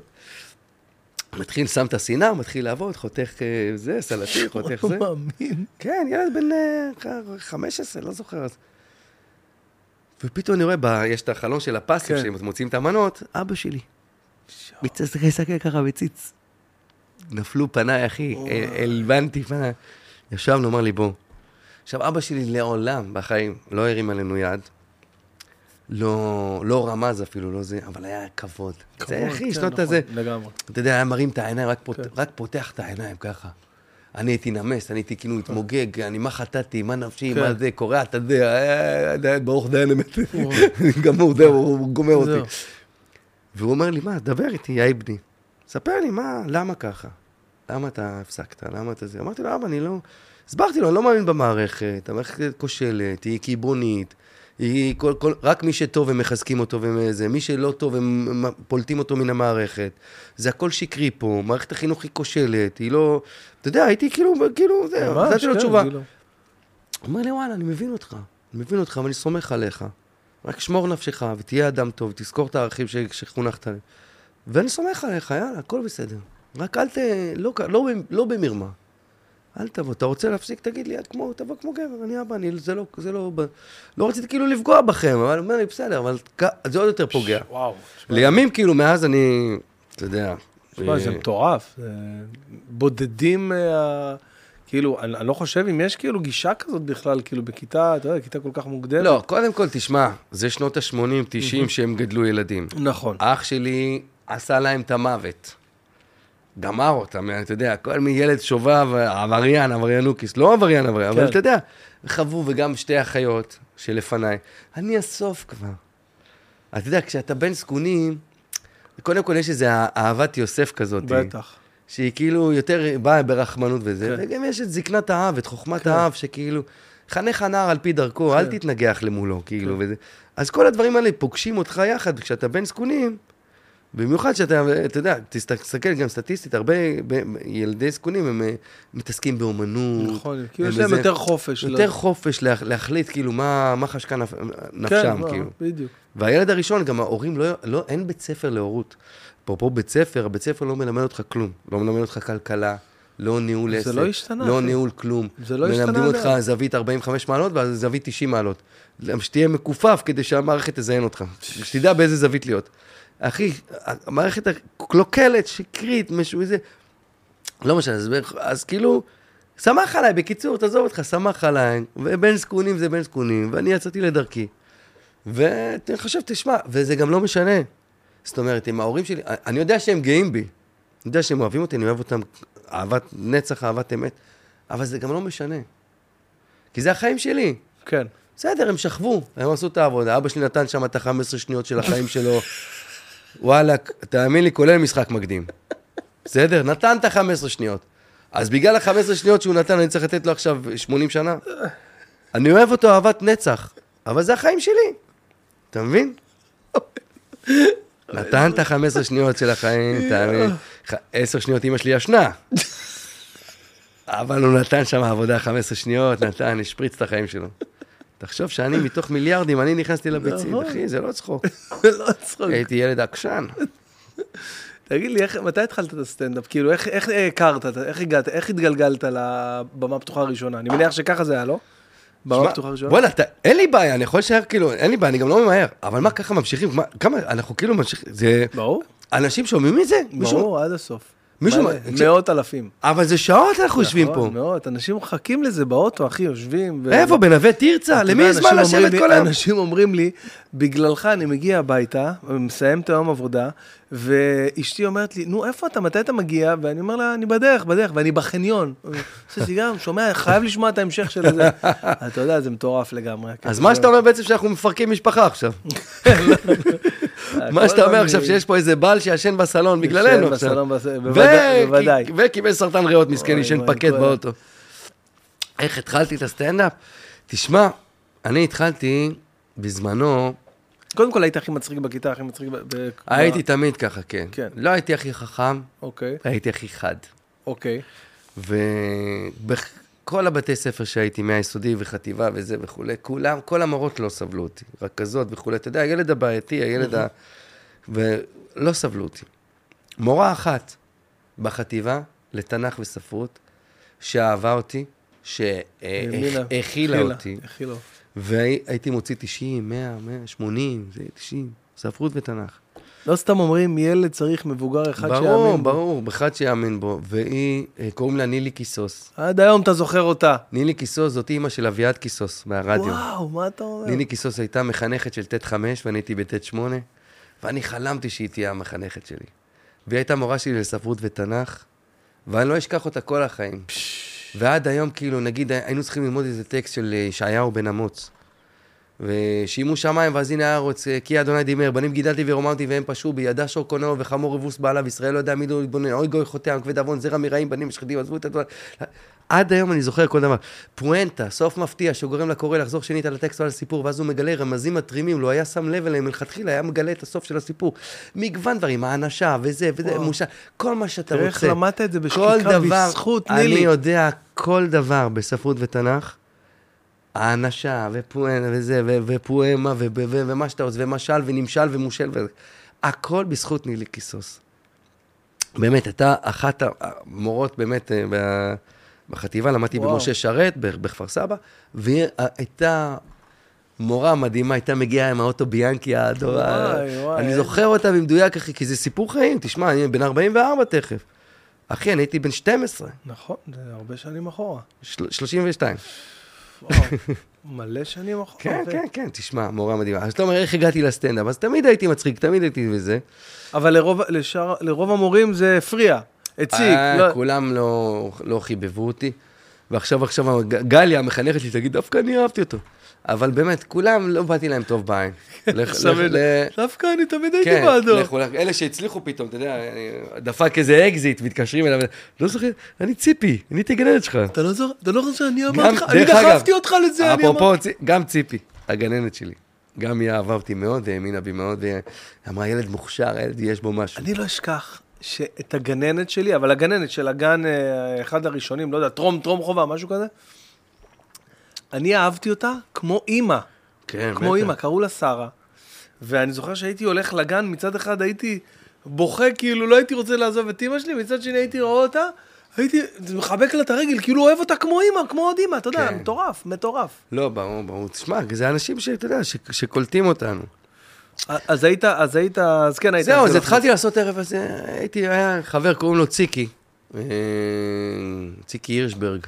מתחיל, שם את הסינר, מתחיל לעבוד, חותך אה, זה, סלטי, חותך זה. לא מאמין. כן, ילד בן אה, 15, לא זוכר. ופתאום אני רואה, ב- יש את החלון של הפסים, כן. שהם מוצאים את המנות, אבא שלי. מסתכל ככה בציץ. נפלו פניי, אחי, הלבנתי פניי. ישבנו, אמר לי, בוא. עכשיו, אבא שלי לעולם בחיים לא הרים עלינו יד. לא, לא רמז אפילו, לא זה, אבל היה כבוד. זה, כבוד, אחי, כן, שנות נכון, הזה. לגמרי. אתה יודע, היה מרים את העיניים, רק, פות... כן. רק פותח את העיניים ככה. אני הייתי נמס, אני הייתי כאילו מתמוגג, אני מה חטאתי, מה נפשי, כן. מה זה, קורע את הזה, אה, אה, ברוך דיין אמת. גמור, זהו, הוא גומר. אותי. והוא אומר לי, מה, דבר איתי, יא בני. ספר לי, מה, למה ככה? למה אתה הפסקת? למה אתה זה? אמרתי לו, אבא, אני לא... הסברתי לו, אני לא מאמין במערכת, המערכת כושלת, היא קיבעונית, היא כל, כל, רק מי שטוב הם מחזקים אותו וזה, מי שלא טוב הם פולטים אותו מן המערכת. זה הכל שקרי פה, מערכת החינוך היא כושלת, היא לא... אתה יודע, הייתי כאילו, כאילו, זהו, נתתי לו כן, תשובה. כאילו. הוא אומר לי, וואלה, אני מבין אותך, אני מבין אותך ואני סומך עליך. רק שמור נפשך ותהיה אדם טוב, תזכור את הערכים ש- שחונכת עליהם. ואני סומך עליך, יאללה, הכל בסדר. רק אל ת... לא, לא, ב- לא במרמה. אל תבוא, אתה רוצה להפסיק, תגיד לי, כמו, תבוא כמו גבר, אני אבא, אני, זה לא, זה לא, לא רציתי כאילו לפגוע בכם, אבל אומר לי, בסדר, אבל זה עוד יותר פוגע. וואו. תשמע, לימים, כאילו, מאז אני, אתה יודע, תשמע, זה אה, מטורף. זה בודדים מה... כאילו, אני אני לא חושב אם יש כאילו גישה כזאת בכלל, כאילו בכיתה, אתה יודע, כיתה כל כך מוקדמת. לא, קודם כל, תשמע, זה שנות ה-80, 90 שהם גדלו ילדים. נכון. אח שלי עשה להם את המוות. גמר אותם, אתה יודע, כל מיני ילד שובב, עבריין, עבריינוקיס, לא עבריין, עבריין, אבל כן. אתה יודע, חוו וגם שתי אחיות שלפניי. אני הסוף כבר. אתה יודע, כשאתה בן זקונים, קודם כל יש איזו אהבת יוסף כזאת. בטח. שהיא כאילו יותר באה ברחמנות וזה, כן. וגם יש את זקנת האב, את חוחמת כן. האב, שכאילו חנך הנער על פי דרכו, אל כן. תתנגח למולו, כאילו, וזה. אז כל הדברים האלה פוגשים אותך יחד, כשאתה בן זקונים, במיוחד שאתה, אתה יודע, תסתכל גם סטטיסטית, הרבה ילדי זקונים, הם אה, מתעסקים באומנות. נכון, כאילו יש להם יותר חופש. יותר לא- חופש להח- להחליט, כאילו, מה מה חשקה נפ- כן, נפשם, לא, כאילו. בדיוק. והילד הראשון, גם ההורים לא, לא, אין בית ספר להורות. אפרופו בית ספר, הבית ספר לא מלמד אותך כלום. לא מלמד אותך כלכלה, לא ניהול זה עסק. לא השתנה, לא. ניהול כלום. זה לא השתנה מלמדים אותך. זווית 45 מעלות ואז זווית 90 מעלות. שתהיה מכופף כדי שהמערכת תזיין אותך. שתדע באיזה זווית להיות. אחי, המערכת הקלוקלת, שקרית, משהו איזה... לא משנה, אז, אז כאילו, שמח עליי, בקיצור, תעזוב אותך, שמח עליי, ובן זקונים זה בן זקונים, ואני יצאתי לדרכי. ואני חושב, תשמע, וזה גם לא משנה. זאת אומרת, עם ההורים שלי, אני יודע שהם גאים בי. אני יודע שהם אוהבים אותי, אני אוהב אותם אהבת נצח, אהבת אמת, אבל זה גם לא משנה. כי זה החיים שלי. כן. בסדר, הם שכבו, הם עשו את העבודה. אבא שלי נתן שם את ה-15 שניות של החיים שלו. וואלה, תאמין לי, כולל משחק מקדים. בסדר? נתן את ה-15 שניות. אז בגלל ה-15 שניות שהוא נתן, אני צריך לתת לו עכשיו 80 שנה? אני אוהב אותו אהבת נצח, אבל זה החיים שלי. אתה מבין? נתן את ה-15 שניות של החיים, תאמין. ח- 10 שניות אמא שלי ישנה. אבל הוא נתן שם עבודה 15 שניות, נתן, השפריץ את החיים שלו. תחשוב שאני מתוך מיליארדים, אני נכנסתי לביצים, נכון. אחי, זה לא צחוק. זה לא צחוק. הייתי ילד עקשן. תגיד לי, איך- מתי התחלת את הסטנדאפ? כאילו, איך- איך הכרת, איך הגעת, איך התגלגלת לבמה הפתוחה הראשונה? אני מניח שככה זה היה, לא? במה הפתוחה הראשונה? וואלה, אתה- אין לי בעיה, אני יכול להישאר כאילו, אין לי בעיה, אני גם לא ממהר. אבל מה, ככה ממשיכים? מה- כמה, אנחנו כאילו ממשיכים, זה... ברור, אנשים שומעים את זה? מישהו- ברור, עד הסוף. מישהו- מלא, תקשיב- מאות אלפים. אבל זה שעות אנחנו יושבים פה. נכון, מאות, אנשים מחכים לזה באוטו, אחי, יושבים. ו- איפה, בנווה תרצה? למי יש זמן לשבת כל היום? אנשים אומרים לי, בגללך אני מגיע הביתה, מסיים את היום עבודה, ואשתי אומרת לי, נו, איפה אתה? מתי אתה מגיע? ואני אומר לה, אני בדרך, בדרך, ואני בחניון. עושה סיגר, שומע, חייב לשמוע את ההמשך של זה. אתה יודע, זה מטורף לגמרי. אז מה שאתה אומר בעצם שאנחנו מפרקים משפחה עכשיו. מה שאתה אומר עכשיו שיש פה איזה בעל שישן בסלון בגללנו עכשיו. בוודאי. וקיבל סרטן ריאות מסכן, ישן פקט באוטו. איך התחלתי את הסטנדאפ? תשמע, אני התחלתי בזמנו, קודם כל היית הכי מצחיק בכיתה, הכי מצחיק ב... הייתי תמיד ככה, כן. כן. לא הייתי הכי חכם, אוקיי, הייתי הכי חד. אוקיי. ובכל הבתי ספר שהייתי, מהיסודי וחטיבה וזה וכולי, כולם, כל המורות לא סבלו אותי, רכזות וכולי. אתה יודע, הילד הבעייתי, הילד ה... ולא סבלו אותי. מורה אחת בחטיבה לתנ"ך וספרות, שאהבה אותי, שהכילה אותי, הכילה. והייתי מוציא 90, 100, 180, זה 90, ספרות ותנ"ך. לא סתם אומרים, ילד צריך מבוגר אחד שיאמין ברור, בו. ברור, אחד שיאמין בו. והיא, אה, קוראים לה נילי קיסוס. עד היום אתה זוכר אותה. נילי קיסוס זאת אימא של אביעד קיסוס מהרדיו. וואו, מה אתה אומר? נילי קיסוס הייתה מחנכת של ט' 5 ואני הייתי בט' 8, ואני חלמתי שהיא תהיה המחנכת שלי. והיא הייתה מורה שלי לספרות ותנ"ך, ואני לא אשכח אותה כל החיים. ועד היום, כאילו, נגיד, היינו צריכים ללמוד איזה טקסט של אה, ישעיהו בן אמוץ. ושימו שמיים, ואז הנה הארץ, אה, כי אדוני דיבר, בנים גידלתי ורוממתי והם פשעו בי, ידע שור קונהו וחמור אבוס בעליו, ישראל לא יודע מי לא יתבונן, אוי גוי חוטא, עם כבד עוון, זרע מרעים, בנים משחדים, עזבו את הדבר. עד היום אני זוכר כל דבר. פואנטה, סוף מפתיע, שגורם לקורא לחזור שנית על הטקסט ועל הסיפור, ואז הוא מגלה רמזים מתרימים, לא היה שם לב אליהם מלכתחילה, היה מגלה את הסוף של הסיפור. מגוון דברים, האנשה, וזה, וזה. מושה, כל מה שאתה רוצה. איך למדת את זה בשקיקה דבר, בזכות אני נילי. יודע כל דבר בספרות ותנ"ך, האנשה, ופואמה, וזה, ו- ופואמה, ו- ו- ומה שאתה רוצה, ומשל, ונמשל, ומושל, ו... הכל בזכות נילי קיסוס. באמת, הייתה אחת המורות באמת אה, ב- בחטיבה, למדתי וואו. במשה שרת, בכפר סבא, והיא הייתה מורה מדהימה, הייתה מגיעה עם האוטו ביאנקי וואי, אני זוכר אותה במדויק, אחי, כי זה סיפור חיים, תשמע, אני בן 44 תכף. אחי, אני הייתי בן 12, נכון, זה הרבה שנים אחורה. של- 32. וואו, מלא שנים אחורה. כן, אחי. כן, כן, תשמע, מורה מדהימה. אז אתה אומר, איך הגעתי לסטנדאפ? אז תמיד הייתי מצחיק, תמיד הייתי וזה. אבל לרוב, לשאר, לרוב המורים זה הפריע, הציג. אה, לא, כולם לא, לא חיבבו אותי. ועכשיו, עכשיו, גליה, המחנכת שלי, תגיד, דווקא אני אהבתי אותו. אבל באמת, כולם, לא באתי להם טוב בעין. דווקא אני תמיד הייתי כן, בעדו. לכו. אלה שהצליחו פתאום, אתה יודע, דפק איזה אקזיט, מתקשרים אליו, לא זוכר, אני ציפי, אני הייתי הגננת שלך. אתה לא זוכר, אתה לא חושב שאני אמרתי לך, אני דחפתי אותך לזה, אני אפרופו, אמרתי. צי- גם ציפי, הגננת שלי. גם היא אהבה אותי מאוד, והאמינה בי מאוד, ואמרה, ילד מוכשר, ילד, יש בו משהו. אני לא אשכח שאת הגננת שלי, אבל הגננת של הגן, אה, אחד הראשונים, לא יודע, טרום, טרום חובה, משהו כזה, אני אהבתי אותה כמו אימא. כן, כמו. אימא, קראו לה שרה. ואני זוכר שהייתי הולך לגן, מצד אחד הייתי בוכה, כאילו לא הייתי רוצה לעזוב את אימא שלי, מצד שני הייתי רואה אותה, הייתי מחבק לה את הרגל, כאילו אוהב אותה כמו אימא, כמו עוד אימא, אתה יודע, כן. מטורף, מטורף. לא, ברור, ברור. תשמע, זה אנשים שאתה יודע, שקולטים אותנו. אז היית, אז היית, אז כן היית. זהו, אז זה התחלתי לעשות ערב הזה, הייתי, היה חבר, קוראים לו ציקי, אה, ציקי הירשברג,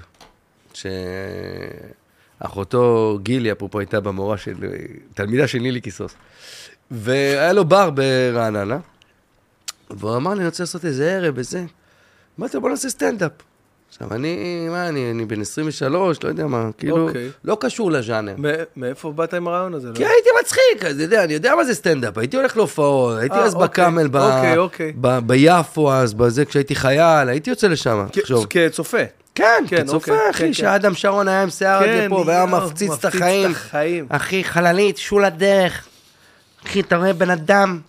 שאחותו גילי, אפרופו, הייתה במורה של, תלמידה של נילי קיסוס, והיה לו בר ברעננה, והוא אמר לי, אני רוצה לעשות איזה ערב וזה. אמרתי לו, בוא נעשה סטנדאפ. עכשיו, אני, מה, אני, אני בן 23, לא יודע מה, כאילו, אוקיי. לא קשור לז'אנר. מאיפה באת עם הרעיון הזה? לא? כי הייתי מצחיק, אז יודע, אני יודע מה זה סטנדאפ, הייתי הולך להופעות, הייתי אה, אז אוקיי, בקאמל, ב- אוקיי, אוקיי. ב- ביפו אז, בזה, כשהייתי חייל, הייתי יוצא לשם, תחשוב. כצופה. כן, כן, כצופה, אוקיי, אחי, כן, כן. שאדם שרון היה עם שיער עד כן, לפה, והיה מפציץ את. החיים. אחי, חללית, שול הדרך. אחי, אתה רואה בן אדם.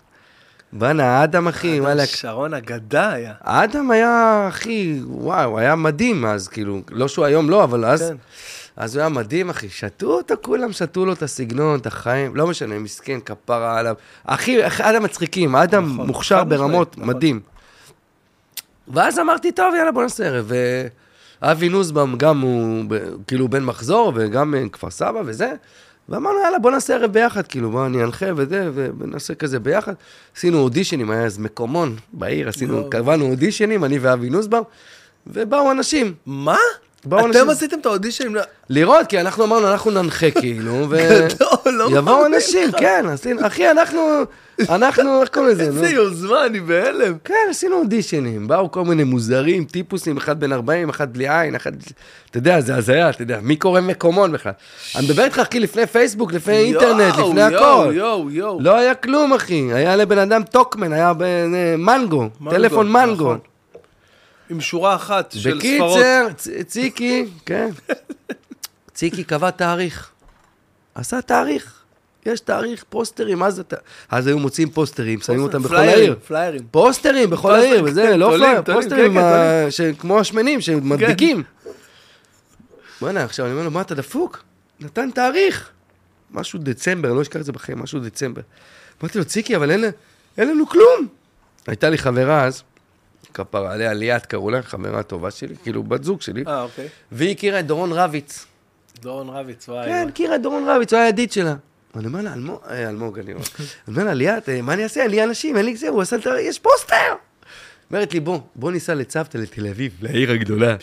בואנה, אדם, אחי, וואלכ. שרון אגדה היה. אדם היה, אחי, וואו, היה מדהים אז, כאילו, לא שהוא היום לא, אבל אז, כן. אז הוא היה מדהים, אחי. שתו אותו, כולם שתו לו את הסגנון, את החיים, לא משנה, מסכן, כפרה עליו. אחי, אדם מצחיקים, אדם נכון, מוכשר ברמות, נכון. מדהים. ואז אמרתי, טוב, יאללה, בוא נעשה ערב. ואבי נוסבאום, גם הוא כאילו בן מחזור, וגם אה, כפר סבא וזה. ואמרנו, יאללה, בוא נעשה ערב ביחד, כאילו, בוא אני אנחה וזה, ונעשה כזה ביחד. עשינו אודישנים, היה איזה מקומון בעיר, עשינו. קבענו אודישנים, אני ואבי נוסבאום, ובאו אנשים. מה? באו אתם אנשים- עשיתם את האודישנים? לראות, כי אנחנו אמרנו, אנחנו ננחה כאילו, ו... גדול, לא יבואו מאמין אנשים, לך. כן, עשינו, אחי, אנחנו, אנחנו, איך קוראים לזה? איזה יוזמה, אני בהלם. כן, עשינו אודישנים, באו כל מיני מוזרים, טיפוסים, אחד בן 40, אחד בלי עין, אחד... אתה יודע, זה הזיה, אתה יודע, מי קורא מקומון בכלל? אני מדבר איתך, אחי, לפני פייסבוק, לפני אינטרנט, לפני הכל. יואו, יואו. לא היה כלום, אחי, היה לבן אדם טוקמן, היה אה, מנגו, טלפון מנגו. נכון. עם שורה אחת של ספרות. בקיצר, ציקי, כן. ציקי קבע תאריך. עשה תאריך. יש תאריך, פוסטרים, זה? ת- אז היו מוציאים פוסטרים, שמים אותם בכל פליירים, העיר. פליירים. פוסטרים בכל העיר, וזה, כן, לא תולים, פלייר, תולים, פוסטרים כן, כמו השמנים, שמדביקים. כן. בוא'נה, עכשיו אני אומר לו, מה אתה דפוק? נתן תאריך. משהו דצמבר, אני לא אשכח את זה בחיים, משהו דצמבר. אמרתי לו, ציקי, אבל אין לנו כלום. הייתה לי חברה אז, כפרה עליה, ליאת קראו לה, חברה טובה שלי, כאילו בת זוג שלי, אה, אוקיי. והיא הכירה את דורון רביץ. דורון רביץ, וואי. כן. הכירה את דורון רביץ, הוא היה ידיד שלה. אני אומר לה, אה, אלמוג, אני אומר, לה, ליאת, אה, מה אני אעשה? אין לי אנשים, אין לי זה, הוא עשה את ה... יש פוסטר! אומרת לי, בוא, בוא ניסע לצוותא, לתל אביב, לעיר הגדולה.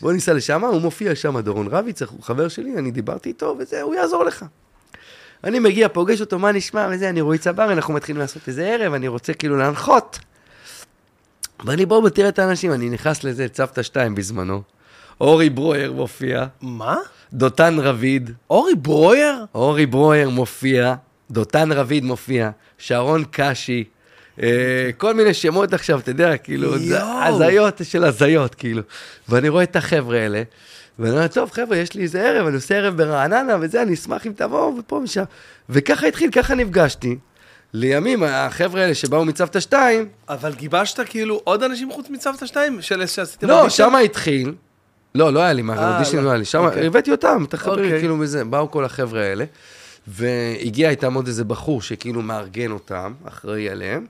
בוא ניסע לשם, הוא מופיע שם, דורון רביץ, הוא חבר שלי, אני דיברתי איתו, וזה, הוא יעזור לך. אני מגיע, פוגש אותו, מה נשמע, וזה, אני רועי צבר, אנחנו מתחילים לעשות איזה ערב, אני רוצה כאילו להנחות. ואני, בוא, בוא תראה את האנשים, אני נכנס לזה, צוותא 2 בזמנו. אורי ברויר מופיע, מה? דותן רביד, אורי ברויר? אורי ברויר מופיע, דותן רביד מופיע, שרון קשי, אה, כל מיני שמות עכשיו, אתה יודע, כאילו. הזיות של הזיות, כאילו. ואני רואה את החבר'ה האלה, ואני אומר, טוב, חבר'ה, יש לי איזה ערב, אני עושה ערב ברעננה, וזה, אני אשמח אם תבואו, ופה ושם. וככה התחיל, ככה נפגשתי. לימים, החבר'ה האלה שבאו מצוותא 2, אבל גיבשת כאילו עוד אנשים חוץ מצוותא 2? של שעשיתם לא? שם התחיל. לא, לא היה לי מה, אה, אודישנים לא. לא היה לי. שם אוקיי. הבאתי אותם, את החברים, אוקיי. כאילו מזה, באו כל החבר'ה האלה. והגיע איתם עוד איזה בחור שכאילו מארגן אותם, אחראי עליהם.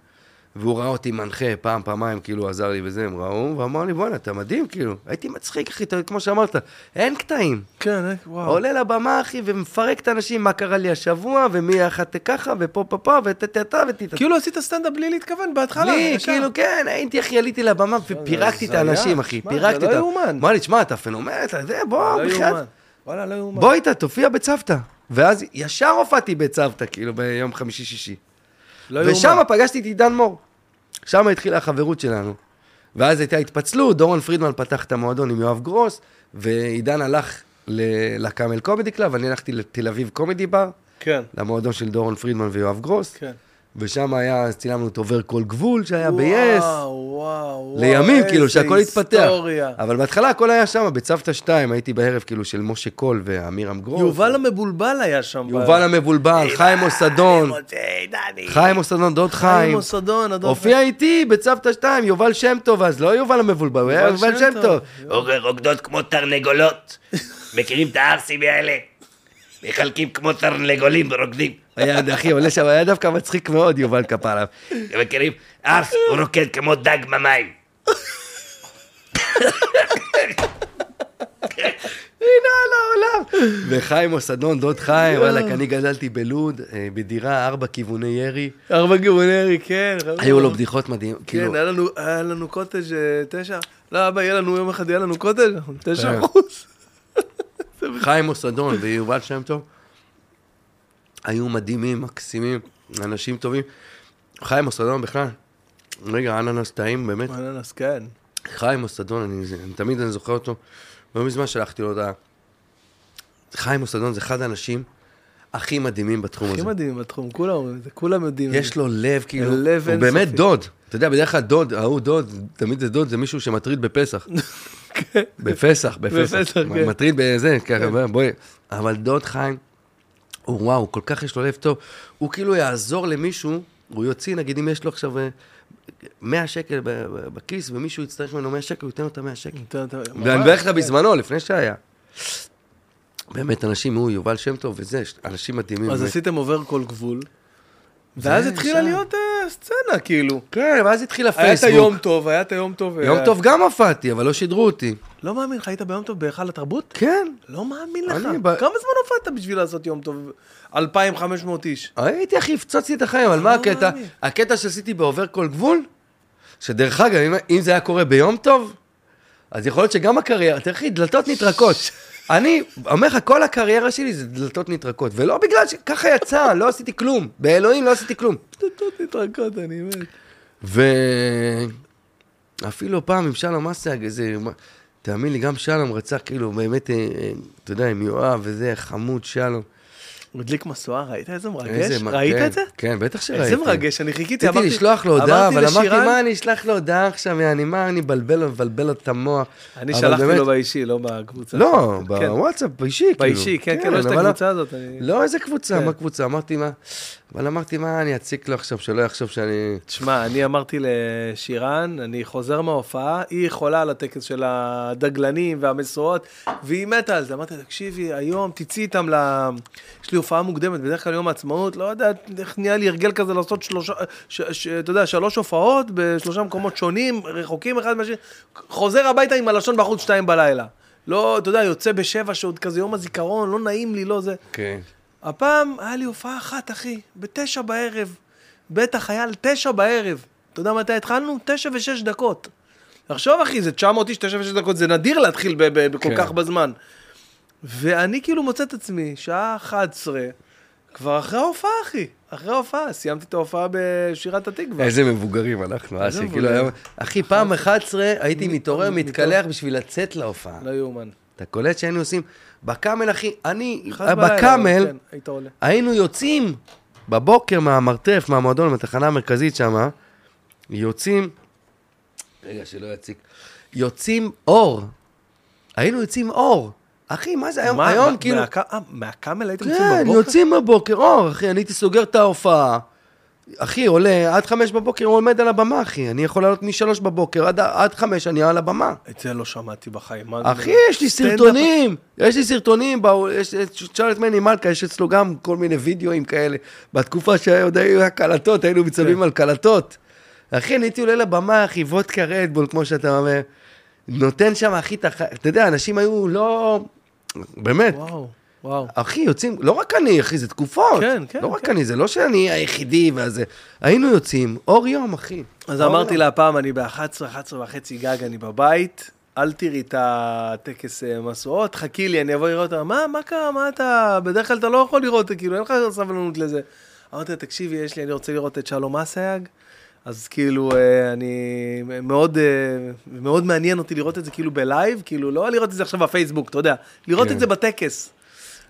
והוא ראה אותי מנחה פעם, פעמיים, כאילו עזר לי וזה, הם ראו, ואמר לי, בואנה, אתה מדהים, כאילו. הייתי מצחיק, אחי, אתה- כמו שאמרת, אין קטעים. כן, אה, וואו. עולה לבמה, אחי, ומפרק את האנשים, מה קרה לי השבוע, ומי אחת ככה, ופה פה פה, וטטטה וטטטה. כאילו עשית סטנדאפ בלי להתכוון בהתחלה. לי. כאילו, כן, הייתי, אחי, עליתי לבמה ופירקתי את. האנשים, אחי, שמע, פירקתי אותם. לא יאומן. אמר לי, תשמע, אתה פנומן, אתה זה, בוא, לא בחייאת. וואלה, לא יאומן. בוא איתה, תופיע בצוותא. ואז ישר הופעתי בצוותא, כאילו, ביום חמישי-שישי. לא יאומן. ושם פגשתי את עידן מור. שם התחילה החברות שלנו. ואז הייתה התפצלות, דורון פרידמן פתח את המועדון עם יואב גרוס, ועידן הלך לקאמל קומדי קלאב, אני הלכתי לתל אביב קומדי בר, כן, למועדון של דורון פרידמן ויואב גרוס, כן. ושם היה, אז צילמנו את עובר כל גבול שהיה ב-yes. וואו, וואו, לימים, כאילו, שהכל התפתח. אבל בהתחלה הכל היה שם, בצוותא 2, הייתי בערב כאילו של משה קול ועמירם גרוס. יובל המבולבל היה שם. יובל המבולבל, חיים מוסדון, דני. חיים מוסדון, דוד חיים חיים. מוסדון, הדוד הופיע איתי בצוותא 2, יובל שם טוב, אז לא יובל המבולבל, הוא היה יובל שם. טוב. רוקדות כמו תרנגולות. מכירים את הערסים האלה? מחלקים כמו תרנגולים ורוקדים. היה, אחי, עולה שם, היה דווקא מצחיק מאוד, יובל כפרה. אתם מכירים? ערס, הוא רוקד כמו דג במים. הנה על העולם. וחיים מוסדון, דוד חיים, וואלכ, אני גדלתי בלוד, אה, בדירה, ארבע כיווני ירי. ארבע גירוני כן. היו לו בדיחות מדהים, כן, כאילו, היה לנו, היה לנו קוטג' אה, תשע. לא, אבא, יהיה לנו יום אחד, יהיה לנו קוטג', תשע כן. אחוז. חיים מוסדון ויובל שם טוב, היו מדהימים, מקסימים, אנשים טובים. חיים מוסדון בכלל, רגע, אננס טעים, באמת. אננס, כן. חיים מוסדון, אני, זה- אני תמיד אני זוכר אותו, לא מזמן שלחתי לו הודעה. חיים מוסדון זה אחד האנשים הכי מדהימים בתחום הכי הזה. מדהים בתחום, כולם אומרים את זה, כולם יודעים. יש. לו לב, כאילו, לב הוא. באמת דוד. אתה יודע, בדרך כלל דוד, ההוא דוד, תמיד זה דוד, זה מישהו שמטריד בפסח. בפסח, בפסח. בפסח, כן. מטריד בזה, ככה, בואי. אבל דוד חיים, הוא וואו, כל כך יש לו לב טוב. הוא כאילו יעזור למישהו, הוא יוציא, נגיד, אם יש לו עכשיו אה, 100 שקל ב- ב- בכיס, ומישהו יצטרך ממנו 100 שקל, הוא ייתן לו את ה-100 שקל. ואני מברך לך כן. בזמנו, לפני שהיה. באמת, אנשים, הוא, יובל שם טוב וזה, אנשים מדהימים. אז. עשיתם עובר כל גבול. ואז התחילה. להיות אה, סצנה, כאילו. כן, ואז התחיל היה את הפייסבוק. היום טוב, היה את היום טוב. יום אה, טוב גם הופעתי, אבל לא שידרו אותי. לא מאמין לך, היית ביום טוב בהיכל התרבות? כן. לא מאמין לך. כמה זמן הופעת בשביל לעשות יום טוב? 2,500 איש. הייתי הכי, הפצצתי את החיים, אבל מה לא הקטע? מאמין. הקטע שעשיתי בעובר כל גבול, שדרך אגב, אם, זה היה קורה ביום טוב, אז יכול להיות שגם הקריירה, תראה אחי, דלתות נטרקות. אני אומר לך, כל הקריירה שלי זה דלתות נטרקות, ולא בגלל שככה יצא, לא עשיתי כלום. באלוהים לא עשיתי כלום. דלתות מתרכות, אני מת. ואפילו פעם עם שלום אסג, איזה... תאמין לי, גם שלום רצה, כאילו, באמת, אה, אה, אתה יודע, עם יואב וזה, חמוד שלום. הוא הדליק משואה, ראית איזה מרגש? איזה ראית כן, את זה? כן, בטח שראיתי. איזה מרגש, אני חיכיתי, רציתי אמרתי... לשלוח לו הודעה, אבל אמרתי, מה אני אשלח לו הודעה עכשיו, יעני, מה אני מבלבל לו, מבלבל לו את המוח. אני שלחתי באמת- לו באישי, לא בקבוצה. לא, כן. בוואטסאפ, באישי, כאילו. באישי, כן, כן, לא יש את הקבוצה הזאת. לא, איזה קבוצה, כן. מה קבוצה? אמרתי, מה... אבל אמרתי, מה אני אציק לו עכשיו, שלא יחשוב שאני... תשמע, אני אמרתי לשירן, אני חוזר מההופעה, היא יכולה על הטקס של הדגלנים והמשואות, והיא מתה על זה. אמרתי, תקשיבי, היום תצאי איתם ל... יש לי הופעה מוקדמת, בדרך כלל יום העצמאות, לא יודע איך נהיה לי הרגל כזה לעשות שלושה, ש, ש, אתה יודע, שלוש הופעות בשלושה מקומות שונים, רחוקים אחד מהשני, חוזר הביתה עם הלשון בחוץ שתיים בלילה. לא, אתה יודע, יוצא בשבע שעוד כזה יום הזיכרון, לא נעים לי, לא זה. כן. הפעם היה לי הופעה אחת, אחי, בתשע בערב. היה על תשע בערב. אתה יודע מתי התחלנו? תשע ושש דקות. תחשוב, אחי, זה 900 איש, תשע ושש דקות, זה נדיר להתחיל ב- ב- בכל כן. כך בזמן. ואני כאילו מוצא את עצמי, שעה 11, כבר אחרי ההופעה, אחי. אחרי ההופעה, סיימתי את ההופעה בשירת התקווה. איזה מבוגרים אנחנו, אסי, כאילו מבוגרים. היום... אחי, פעם 11 הייתי מתעורר, מתקלח בשביל לצאת להופעה. לא יאומן. אתה קולט שהיינו עושים... בקאמל, אחי, אני... בלילה, בקאמל, כן. היינו יוצאים בבוקר מהמרתף, מהמועדון, מהתחנה המרכזית שם, יוצאים, רגע, שלא יציק, יוצאים אור. היינו יוצאים אור. אחי, מה זה היום? מה, היום מה, כאילו... אה, מהקאמל הייתם יוצאים כן, בבוקר? יוצאים בבוקר, אור, אחי, אני הייתי סוגר את ההופעה. אחי, עולה, עד חמש בבוקר הוא עומד על הבמה, אחי. אני יכול לעלות משלוש בבוקר, עד, עד חמש אני על הבמה. את זה לא שמעתי בחיים. אחי, יש לי סרטונים, יש לי סרטונים, באו- יש- את מני מלכה, יש אצלו גם כל מיני וידאוים כאלה. בתקופה שעוד היו הקלטות, היינו מצלמים כן. על קלטות. אחי, אני הייתי עולה לבמה, אחי, וודקה רדבול, כמו שאתה אומר. נותן שם, אחי. אתה יודע, אנשים היו לא... באמת. וואו, וואו. אחי, יוצאים, לא רק אני, אחי, זה תקופות. כן, כן, לא רק כן. אני, זה לא שאני היחידי והזה. היינו יוצאים, אור יום, אחי. אז אמרתי. לה פעם, אני ב-11, 11 וחצי גג, אני בבית, אל תראי את הטקס אה, משואות, חכי לי, אני אבוא לראות אותה, מה, מה קרה, מה אתה, בדרך כלל אתה לא יכול לראות, כאילו, אין לך סבלנות לזה. אמרתי לה, תקשיבי, יש לי, אני רוצה לראות את שלום אסייג, אז כאילו, אה, אני מאוד, אה, מאוד מעניין אותי לראות את זה כאילו בלייב, כאילו, לא לראות את זה עכשיו בפייסבוק, אתה יודע, לראות כן. את זה בטקס.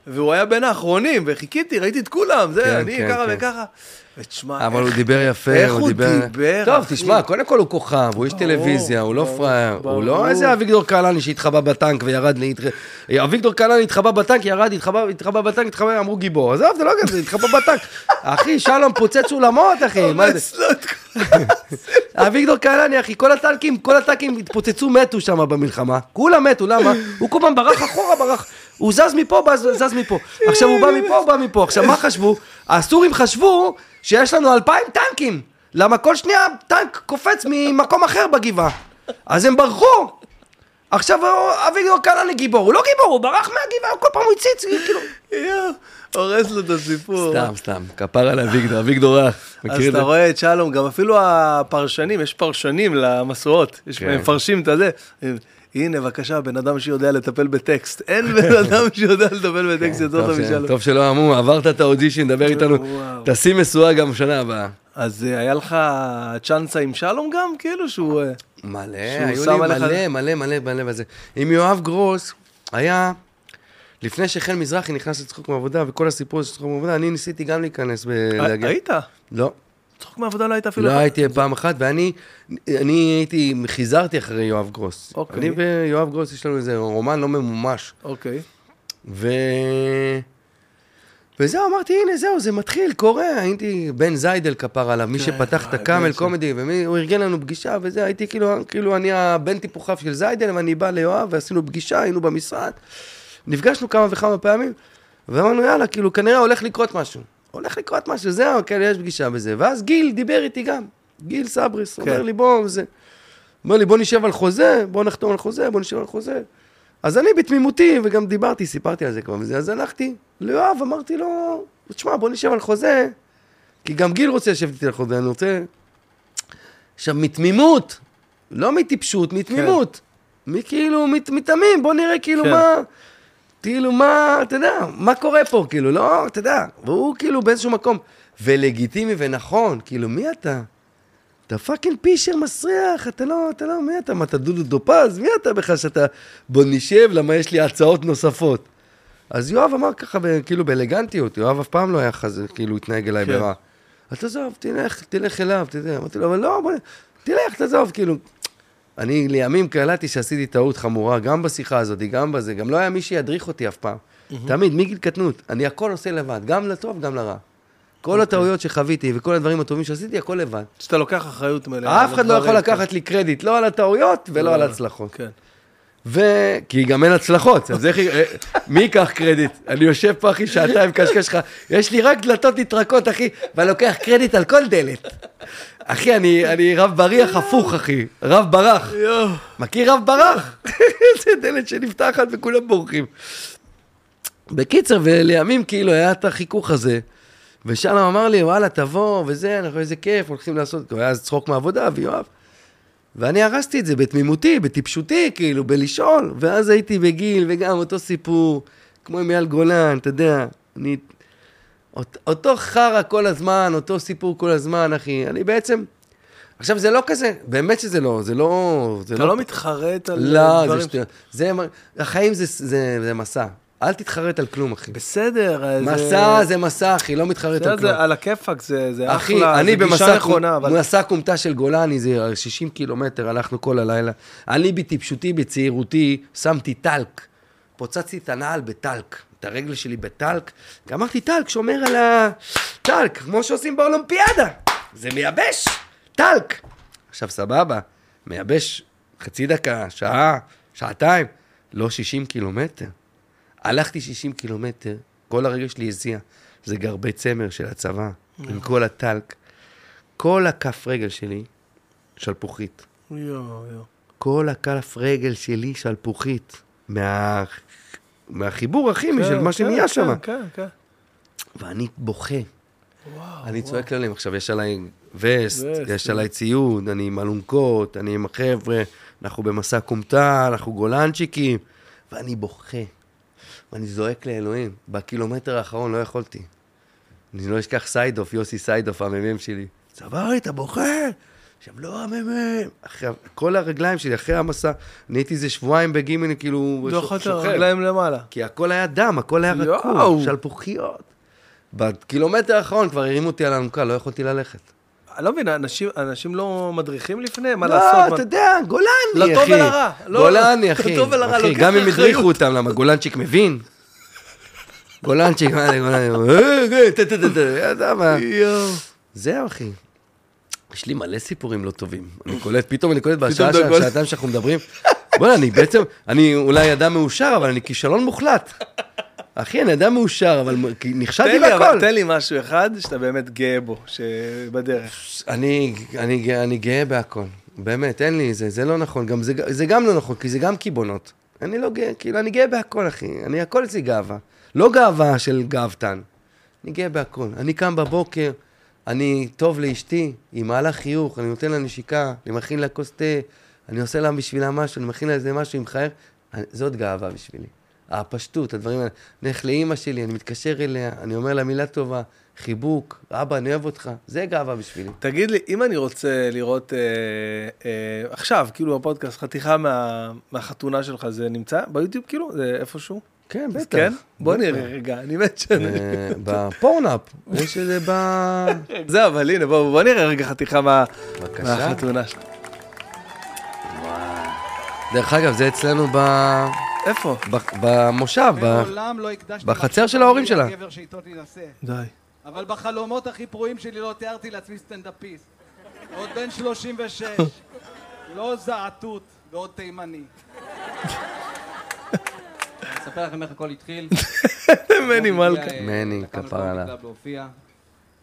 והוא היה בין האחרונים, וחיכיתי, ראיתי את כולם, זה, כן, אני כן, ככה כן. וככה. ותשמע, אבל הוא איך- דיבר יפה, איך הוא הוא דיבר... דיבר, טוב, אחי. תשמע, קודם כל הוא כוכב, הוא איש טלוויזיה, הוא לא פראייר, הוא. לא איזה אביגדור קהלני שהתחבא בטנק וירד להתח... אביגדור קהלני התחבא בטנק, ירד, התחבא התחבא בטנק, התחבא, אמרו גיבור. עזוב, זה לא כזה, התחבא בטנק. אחי, שלום פוצץ אולמות, אחי, מה זה? אביגדור קהלני, אחי, כל הטנקים, כל הטנקים התפוצצו, מתו שם במלחמה. כולם מתו, למה? הוא כל פעם ברח אחורה, ברח. הוא זז מפה, בז- זז מפה. עכשיו הוא בא מפה, הוא בא מפה. עכשיו, מה חשבו? הסורים חשבו שיש לנו אלפיים טנקים. למה כל שנייה טנק קופץ ממקום אחר בגבעה. אז הם ברחו. עכשיו אביגדור קהלני גיבור. הוא לא גיבור, הוא ברח מהגבעה, כל פעם הוא הציץ, כאילו. הורס לו את הסיפור. סתם, סתם, כפר על אביגדור, אביגדור רך. אז אתה? רואה את שלום, גם אפילו הפרשנים, יש פרשנים למסורות, יש כן. מפרשים את הזה. הנה, בבקשה, בן אדם שיודע לטפל בטקסט. אין בן אדם שיודע לטפל בטקסט יותר טוב טוב ש- משלום. טוב שלא אמרו, עברת את האודישן, דבר איתנו. תשים משואה גם בשנה הבאה. אז אה, היה לך צ'אנסה עם שלום גם, כאילו שהוא... אה, מלא, היו לי מלא, מלא, מלא, מלא בזה. עם יואב גרוס, היה, לפני שחן מזרחי נכנס לצחוק מעבודה, וכל הסיפור של צחוק מעבודה, אני ניסיתי גם להיכנס ולהגיע. היית? לא, צחוק מעבודה לא היית אפילו... לא הייתי פעם אחת, ואני אני הייתי, חיזרתי אחרי יואב גרוס. אוקיי. אני ויואב גרוס, יש לנו איזה רומן לא ממומש. אוקיי. ו... וזהו, אמרתי, הנה, זהו, זה מתחיל, קורה. הייתי בן זיידל כפר עליו, מי כן, שפתח את וואי, הקאמל בן קומדי, והוא ארגן לנו פגישה וזה, הייתי כאילו, כאילו אני הבן טיפוחיו של זיידל, ואני בא ליואב, ועשינו פגישה, היינו במשרד, נפגשנו כמה וכמה פעמים, ואמרנו, יאללה, כאילו, כנראה הולך לקרות משהו. הולך לקרות משהו, זהו, כן, יש פגישה בזה. ואז גיל דיבר איתי גם, גיל סבריס, כן. אומר לי, בוא, זה... אומר לי, בוא נשב על חוזה, בוא נחתום על חוזה, בוא נשב על חוזה. אז אני בתמימותי, וגם דיברתי, סיפרתי על זה כבר וזה, אז הלכתי ליואב, אמרתי לו, תשמע, בוא נשב על חוזה, כי גם גיל רוצה לשבת איתי על חוזה, אני רוצה... עכשיו, מתמימות, לא מטיפשות, מתמימות. מכאילו, מת, מתמים, בוא נראה כאילו כן. מה... כאילו מה, אתה יודע, מה קורה פה, כאילו, לא, אתה יודע, והוא כאילו באיזשהו מקום, ולגיטימי ונכון, כאילו, מי אתה? אתה פאקינג פישר מסריח, אתה לא, אתה לא, מי אתה? מה, אתה דודו טופז? מי אתה בכלל שאתה... בוא נשב, למה יש לי הצעות נוספות. אז יואב אמר ככה, כאילו באלגנטיות, יואב אף פעם לא היה כזה, כאילו התנהג אליי כן. ברע. אז תעזוב, תלך, תלך אליו, יודע. אמרתי לו, אבל לא, בוא, תלך, תעזוב, כאילו. אני לימים קלטתי שעשיתי טעות חמורה, גם בשיחה הזאת, גם בזה, גם לא היה מי שידריך אותי אף פעם. תמיד, מגיל קטנות, אני הכל עושה לבד, גם לטוב, גם לרע. כל אוקיי. הטעויות שחוויתי וכל הדברים הטובים שעשיתי, הכל לבד. שאתה לוקח אחריות מלאה. אף אחד לא יכול הדברים, לקחת לי קרדיט, לא על הטעויות ולא על ההצלחות. כן. ו... כי גם אין הצלחות, אז איך... מי ייקח קרדיט? אני יושב פה, אחי, שעתיים מקשקש לך, יש לי רק דלתות נטרקות, אחי, ואני לוקח קרדיט על כל דלת. אחי, אני, אני רב בריח הפוך, אחי, רב ברח. מכיר רב ברח? איזה דלת שנפתחת וכולם בורחים. בקיצר, ולימים כאילו היה את החיכוך הזה, ושלום אמר לי, וואלה, תבוא, וזה, אנחנו איזה כיף, הולכים לעשות, הוא היה אז צחוק מעבודה, ויואב. ואני הרסתי את זה בתמימותי, בטיפשותי, כאילו, בלשאול. ואז הייתי בגיל, וגם אותו סיפור, כמו עם אייל גולן, אתה יודע, אני... אות, אותו חרא כל הזמן, אותו סיפור כל הזמן, אחי. אני בעצם... עכשיו, זה לא כזה, באמת שזה לא, זה לא... זה אתה לא מתחרט על לא, דברים... זה שטויות. זה... החיים זה, זה, זה מסע. אל תתחרט על כלום, אחי. בסדר. אז, מסע אה, זה מסע, אחי, לא מתחרט על כלום. זה על הכיפאק, זה זה אחי, אחלה, אני זה גישה נכונה, אבל... במסע כומתה של גולני, זה 60 קילומטר, הלכנו כל הלילה. אני בטיפשותי, בצעירותי, שמתי טלק. פוצצתי את הנעל בטלק, את הרגל שלי בטלק. גמרתי טלק, שומר על הטלק, כמו שעושים באולימפיאדה. זה מייבש, טלק. עכשיו, סבבה, מייבש חצי דקה, שעה, שעתיים, לא 60 קילומטר. הלכתי 60 קילומטר, כל הרגל שלי הזיע. זה גרבי צמר של הצבא, עם כל הטלק. כל הכף רגל שלי שלפוחית. יואו, יואו. כל הכף רגל שלי שלפוחית. מה... מהחיבור הכימי של כן, מה כן, שנהיה כן, שם. כן, כן. ואני בוכה. וואו, אני וואו. צועק עליהם, עכשיו יש עליי וסט, וסט, יש כן. עליי ציוד, אני עם אלונקות, אני עם החבר'ה, אנחנו במסע כומתה, אנחנו גולנצ'יקים, ואני בוכה. ואני זועק לאלוהים. בקילומטר האחרון לא יכולתי. אני לא אשכח סיידוף, יוסי סיידוף, המ"מ שלי. צברי, אתה בוכה? עכשיו, לא, המ"מ. אחרי, כל הרגליים שלי, אחרי המסע, אני הייתי איזה שבועיים בגימיני, כאילו, לא שוכב. רגליים למעלה. כי הכל היה דם, הכל היה. רקוב, שלפוחיות. בקילומטר האחרון כבר הרימו אותי על האלונקה, לא יכולתי ללכת. אני לא מבין, אנשים- אנשים לא מדריכים לפני? מה לא, לעשות? מה- אתה יודע, גולני, לטוב אחי. ולרע. לא, גולני, אחי. לטוב ולרע, לוקח גם אם אחריות. הדריכו אותם, למה גולנצ'יק מבין? גולנצ'יק, מה זה גולנצ'יק? אה, אה, אתה יודע מה. זהו, אחי. יש לי מלא סיפורים לא טובים. אני קולט, פתאום אני קולט בשעה. שעתיים שאנחנו מדברים. בוא'נה, אני בעצם, אני אולי אדם מאושר, אבל אני כישלון מוחלט. אחי, אני אדם מאושר, אבל נכשלתי בהכל. תן לי משהו אחד שאתה באמת גאה בו, שבדרך. אני, אני, אני גאה בהכל. באמת, אין לי, זה, זה לא נכון. גם זה, זה גם לא נכון, כי זה גם קיבעונות. אני לא גאה, כאילו, אני גאה בהכל, אחי. אני, הכל אצלי גאווה. לא גאווה של גאוותן. אני גאה בהכל. אני קם בבוקר, אני טוב לאשתי, היא מעלה חיוך, אני נותן לה נשיקה, אני מכין לה כוס תה, אני עושה לה בשבילה משהו, אני מכין לה איזה משהו עם חייך. אני- זאת גאווה בשבילי. הפשטות, הדברים האלה. אני הולך לאימא שלי, אני מתקשר אליה, אני אומר לה מילה טובה, חיבוק, אבא, אני אוהב אותך. זה גאווה בשבילי. תגיד לי, אם אני רוצה לראות אה, אה, עכשיו, כאילו בפודקאסט, חתיכה מה, מהחתונה שלך, זה נמצא ביוטיוב כאילו? זה איפשהו? כן, בטח. כן? בוא. נראה רגע, אני מת שאני... אה, בפורנאפ, יש את זה ב... זהו, אבל הנה, בוא בוא נראה רגע חתיכה מה- בבקשה. מהחתונה שלך. דרך אגב, זה אצלנו ב... איפה? ב- במושב, לא בחצר של ההורים שלה. די. אבל בחלומות הכי פרועים שלי לא תיארתי לעצמי סטנדאפיסט. עוד בן 36, לא זעתות ועוד תימני. אני אספר לכם איך הכל התחיל. מני מלכה. הגיעה, אה, מני, כפרה עליו. להופיע,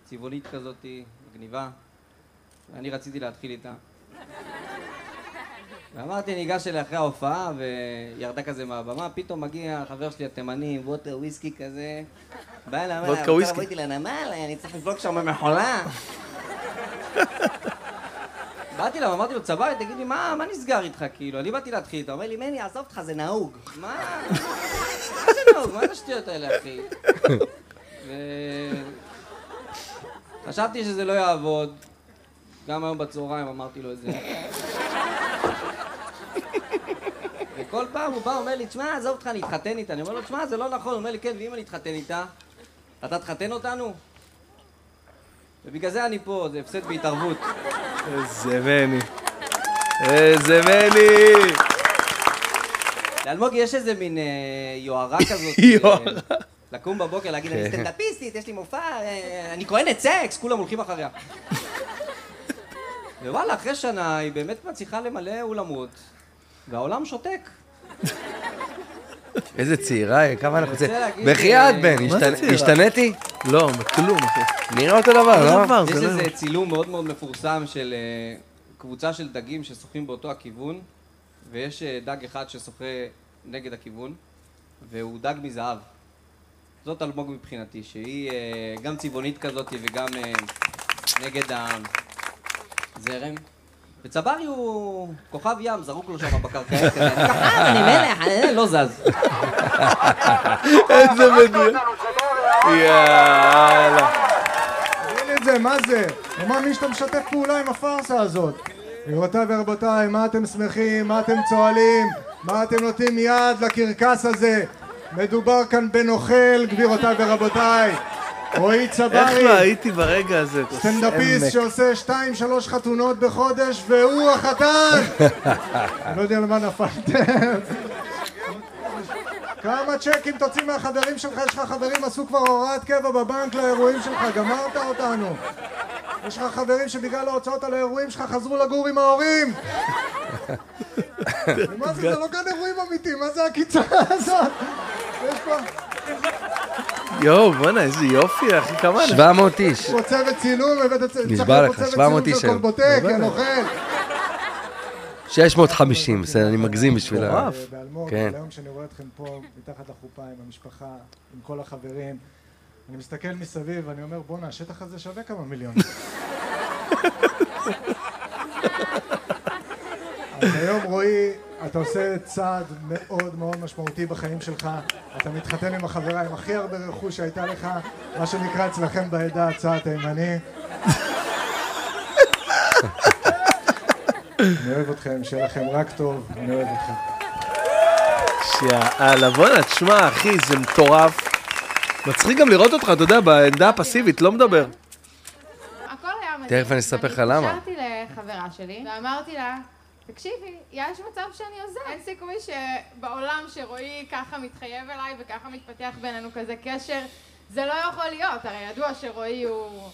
צבעונית כזאתי, מגניבה. ואני רציתי להתחיל איתה. ואמרתי, אני אגש אליה אחרי ההופעה, וירדה כזה מהבמה, פתאום מגיע חבר שלי התימני עם ווטר וויסקי כזה. בא אליי, אמר לה, לנמל, אני צריך לבדוק שם במחולה. באתי אליו, אמרתי לו, צברי, תגיד לי, מה נסגר איתך, כאילו? אני באתי להתחיל, אתה אומר לי, מני, עזוב אותך, זה נהוג. מה? מה זה נהוג? מה זה השטויות האלה, אחי? חשבתי שזה לא יעבוד. גם היום בצהריים אמרתי לו את זה. וכל פעם הוא בא, אומר לי, תשמע, עזוב אותך, אני אתחתן איתה. אני אומר לו, תשמע, זה לא נכון. הוא אומר לי, כן, ואם אני אתחתן איתה, אתה תחתן אותנו? ובגלל זה אני פה, זה הפסד בהתערבות. איזה מני. איזה מני. לאלמוג יש איזה מין אה, יוהרה כזאת. יוהרה. אה, לקום בבוקר, להגיד, אני סטנדאפיסטית, יש לי מופע, אה, אני כהנת סקס, כולם הולכים אחריה. ווואלה, אחרי שנה היא באמת מצליחה למלא אולמות, והעולם שותק. איזה צעירה, היא, כמה אנחנו צעירים. להגיד, בחייאת, אה, בן, מה זה השתנ- צעירה? השתניתי? לא, כלום, אחי. נראה אותו דבר, לא? דבר, יש זה לא... איזה צילום מאוד מאוד מפורסם של אה, קבוצה של דגים ששוחים באותו הכיוון, ויש אה, דג אחד ששוחה נגד הכיוון, והוא דג מזהב. זאת אלמוג מבחינתי, שהיא אה, גם צבעונית כזאת וגם אה, נגד הזרם. וצברי הוא כוכב ים, זרוק לו שם בקרקעית כזה, אני כוכב, אני מלך, אני לא זז. איזה מדויק. יאללה. תגיד לי את זה, מה זה? לא מאמין שאתה משתף פעולה עם הפארסה הזאת. גבירותיי ורבותיי, מה אתם שמחים? מה אתם צוהלים? מה אתם נותנים יד לקרקס הזה? מדובר כאן בנוכל, גבירותיי ורבותיי. רועי איך צברי, לא הייתי ברגע הזה? סטנדאפיסט. שעושה שתיים שלוש חתונות בחודש והוא החתן! אני לא יודע למה נפלתם. כמה צ'קים תוציא מהחברים שלך? יש לך חברים עשו כבר הוראת קבע בבנק לאירועים שלך, גמרת אותנו. יש לך חברים שבגלל ההוצאות על האירועים שלך חזרו לגור עם ההורים. מה זה, זה לא כאן אירועים אמיתיים, מה זה הקיצה הזאת? יש פה... יואו, בואנה, איזה יופי, אחי, כמה אנשים. 700 איש. פה צוות צילום, הבאת צוות... נשבע לך, 700 איש של היום. קורבוטק, יא נוכל. 650, בסדר, אני מגזים בשביל ה... מטורף. באלמוג, כן. היום כשאני רואה אתכם פה, מתחת לחופה, עם המשפחה, עם כל החברים, אני מסתכל מסביב, ואני אומר, בואנה, השטח הזה שווה כמה מיליונים. אז היום, רועי, אתה עושה צעד מאוד מאוד משמעותי בחיים שלך. אתה מתחתן עם החברה עם הכי הרבה רכוש שהייתה לך, מה שנקרא אצלכם בעדה הצעד תימני. אני אוהב אתכם, שיהיה לכם רק טוב, אני אוהב אתכם. שיאללה, בואנה, תשמע, אחי, זה מטורף. מצחיק גם לראות אותך, אתה יודע, בעמדה הפסיבית, לא מדבר. הכל היה מדהים. תכף אני אספר לך למה. ואני התקשרתי לחברה שלי, ואמרתי לה, תקשיבי, יש מצב שאני עוזבת. אין סיכוי שבעולם שרועי ככה מתחייב אליי וככה מתפתח בינינו כזה קשר, זה לא יכול להיות. הרי ידוע שרועי הוא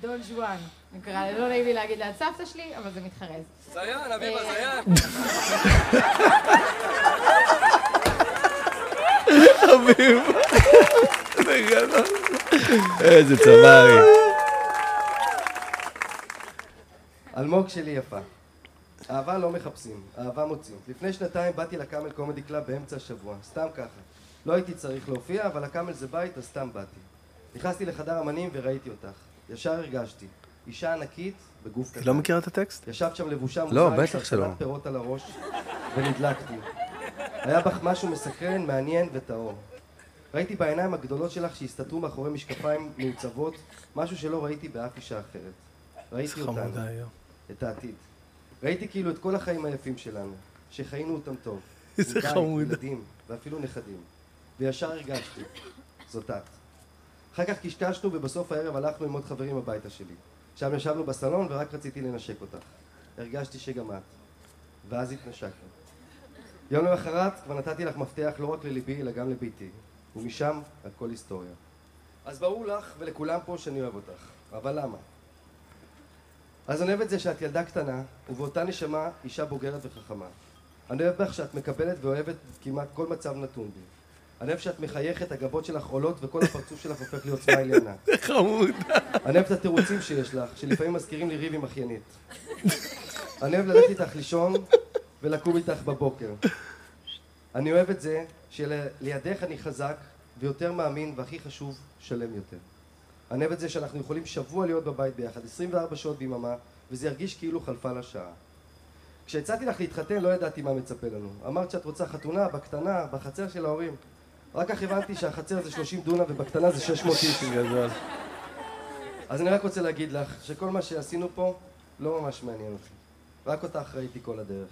דון ז'ואן. נקרא, לי, לא נעים לי להגיד ליד סבתא שלי, אבל זה מתחרז. זיין, אביבה, אה, זיין. אביב. זה גדול. איזה צברי. אלמוג שלי יפה. אהבה לא מחפשים, אהבה מוצאים. לפני שנתיים באתי ל Camel Comedy Club באמצע השבוע, סתם ככה. לא הייתי צריך להופיע, אבל הקאמל זה בית, אז סתם באתי. נכנסתי לחדר אמנים וראיתי אותך. ישר הרגשתי. אישה ענקית בגוף קטן. לא מכירה את הטקסט? ישבת שם לבושה לא, מוזרה, בטח שלא. פירות על הראש, ונדלקתי. היה בך משהו מסקרן, מעניין וטהור. ראיתי בעיניים הגדולות שלך שהסתתרו מאחורי משקפיים מעוצבות, משהו שלא ראיתי באף אישה אחרת. ראיתי אותנו. את העתיד. ראיתי כאילו את כל החיים היפים שלנו, שחיינו אותם טוב. איזה חמודה. ילדים, ואפילו נכדים. וישר הרגשתי, זאת את. אחר כך קשקשנו ובסוף הערב הלכנו עם עוד חברים הביתה שלי. שם ישבנו בסלון ורק רציתי לנשק אותך. הרגשתי שגם את. ואז התנשקנו. יום למחרת כבר נתתי לך מפתח לא רק לליבי אלא גם לביתי. ומשם הכל היסטוריה. אז ברור לך ולכולם פה שאני אוהב אותך. אבל למה? אז אני אוהב את זה שאת ילדה קטנה, ובאותה נשמה אישה בוגרת וחכמה. אני אוהב בך שאת מקבלת ואוהבת כמעט כל מצב נתון בי. אני אוהב שאת מחייכת, הגבות שלך עולות וכל הפרצוף שלך הופך להיות סמייל עינה. חמוד. אני אוהב את התירוצים שיש לך, שלפעמים מזכירים לי ריב עם אחיינית. אני אוהב ללכת איתך לישון ולקום איתך בבוקר. אני אוהב את זה שלידך אני חזק ויותר מאמין והכי חשוב, שלם יותר. אני אוהב את זה שאנחנו יכולים שבוע להיות בבית ביחד, 24 שעות ביממה, וזה ירגיש כאילו חלפה לה שעה. כשהצעתי לך להתחתן לא ידעתי מה מצפה לנו. אמרת שאת רוצה חתונה, בקטנה, בחצר של ההורים. רק כך הבנתי שהחצר זה 30 דונם ובקטנה זה 600 איש. גדול. אז אני רק רוצה להגיד לך שכל מה שעשינו פה לא ממש מעניין אותי. רק אותך ראיתי כל הדרך.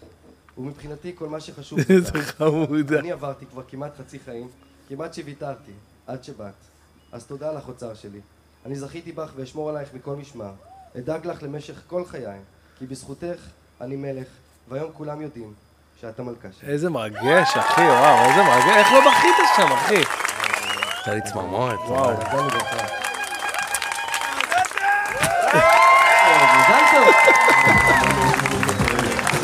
ומבחינתי כל מה שחשוב זה איזה. חמודה. אני עברתי כבר כמעט חצי חיים, כמעט שוויתרתי, עד שבאת. אז תודה לך אוצר שלי. אני זכיתי בך ואשמור עלייך מכל משמר. אדאג לך למשך כל חיי, כי בזכותך אני מלך, והיום כולם יודעים שאת המלכה שלי. איזה מרגש, אחי, וואו, איזה מרגש. איך לא בכית שם, אחי? הייתה לי צמרמורת. וואו.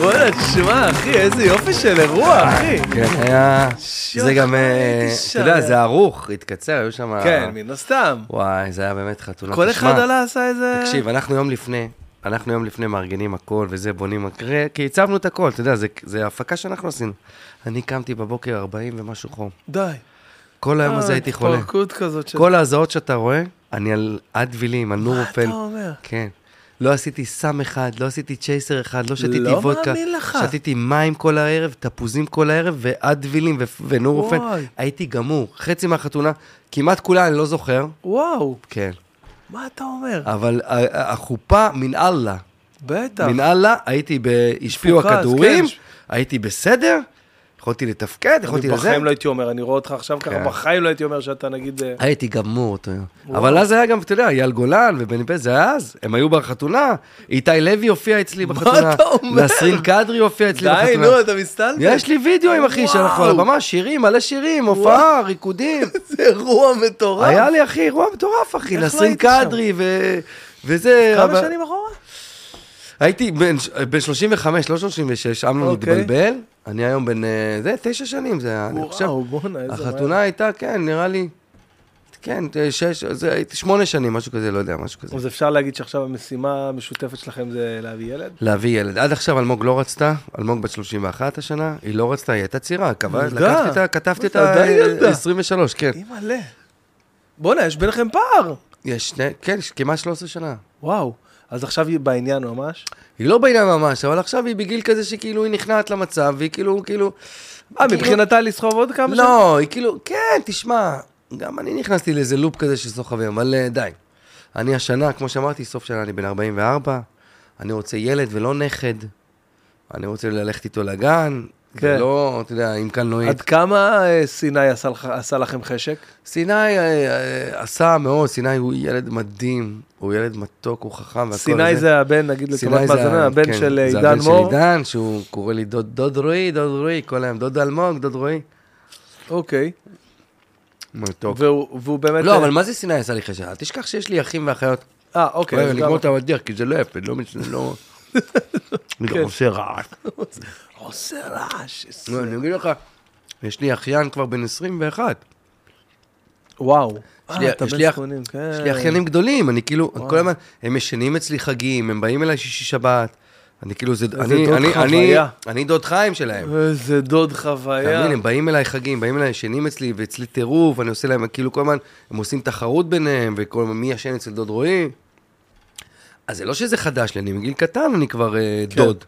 בוא'נה, תשמע, אחי, איזה יופי של אירוע, אחי. כן, היה... זה גם, אה, אתה יודע. זה ערוך, התקצר, היו שם... כן, מן הסתם. וואי, זה היה באמת חתונה. כל אחד עלה עשה איזה... תקשיב, אנחנו יום לפני, אנחנו יום לפני מארגנים הכל וזה, בונים, כי הצבנו את הכל, אתה יודע, זה- זה הפקה שאנחנו עשינו. אני קמתי בבוקר 40 ומשהו חום. די. כל היום הזה אה, הייתי חולה. התפרקות כזאת. כל ההזעות שאתה רואה, אני על אדווילים, על מה נורופן. אתה אומר? כן. לא עשיתי סם אחד, לא עשיתי צ'ייסר אחד, לא שתיתי לא וודקה. מאמין לך. שתיתי מים כל הערב, תפוזים כל הערב, ואדווילים ונורופן. הייתי גמור. חצי מהחתונה, כמעט כולה אני לא זוכר. וואו, כן. מה אתה אומר? אבל החופה מן אללה. בטח. מן אללה, הייתי. השפיעו מפוקס, הכדורים, כן. הייתי בסדר, יכולתי לתפקד, יכולתי אני לזה. בחיים לא הייתי אומר, אני רואה אותך עכשיו ככה, כן. בחיים לא הייתי אומר שאתה נגיד... אה, הייתי גמור אותו יום. אבל אז היה גם, אתה יודע, אייל גולן ובני פס, זה היה אז, הם היו בחתונה. איתי לוי הופיע אצלי בחתונה. אתה אומר? נסרין קדרי הופיע אצלי די, בחתונה. נו, אתה מסתלבט. יש לי וידאוים, אחי, שאנחנו על. הבמה, שירים, מלא שירים, הופעה, ריקודים. זה אירוע מטורף. היה לי, אחי, אירוע מטורף, אחי. לא נסרין? קדרי ו- וזה... כמה שנים אחורה? הייתי בן בן 35, לא 36, אמנון אוקיי. מתבלבל. אני היום בן... אה, זה, תשע שנים, זה היה, אני חושב. וואו, בואנה, איזה... החתונה הייתה, כן, נראה לי... כן, שש, זה הייתי שמונה שנים, משהו כזה, לא יודע, משהו כזה. אז אפשר להגיד שעכשיו המשימה המשותפת שלכם זה להביא ילד? להביא ילד. עד עכשיו אלמוג לא רצתה, אלמוג בת 31 השנה, היא לא רצתה, היא הייתה צעירה, כתבתי אתה אותה עדיין אה, ילדה. 23, כן. אימא'לה. בואנה, יש ביניכם פער. יש שני, כן, כמעט 13 שנה. וואו. אז עכשיו היא בעניין ממש. היא לא בעניין ממש, אבל עכשיו היא בגיל כזה שכאילו היא נכנעת למצב, והיא כאילו, כאילו... אה, כאילו- מבחינתה לסחוב עוד כמה שנים? לא, היא כאילו, כן, תשמע, גם אני נכנסתי לאיזה לופ כזה של סוחבים, אבל אה, די. אני השנה, כמו שאמרתי, סוף שנה אני בן 44, אני רוצה ילד ולא נכד. אני רוצה ללכת איתו לגן, כן. ולא, אתה יודע, עם קלנועית. עד כמה אה, סיני עשה עשה לכם חשק? סיני אה, אה, עשה מאוד, סיני הוא ילד מדהים, הוא ילד מתוק, הוא חכם והכל. סיני זה הבן, נגיד לטובת זה מאזינים, ה- הבן כן, של זה עידן הבן מור. של עידן, שהוא קורא לי דוד, דוד רועי, דוד רועי, כל היום, דוד אלמוג, דוד רועי. אוקיי. מתוק. והוא והוא באמת... לא, אבל מה זה סיני עשה לי חשק? אל תשכח שיש לי אחים ואחיות. אה, אוקיי. לגמור את המדיח, כי זה לא יפה, לא כן. עושה רעש. עושה רעש. לא, אני אגיד לך, יש לי אחיין כבר בן 21. וואו. יש לי- אה, אתה יש בן לי אח- 80, כן. יש לי אחיינים גדולים, אני כאילו, כל הזמן, הם ישנים אצלי חגים, הם באים אליי שישי שבת. אני כאילו, זה, אני, דוד אני, אני, חוויה. אני דוד חיים שלהם. איזה דוד חוויה. מבין, הם באים אליי חגים, באים אליי, ישנים אצלי, ואצלי טירוף, אני עושה להם, כאילו כל הזמן, הם עושים תחרות ביניהם, וכל מי ישן אצל דוד רועי. אז זה לא שזה חדש לי, אני מגיל קטן, אני כבר אה, כן. דוד.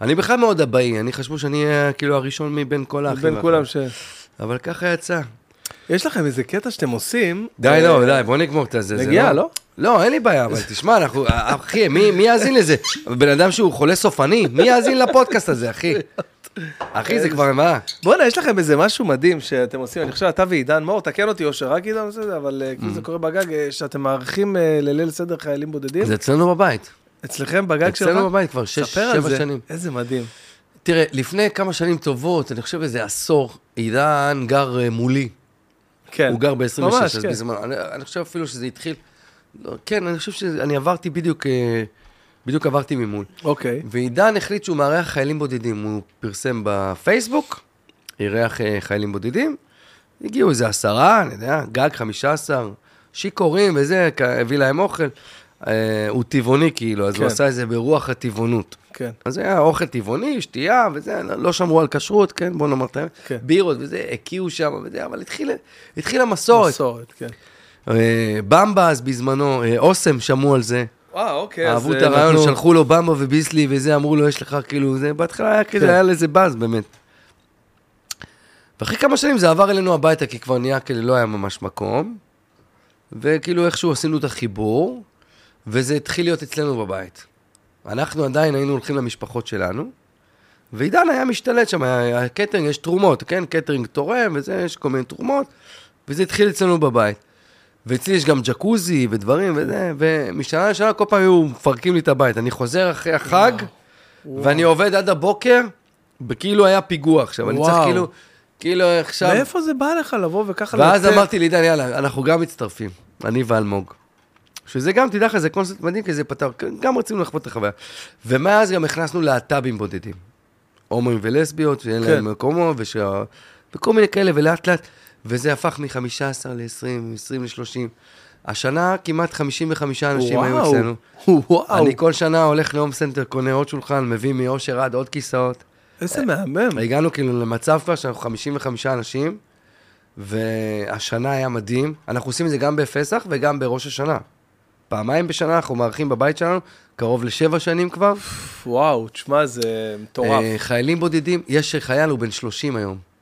אני בכלל מאוד אבאי, אני חשבו שאני אהיה כאילו הראשון מבין כל האחים. בין כולם ש... אבל ככה יצא. יש לכם איזה קטע שאתם עושים. די, אה, לא, די, בוא נגמור את זה. זה נגיע, לא? לא, אין לי בעיה, אבל תשמע, אנחנו, אחי, מי מי יאזין לזה? בן אדם שהוא חולה סופני, מי יאזין לפודקאסט הזה, אחי? אחי, זה כבר מה? בואנה, יש לכם איזה משהו מדהים שאתם עושים, אני חושב, אתה ועידן מור, תקן אותי, אושר, רק עידן עושה את זה, אבל אה, כאילו זה קורה בגג, אה, שאתם מארחים אה, לליל סדר חיילים בודדים. זה אצלנו בבית. אצלכם בגג שלך? אצלנו בבית כבר שש, ספר על שבע זה. שנים. איזה מדהים. תראה, לפני כמה שנים טובות, אני חושב איזה עשור, עידן גר מולי. כן. הוא גר ב-26, ממש, אז כן. בזמן, אני, אני חושב אפילו שזה התחיל, לא, כן, אני חושב שאני עברתי בדיוק, אה, בדיוק עברתי ממול. אוקיי. ועידן החליט שהוא מארח חיילים בודדים, הוא פרסם בפייסבוק, אירח אה, חיילים בודדים, הגיעו איזה עשרה, אני יודע, גג חמישה עשר, שיכורים וזה, הביא להם אוכל. אה, הוא טבעוני כאילו, אז כן. הוא עשה את זה ברוח הטבעונות. כן. אז היה אוכל טבעוני, שתייה וזה, לא- לא שמרו על כשרות, כן, בוא נאמר את האמת. כן. בירות וזה, הקיאו שם וזה, אבל התחילה, התחילה מסורת. מסורת, כן. אה, במבה אז בזמנו, אה, אוסם שמעו על זה. אה, אוקיי. אהבו את אה, הרעיון, נתנו- שלחו לו במבה וביסלי וזה, אמרו לו, יש לך כאילו, זה, בהתחלה היה כזה, כן. היה לזה באז באמת. ואחרי כמה שנים זה עבר אלינו הביתה, כי כבר נהיה כאילו, לא היה ממש מקום. וכאילו איכשהו עשינו את החיבור, וזה התחיל להיות אצלנו בבית. אנחנו עדיין היינו הולכים למשפחות שלנו, ועידן היה משתלט שם, היה קטרינג, יש תרומות, כן? קטרינג תורם וזה, יש כל מיני תרומות, וזה התחיל אצלנו בבית. ואצלי יש גם ג'קוזי ודברים וזה, ומשנה לשנה כל פעם היו מפרקים לי את הבית. אני חוזר אחרי החג, ואני עובד עד הבוקר, וכאילו היה פיגוע עכשיו. אני צריך וואו. כאילו, כאילו עכשיו... מאיפה זה בא לך לבוא וככה ואז לצאת? אמרתי לעידן, יאללה, אנחנו גם מצטרפים, אני ואלמוג. שזה גם, תדע לך, זה קונספט מדהים, כי זה פתר, גם רצינו לחוות את החוויה. ומאז גם הכנסנו להט"בים בודדים. הומואים ולסביות, שאין כן. להם מקומו, ושה... וכל מיני כאלה, ולאט לאט, וזה הפך מ-15 ל-20, מ-20 ל-30. השנה כמעט 55 אנשים היו וואו. אצלנו. וואו, אני כל שנה הולך להום סנטר, קונה עוד שולחן, מביא מאושר עד עוד כיסאות. איזה מהמם. הגענו כאילו למצב כבר שאנחנו 55 אנשים, והשנה היה מדהים. אנחנו עושים את זה גם בפסח וגם בראש השנה. פעמיים בשנה אנחנו מארחים בבית שלנו, קרוב לשבע שנים כבר. וואו, תשמע, זה מטורף. אה, חיילים בודדים, יש חייל, הוא בן 30 היום.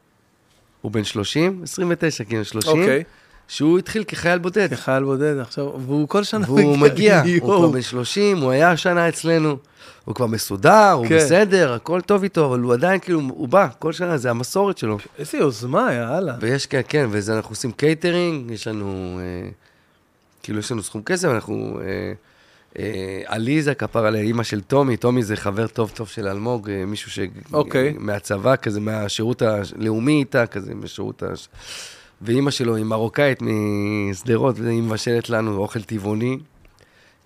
הוא בן 30, 29 כאילו 30, אוקיי. שהוא התחיל כחייל בודד. כחייל בודד עכשיו, והוא כל שנה והוא מגיע, הוא יואו. כבר בן 30, הוא היה השנה אצלנו, הוא כבר מסודר, הוא כן. בסדר, הכל טוב איתו, אבל הוא עדיין כאילו, הוא בא, כל שנה, זה המסורת שלו. איזה יוזמה, יאללה. ויש, כן, כן, וזה אנחנו עושים קייטרינג, יש לנו, אה, כאילו, יש לנו סכום כסף, אנחנו, אה, עליזה, כפר על אימא של טומי, טומי זה חבר טוב טוב של אלמוג, אה, מישהו ש... אוקיי. מהצבא, כזה, מהשירות הלאומי איתה, כזה, משירות ה... ואימא שלו היא מרוקאית משדרות, והיא מבשלת לנו אוכל טבעוני.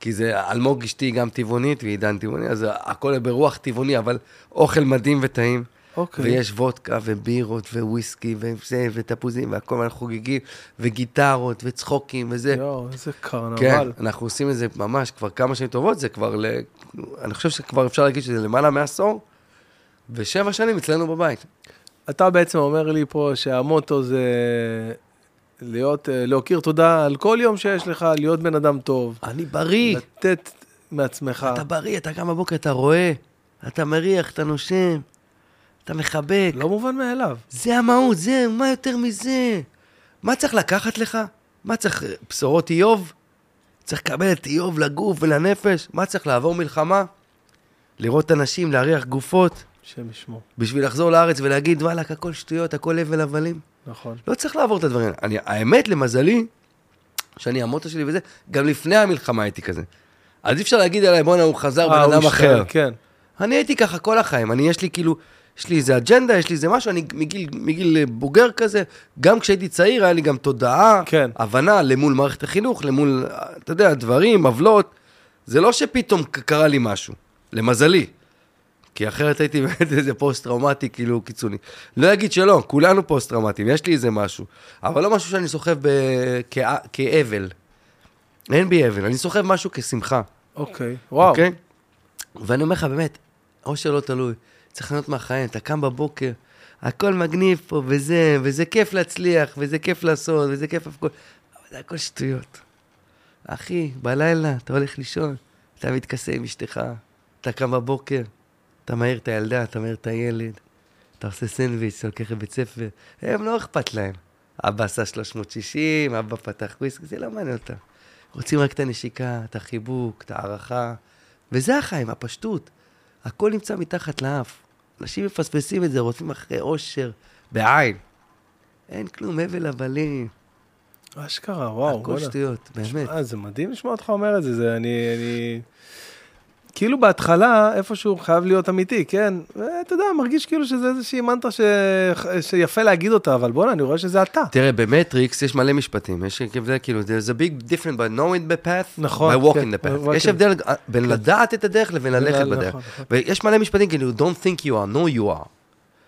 כי זה, אלמוג אשתי גם טבעונית, ועידן טבעוני, אז הכל ברוח טבעוני, אבל אוכל מדהים וטעים. אוקיי. ויש וודקה ובירות וויסקי וזה, ותפוזים והכל, ואנחנו חוגגים, וגיטרות וצחוקים וזה. יואו, איזה כן, קרנבל. אנחנו עושים את זה ממש כבר כמה שנים טובות, זה כבר, ל... אני חושב שכבר אפשר להגיד שזה למעלה מעשור, ושבע שנים אצלנו בבית. אתה בעצם אומר לי פה שהמוטו זה להיות, אה, להכיר תודה על כל יום שיש לך, להיות בן אדם טוב. אני בריא, לתת מעצמך. אתה בריא, אתה קם בבוקר, אתה רואה, אתה מריח, אתה נושם, אתה מחבק. לא מובן מאליו. זה המהות, זה, מה יותר מזה? מה צריך לקחת לך? מה צריך, בשורות איוב? צריך לקבל את איוב לגוף ולנפש. מה צריך לעבור מלחמה? לראות אנשים, להריח גופות, השם ישמור. בשביל לחזור לארץ ולהגיד, וואלכ, הכל שטויות, הכל הבל הבלים. נכון. לא צריך לעבור את הדברים. האלה. אני, האמת, למזלי, שאני, המוטו שלי וזה, גם לפני המלחמה הייתי כזה. אז אי אפשר להגיד עליי, בואנה, הוא חזר אה, בן הוא אדם אחר. כן. אני הייתי ככה כל החיים, אני, יש לי כאילו, יש לי איזה אג'נדה, יש לי איזה משהו, אני מגיל, מגיל בוגר כזה, גם כשהייתי צעיר היה לי גם תודעה, כן. הבנה למול מערכת החינוך, למול, אתה יודע, דברים, עוולות. זה לא שפתאום קרה לי משהו, למזלי. כי אחרת הייתי באמת איזה פוסט-טראומטי, כאילו, קיצוני. לא אגיד שלא, כולנו פוסט-טראומטיים, יש לי איזה משהו. אבל לא משהו שאני סוחב ב- כא- כאבל. אין בי אבל, אני סוחב משהו כשמחה. אוקיי. וואו. אוקיי? ואני אומר לך, באמת, אושר לא תלוי. צריך ליהנות מהחיים, אתה קם בבוקר, הכל מגניב פה, וזה, וזה כיף להצליח, וזה כיף לעשות, וזה כיף הכל, אבל זה הכל שטויות. אחי, בלילה, אתה הולך לישון, אתה מתכסה עם אשתך, אתה קם בבוקר, אתה מעיר את הילדה, אתה מעיר את הילד, אתה עושה סנדוויץ', אתה לוקח לבית ספר, הם לא אכפת להם. אבא עשה 360, אבא פתח וויסק, זה לא מעניין אותם. רוצים רק את הנשיקה, את החיבוק, את ההערכה, וזה החיים, הפשטות. הכל נמצא מתחת לאף. אנשים מפספסים את זה, רודפים אחרי אושר, בעין. אין כלום, הבל הבלים, אשכרה, וואו. הכל. שטויות, באמת. זה מדהים לשמוע אותך אומר את זה, זה אני, אני... כאילו בהתחלה, איפשהו חייב להיות אמיתי, כן? ואתה יודע, מרגיש כאילו שזה איזושהי מנטרה ש... שיפה להגיד אותה, אבל בוא'נה, אני רואה שזה אתה. תראה, במטריקס יש מלא משפטים, יש הבדל, כאילו, there's a big difference by knowing the path, נכון, by walking כן, the path. יש הבדל בין לדעת את הדרך לבין ללכת נכון, בדרך. נכון. ויש מלא משפטים, כאילו, don't think you are, know you are.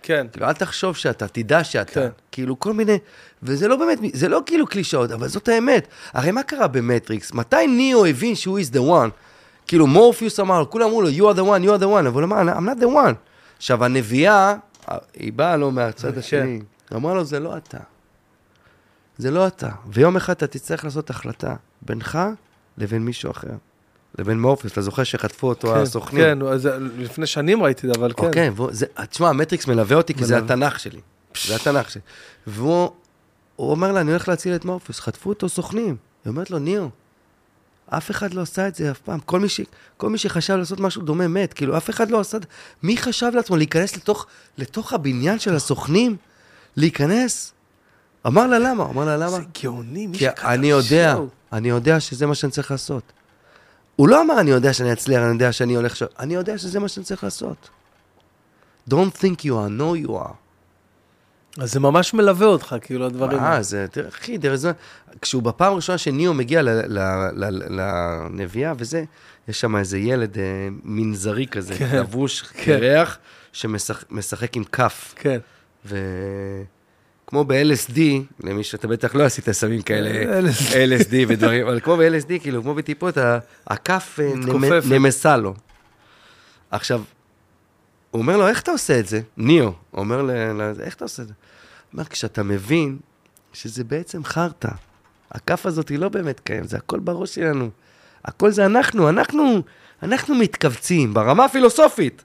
כן. כאילו, אל תחשוב שאתה, תדע שאתה. כן. כאילו, כל מיני... וזה לא באמת, זה לא כאילו קלישאות, אבל זאת האמת. הרי מה קרה במטריקס? מתי ניאו הבין שהוא is the one? כאילו, מורפיוס אמר, כולם אמרו לו, you are the one, you are the one, אבל הוא אמר, I'm not the one. עכשיו, הנביאה, היא באה לו מהצד כן. השני. אמרה לו, זה לא אתה. זה לא אתה. ויום אחד אתה תצטרך לעשות החלטה בינך לבין מישהו אחר. לבין מורפיוס, אתה זוכר שחטפו אותו כן, הסוכנים? כן, אז זה- לפני שנים ראיתי את זה, אבל כן. אוקיי, והוא- זה- תשמע, המטריקס מלווה אותי כי זה מלווה. התנ"ך שלי. זה התנ"ך שלי. והוא הוא אומר לה, אני הולך להציל את מורפיוס, חטפו אותו סוכנים. היא אומרת לו, ניר, אף אחד לא עשה את זה אף פעם. כל מי, ש... כל מי שחשב לעשות משהו דומה מת. כאילו, אף אחד לא עשה... מי חשב לעצמו להיכנס לתוך, לתוך הבניין של הסוכנים? להיכנס? אמר לה למה? אמר לה למה? זה גאוני, מי שכתב אני יודע, שואו. אני יודע שזה מה שאני צריך לעשות. הוא לא אמר, אני יודע שאני אצליח, אני יודע שאני הולך ש... אני יודע שזה מה שאני צריך לעשות. Don't think you are, know you are. אז זה ממש מלווה אותך, כאילו, הדברים. אה, זה, תראה, אחי, תראה, זה... כשהוא בפעם הראשונה שניאו מגיע לנביאה וזה, יש שם איזה ילד אה, מנזרי כזה, כן, לבוש כן. קרח, שמשחק עם כף. כן. וכמו ב-LSD, למי שאתה בטח לא עשית סמים כאלה, LSD. ודברים, אבל כמו ב-LSD, כאילו, כמו בטיפות, הכף אה, נמסה לו. עכשיו, הוא אומר לו, איך אתה עושה את זה? ניאו, אומר. ל- איך אתה עושה את זה? אומר, כשאתה מבין שזה בעצם חרטא. הכף הזאת היא לא באמת קיימת, זה הכל בראש שלנו. הכל זה אנחנו, אנחנו, אנחנו מתכווצים ברמה הפילוסופית.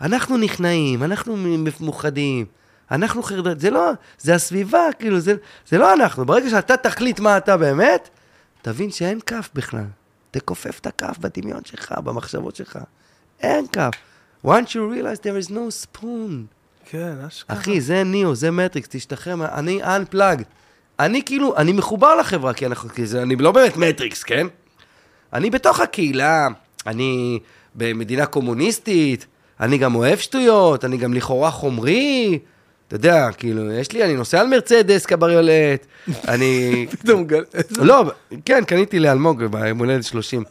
אנחנו נכנעים, אנחנו מ- מאוחדים, אנחנו חרדת, זה לא, זה הסביבה, כאילו, זה, זה לא אנחנו. ברגע שאתה תחליט מה אתה באמת, תבין שאין כף בכלל. תכופף את הכף בדמיון שלך, במחשבות שלך. אין כף. once you realize there is no spoon. כן, אשכרה. אחי, זה ניאו, זה מטריקס, תשתחרר, אני unplugged. אני כאילו, אני מחובר לחברה, כי אנחנו, כי זה, אני לא באמת מטריקס, כן? אני בתוך הקהילה, אני במדינה קומוניסטית, אני גם אוהב שטויות, אני גם לכאורה חומרי, אתה יודע, כאילו, יש לי, אני נוסע על מרצדס קבריולט, אני... פתאום גל... לא, כן, קניתי לאלמוג ביום הולדת 30.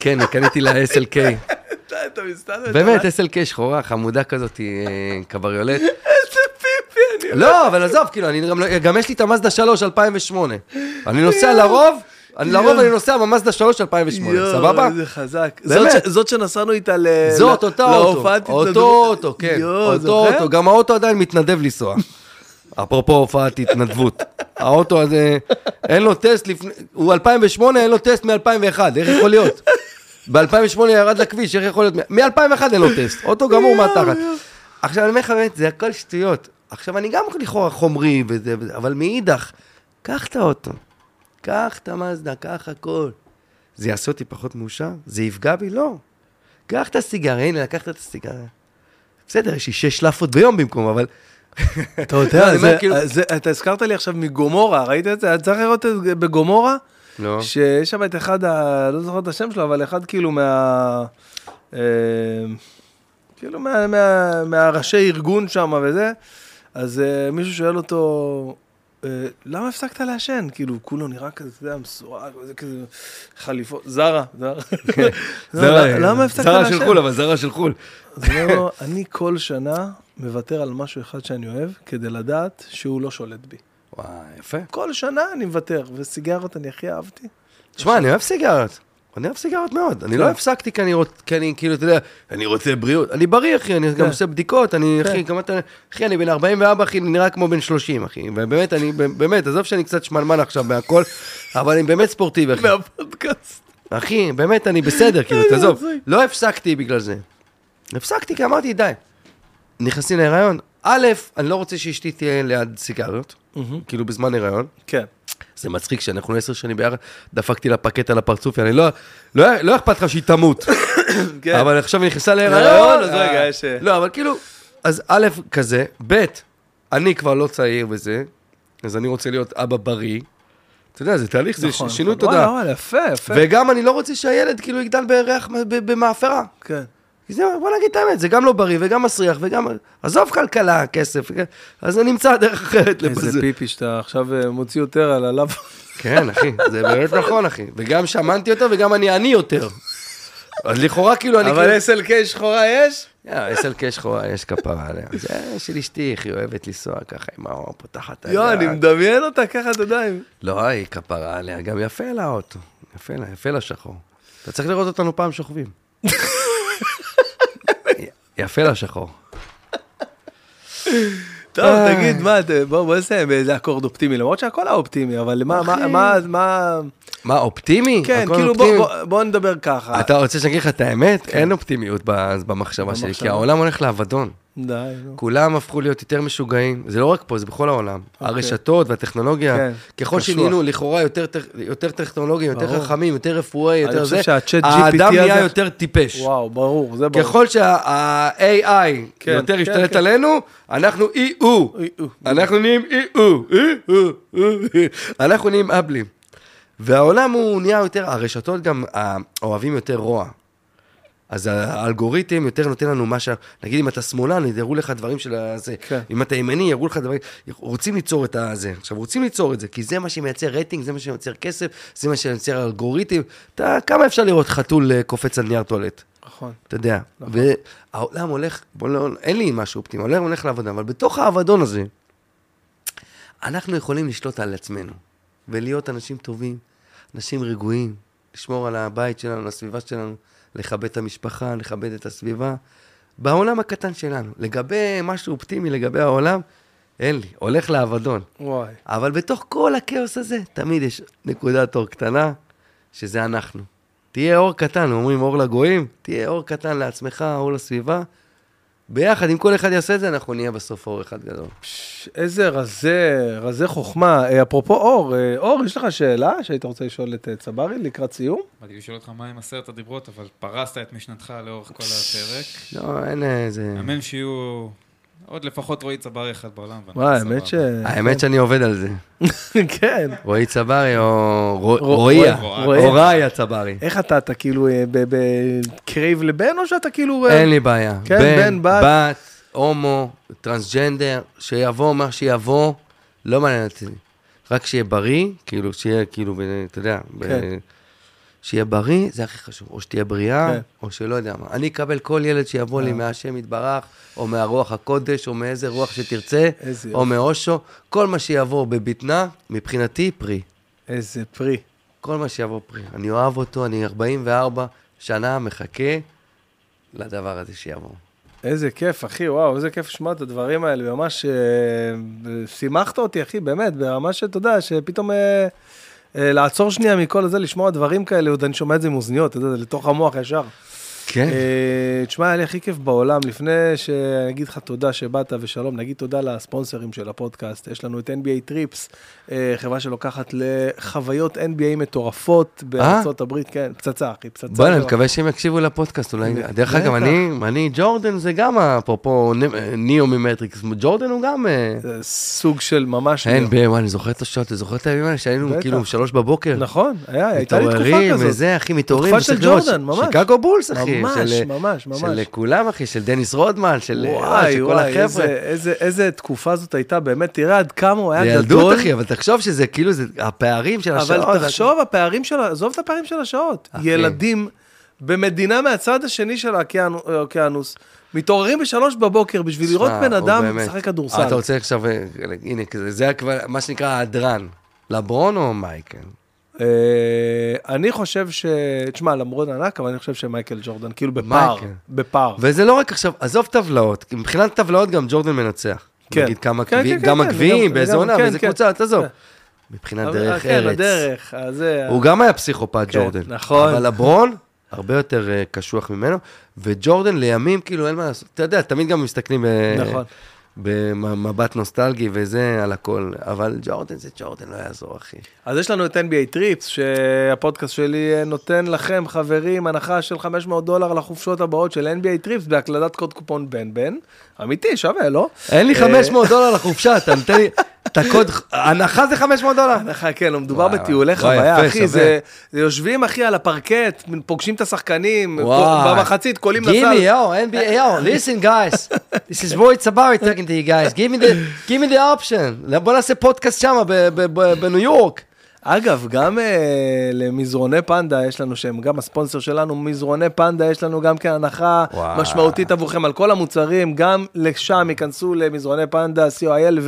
כן, קניתי ל-SLK. אתה- אתה מסתדר. באמת, SLK שחורה, חמודה כזאת, אה, קבריולט. איזה פיפי, אני... לא, אבל עזוב, כאילו, גם, לא- גם יש לי את המאזדה 3 2008. אני נוסע לרוב, אני לרוב אני נוסע במאזדה 3 2008, סבבה? יואו, איזה חזק. באמת. זאת שנסענו איתה ל... זאת אותה אוטו. אותו אוטו, כן, אותו? אוטו, גם האוטו עדיין מתנדב לנסוע. אפרופו הופעת התנדבות. האוטו הזה, אין לו טסט לפני, הוא 2008, אין לו טסט מ-2001, איך יכול להיות? ב-2008 ירד לכביש, איך יכול להיות? מ-2001 אין לו טסט, אוטו גמור מהתחת. עכשיו אני אומר לך באמת, זה הכל שטויות. עכשיו אני גם לכאורה חומרי וזה, וזה, אבל מאידך, קח את האוטו. קח את המאזדה, קח הכל. זה יעשה אותי פחות מאושר? זה יפגע בי? לא. קח את הסיגריה, הנה, לקחת את הסיגריה. בסדר, יש לי שש לאפות ביום במקום, אבל... אתה לא, יודע, כאילו- אתה הזכרת לי עכשיו מגומורה, ראית את זה? אתה צריך לראות את זה בגומורה? לא. שיש שם את אחד. לא זוכר את השם שלו, אבל אחד כאילו מה... אה, כאילו מה, מה, מהראשי ארגון שם וזה, אז אה, מישהו שואל אותו, אה, למה הפסקת לעשן? כאילו, כולו נראה כזה, אתה יודע, מסורג, וזה כזה, חליפות, זרה, זרה. זרה, למה הפסקת זרה לעשן? של חו"ל, אבל זרה של חו"ל. אני כל שנה מוותר על משהו אחד שאני אוהב, כדי לדעת שהוא לא שולט בי. וואי, יפה. כל שנה אני מוותר, וסיגרות אני הכי אהבתי. תשמע, אני אוהב סיגרות. אני אוהב סיגרות מאוד. אני לא הפסקתי כי אני רוצה, כי אני כאילו, אתה יודע, אני רוצה בריאות. אני בריא, אחי, אני גם עושה בדיקות, אני, אחי, גם אתה, אחי, אני בן 44, אחי, אני נראה כמו בן 30, אחי. ובאמת, אני, באמת, עזוב שאני קצת שמנמן עכשיו מהכל, אבל אני באמת ספורטיבי, אחי. מהפודקאסט. אחי, באמת, אני בסדר, כאילו, תעזוב. לא הפסקתי בגלל זה. הפסקתי כי אמרתי, די. נכנסים להיריון, א', אני לא רוצה שאשתי תהיה ליד סיגריות, כאילו בזמן הריון. כן. זה מצחיק שאנחנו עשר שנים ביחד, דפקתי לה פקט על הפרצוף, אני לא, לא, לא אכפת לך שהיא תמות. כן. אבל עכשיו היא נכנסה להיריון, אז אה, רגע, יש, אה, לא, אבל כאילו, אז א', כזה, ב', אני כבר לא צעיר וזה, אז אני רוצה להיות אבא בריא. אתה יודע, זה תהליך, זה נכון, שינוי נכון. תודעה. וואלה, וואלה, יפה, יפה. וגם אני לא רוצה שהילד כאילו יגדל בריח במאפרה. כן. כי זה, בוא נגיד את האמת, זה גם לא בריא וגם מסריח וגם... עזוב כלכלה, כסף? אז אני אמצא דרך אחרת איזה לבזה. פיפי שאתה עכשיו אה, מוציא יותר על הלאו. כן, אחי, זה באמת נכון, אחי. וגם שמנתי יותר וגם אני עני יותר. אז לכאורה כאילו אני... אבל SLK שחורה יש? כאילו... SLK שחורה, יש כפרה עליה. זה של אשתי, היא אוהבת לנסוע ככה עם האור, פותחת את יואו, אני. מדמיין אותה ככה, אתה יודע. עם- לא, היא כפרה עליה, גם יפה לה האוטו. יפה לה, יפה לה שחור. אתה צריך לראות אותנו פעם שוכבים. יפה לה שחור. טוב, תגיד, מה, בוא בוא נסיים באיזה אקורד אופטימי, למרות שהכל היה אופטימי, אבל מה, מה, מה, מה... מה, אופטימי? כן, כאילו, בוא- נדבר ככה. אתה רוצה שאני אגיד לך את האמת? אין אופטימיות במחשבה שלי, כי. העולם הולך לאבדון. די, נו. כולם הפכו להיות יותר משוגעים, זה לא רק פה, זה בכל העולם. הרשתות והטכנולוגיה, כן, ככל. שנהיינו לכאורה יותר יותר טכנולוגיים, יותר. חכמים, יותר רפואי, יותר זה, האדם נהיה יותר טיפש. וואו, ברור, זה ברור. ככל שה-AI כן, יותר כן, ישתלט כן. עלינו, אנחנו אי-הוא. אי-הוא. אנחנו נהיים. אי-הוא. אי-הוא. אנחנו נהיים אבלים. והעולם הוא נהיה יותר, הרשתות גם אה, אוהבים יותר רוע. אז האלגוריתם יותר נותן לנו מה ש... נגיד אם אתה שמאלן, יראו לך דברים של הזה. כן. אם אתה ימני, יראו לך דברים... רוצים ליצור את הזה. עכשיו, רוצים ליצור את זה, כי זה מה שמייצר רייטינג, זה מה שמייצר כסף, זה מה שמייצר אלגוריתם. אתה, כמה אפשר לראות חתול אה, קופץ על נייר טואלט? נכון. אתה יודע. והעולם הולך, בוא לא, אין לי משהו אופטימי, העולם הולך לאבדון, אבל בתוך האבדון הזה, אנחנו יכולים לשלוט על עצמנו, ולהיות אנשים טובים, אנשים רגועים, לשמור על הבית שלנו, על הסביבה שלנו, לכבד את המשפחה, לכבד את הסביבה, בעולם הקטן שלנו. לגבי משהו אופטימי לגבי העולם, אין לי, הולך לאבדון. וואי. אבל בתוך כל הכאוס הזה, תמיד יש נקודת אור קטנה, שזה אנחנו. תהיה אור קטן, אומרים אור לגויים, תהיה אור קטן לעצמך, אור לסביבה. ביחד, אם כל אחד יעשה את זה, אנחנו נהיה בסוף אור אחד גדול. פש, איזה רזי, רזי חוכמה. אה, אפרופו אור, אה, אור, יש לך שאלה שהיית רוצה לשאול את אה, צברי לקראת סיום? באתי לשאול אותך מה עם עשרת הדיברות, אבל פרשת את משנתך לאורך כל הפרק. לא, אין איזה... אמן שיהיו עוד לפחות רועי צברי אחד בעולם. וואי. האמת ש... האמת שאני עובד על זה. כן. רועי צברי או רועי. הרועי הצברי. איך אתה, אתה כאילו אה, ב- בקרייב לבן, או שאתה כאילו... אה, אין לי בעיה. כן, בן, בת. בת, הומו, טרנסג'נדר, שיבוא מה שיבוא, לא מעניין אותי. רק שיהיה בריא, כאילו, שיהיה כאילו, אתה יודע, ב- כן. שיהיה בריא, זה הכי חשוב. או שתהיה בריאה, כן. או שלא יודע מה. אני אקבל כל ילד שיבוא לי מהשם יתברך, או מהרוח הקודש, או מאיזה רוח שתרצה, או מאושו. כל מה שיבוא בבטנה, מבחינתי, פרי. איזה פרי. כל מה שיבוא פרי. אני אוהב אותו, אני 44 שנה מחכה לדבר הזה שיבוא. איזה כיף, אחי, וואו, איזה כיף לשמוע את הדברים האלה, ממש אה, שימחת אותי, אחי, באמת, ברמה שאתה יודע, שפתאום אה, אה, לעצור שנייה מכל הזה, לשמוע דברים כאלה, עוד אני שומע את זה עם אוזניות, אתה יודע, זה לתוך המוח ישר. כן. אה, תשמע, היה לי הכי כיף בעולם. לפני שאני אגיד לך תודה שבאת ושלום, נגיד תודה לספונסרים של הפודקאסט. יש לנו את NBA טריפס, אה, חברה שלוקחת לחוויות NBA מטורפות בארצות הברית. כן, פצצה, אחי, פצצה. בוא'נה, אני מקווה שהם יקשיבו לפודקאסט אולי. דרך אגב. אני, אני, ג'ורדן זה גם, אפרופו נ- ניאו ממטריקס, ג'ורדן הוא גם... אה, סוג של ממש... וואי, אני זוכר את השעות, אתה זוכר את הימים האלה שהיינו. כאילו שלוש בבוקר? נכון, היה, הייתה לי תקופה מתעוררים כזאת. וזה, אחי, מתעוררים. תקופה של ג'ורדן, ממש. שיקגו בולס, אחי. ממש, של- ממש, ממש. של כולם, אחי, של דניס רודמן, של אה, וואי, של כל וואי, החבר'ה. איזה, איזה, איזה תקופה זאת הייתה, באמת, תראה עד כמה הוא זה היה ילדות, גדול. אחי, אבל תחשוב שזה כאילו, זה הפערים של השעות. אבל תחשוב, הפערים של, עזוב את הפערים של השעות. אחי. ילדים במדינה מהצד השני של האוקיינוס, מתעוררים בשלוש בבוקר בשביל לראות בן אדם משחק כדורסל. אתה רוצה עכשיו, אה, הנה, כזה, זה כבר מה שנקרא ההדרן. לברון או מייקל? אה, אני חושב ש... תשמע, למרות ענק, אבל אני חושב שמייקל ג'ורדן, כאילו בפער. בפער. וזה לא רק עכשיו, עזוב טבלאות, מבחינת טבלאות גם ג'ורדן מנצח. כן. נגיד כמה כן, גביעים, כן, גם כן, הגביעים, באיזה וגם- עונה, כן, באיזה כן. קבוצה, תעזוב. כן. מבחינת דרך כן, ארץ. הדרך, הזה... הוא גם היה פסיכופת כן, ג'ורדן. נכון. אבל לברון, הרבה יותר אה, קשוח ממנו, וג'ורדן לימים, כאילו, אין מה לעשות. אתה יודע, תמיד גם מסתכלים נכון. במבט נוסטלגי וזה על הכל, אבל ג'ורדן זה ג'ורדן, לא יעזור, אחי. אז יש לנו את NBA Trips, שהפודקאסט שלי אה, נותן לכם, חברים, הנחה של 500 דולר לחופשות הבאות של NBA Trips בהקלדת קוד קופון בן בן. אמיתי, שווה, לא? אין לי אה, 500 דולר לחופשה, אתה נותן לי את הקוד, הנחה זה 500 דולר. הנחה, כן, לא מדובר בטיולי חוויה, יפה, אחי. זה יושבים, אחי, על הפרקט, פוגשים את השחקנים. במחצית, קולים לסל. yo, NBA, yo, listen guys, this is Roy Tabari talking to you guys, give me the, give me the option, בוא נעשה פודקאסט שמה בניו יורק. אגב, גם אה, למזרוני פנדה יש לנו, שהם גם הספונסר שלנו, מזרוני פנדה יש לנו גם כן הנחה וואו. משמעותית עבורכם על כל המוצרים, גם לשם ייכנסו למזרוני פנדה, co.il,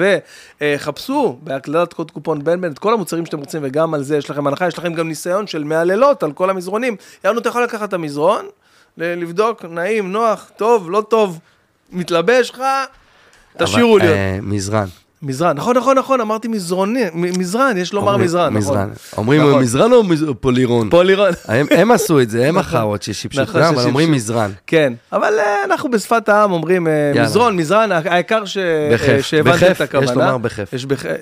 וחפשו בהקלדת קוד קופון בן בן את כל המוצרים שאתם רוצים, וגם על זה יש לכם הנחה, יש לכם גם ניסיון של 100 לילות על כל המזרונים. יענו, אתה יכול לקחת את המזרון, לבדוק, נעים, נוח, טוב, לא טוב, מתלבש לך, תשאירו לי. אה, מזרן. מזרן, נכון, נכון, נכון, אמרתי מזרוני, מזרן, יש לומר מזרן, נכון. מזרן. אומרים נכון. מזרן או מז- פולירון? פולירון. הם הם עשו את זה, הם החארות ששיבשו את נכון, אבל אומרים. מזרן. כן, אבל אה, אנחנו בשפת העם אומרים אה, יאללה. מזרון, מזרן, העיקר אה, שהבנתם את הכוונה. יש לומר בכיף.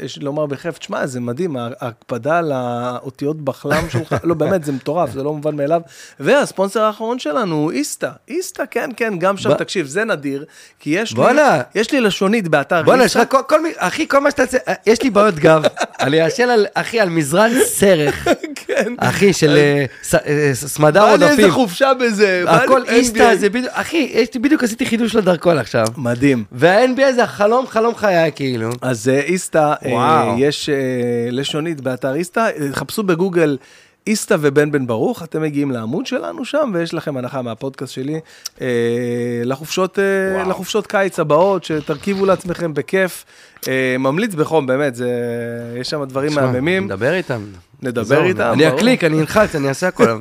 יש לומר בכיף. תשמע, זה מדהים, ההקפדה על האותיות בחלם שלך, לא, באמת, זה מטורף, זה לא מובן מאליו. והספונסר האחרון שלנו הוא איסתא. איסתא, כן, כן, גם שם, ב- תקשיב, זה נדיר, כי יש לי, בואנה. יש לי לשונית באתר בוא'נה, יש איסתא. לך כל, אחי, כל מה שאתה רוצה, יש לי בעיות גב, אני אעשן על, אחי, על מזרן סרך, כן. אחי, של אה, אה, סמדר בא לי איזה עודפים. חופשה בזה. הכל. איסתא, זה בדיוק, אחי, יש לי בדיוק עשיתי חידוש לדרכון עכשיו. מדהים. וה-NBA זה החלום, חלום חיי, כאילו. אז אה, אה, וואו. יש אה, לשונית באתר איסתא, אה, חפשו בגוגל איסתא ובן בן ברוך, אתם מגיעים לעמוד שלנו שם, ויש לכם הנחה מהפודקאסט שלי אה, לחופשות, אה, לחופשות קיץ הבאות, שתרכיבו לעצמכם בכיף. אה, ממליץ בחום, באמת, זה, יש שם דברים מהממים. נדבר איתם. נדבר איתם, אני. אקליק, אני אלחץ, אני אעשה הכל.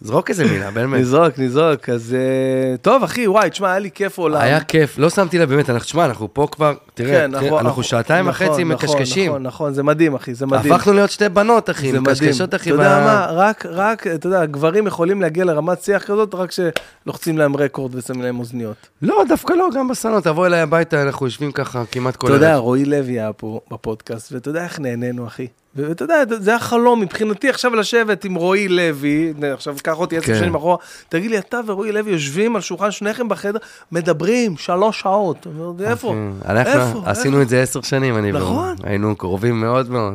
זרוק איזה מילה, באמת. נזרוק, נזרוק, אז אה, טוב, אחי, וואי, תשמע, היה לי כיף עולם. היה כיף, לא שמתי לב, באמת, אנחנו, תשמע, אנחנו פה כבר, תראה, כן, תראה, אנחנו שעתיים נכון, וחצי נכון, מקשקשים. נכון, נכון, זה מדהים, אחי, זה מדהים. הפכנו להיות שתי בנות, אחי. מקשקשות, אחי. אתה יודע מה, רק, רק, אתה יודע, גברים יכולים להגיע לרמת שיח כזאת, רק שלוחצים להם רקורד ושמים להם אוזניות. לא, דווקא לא, גם בסלון, תבוא אליי הביתה, אנחנו יושבים ככה כמעט כל אתה יודע. רועי לוי היה פה בפודקאסט, ואתה יודע איך נהנינו, אחי. ואתה יודע, זה החלום מבחינתי עכשיו לשבת עם רועי לוי, עכשיו קח אותי עשר כן. שנים אחורה, תגיד לי, אתה ורועי לוי יושבים על שולחן שניכם בחדר, מדברים שלוש שעות. איפה? אנחנו איפה? עשינו את זה עשר שנים, אני. נכון. היינו קרובים מאוד מאוד.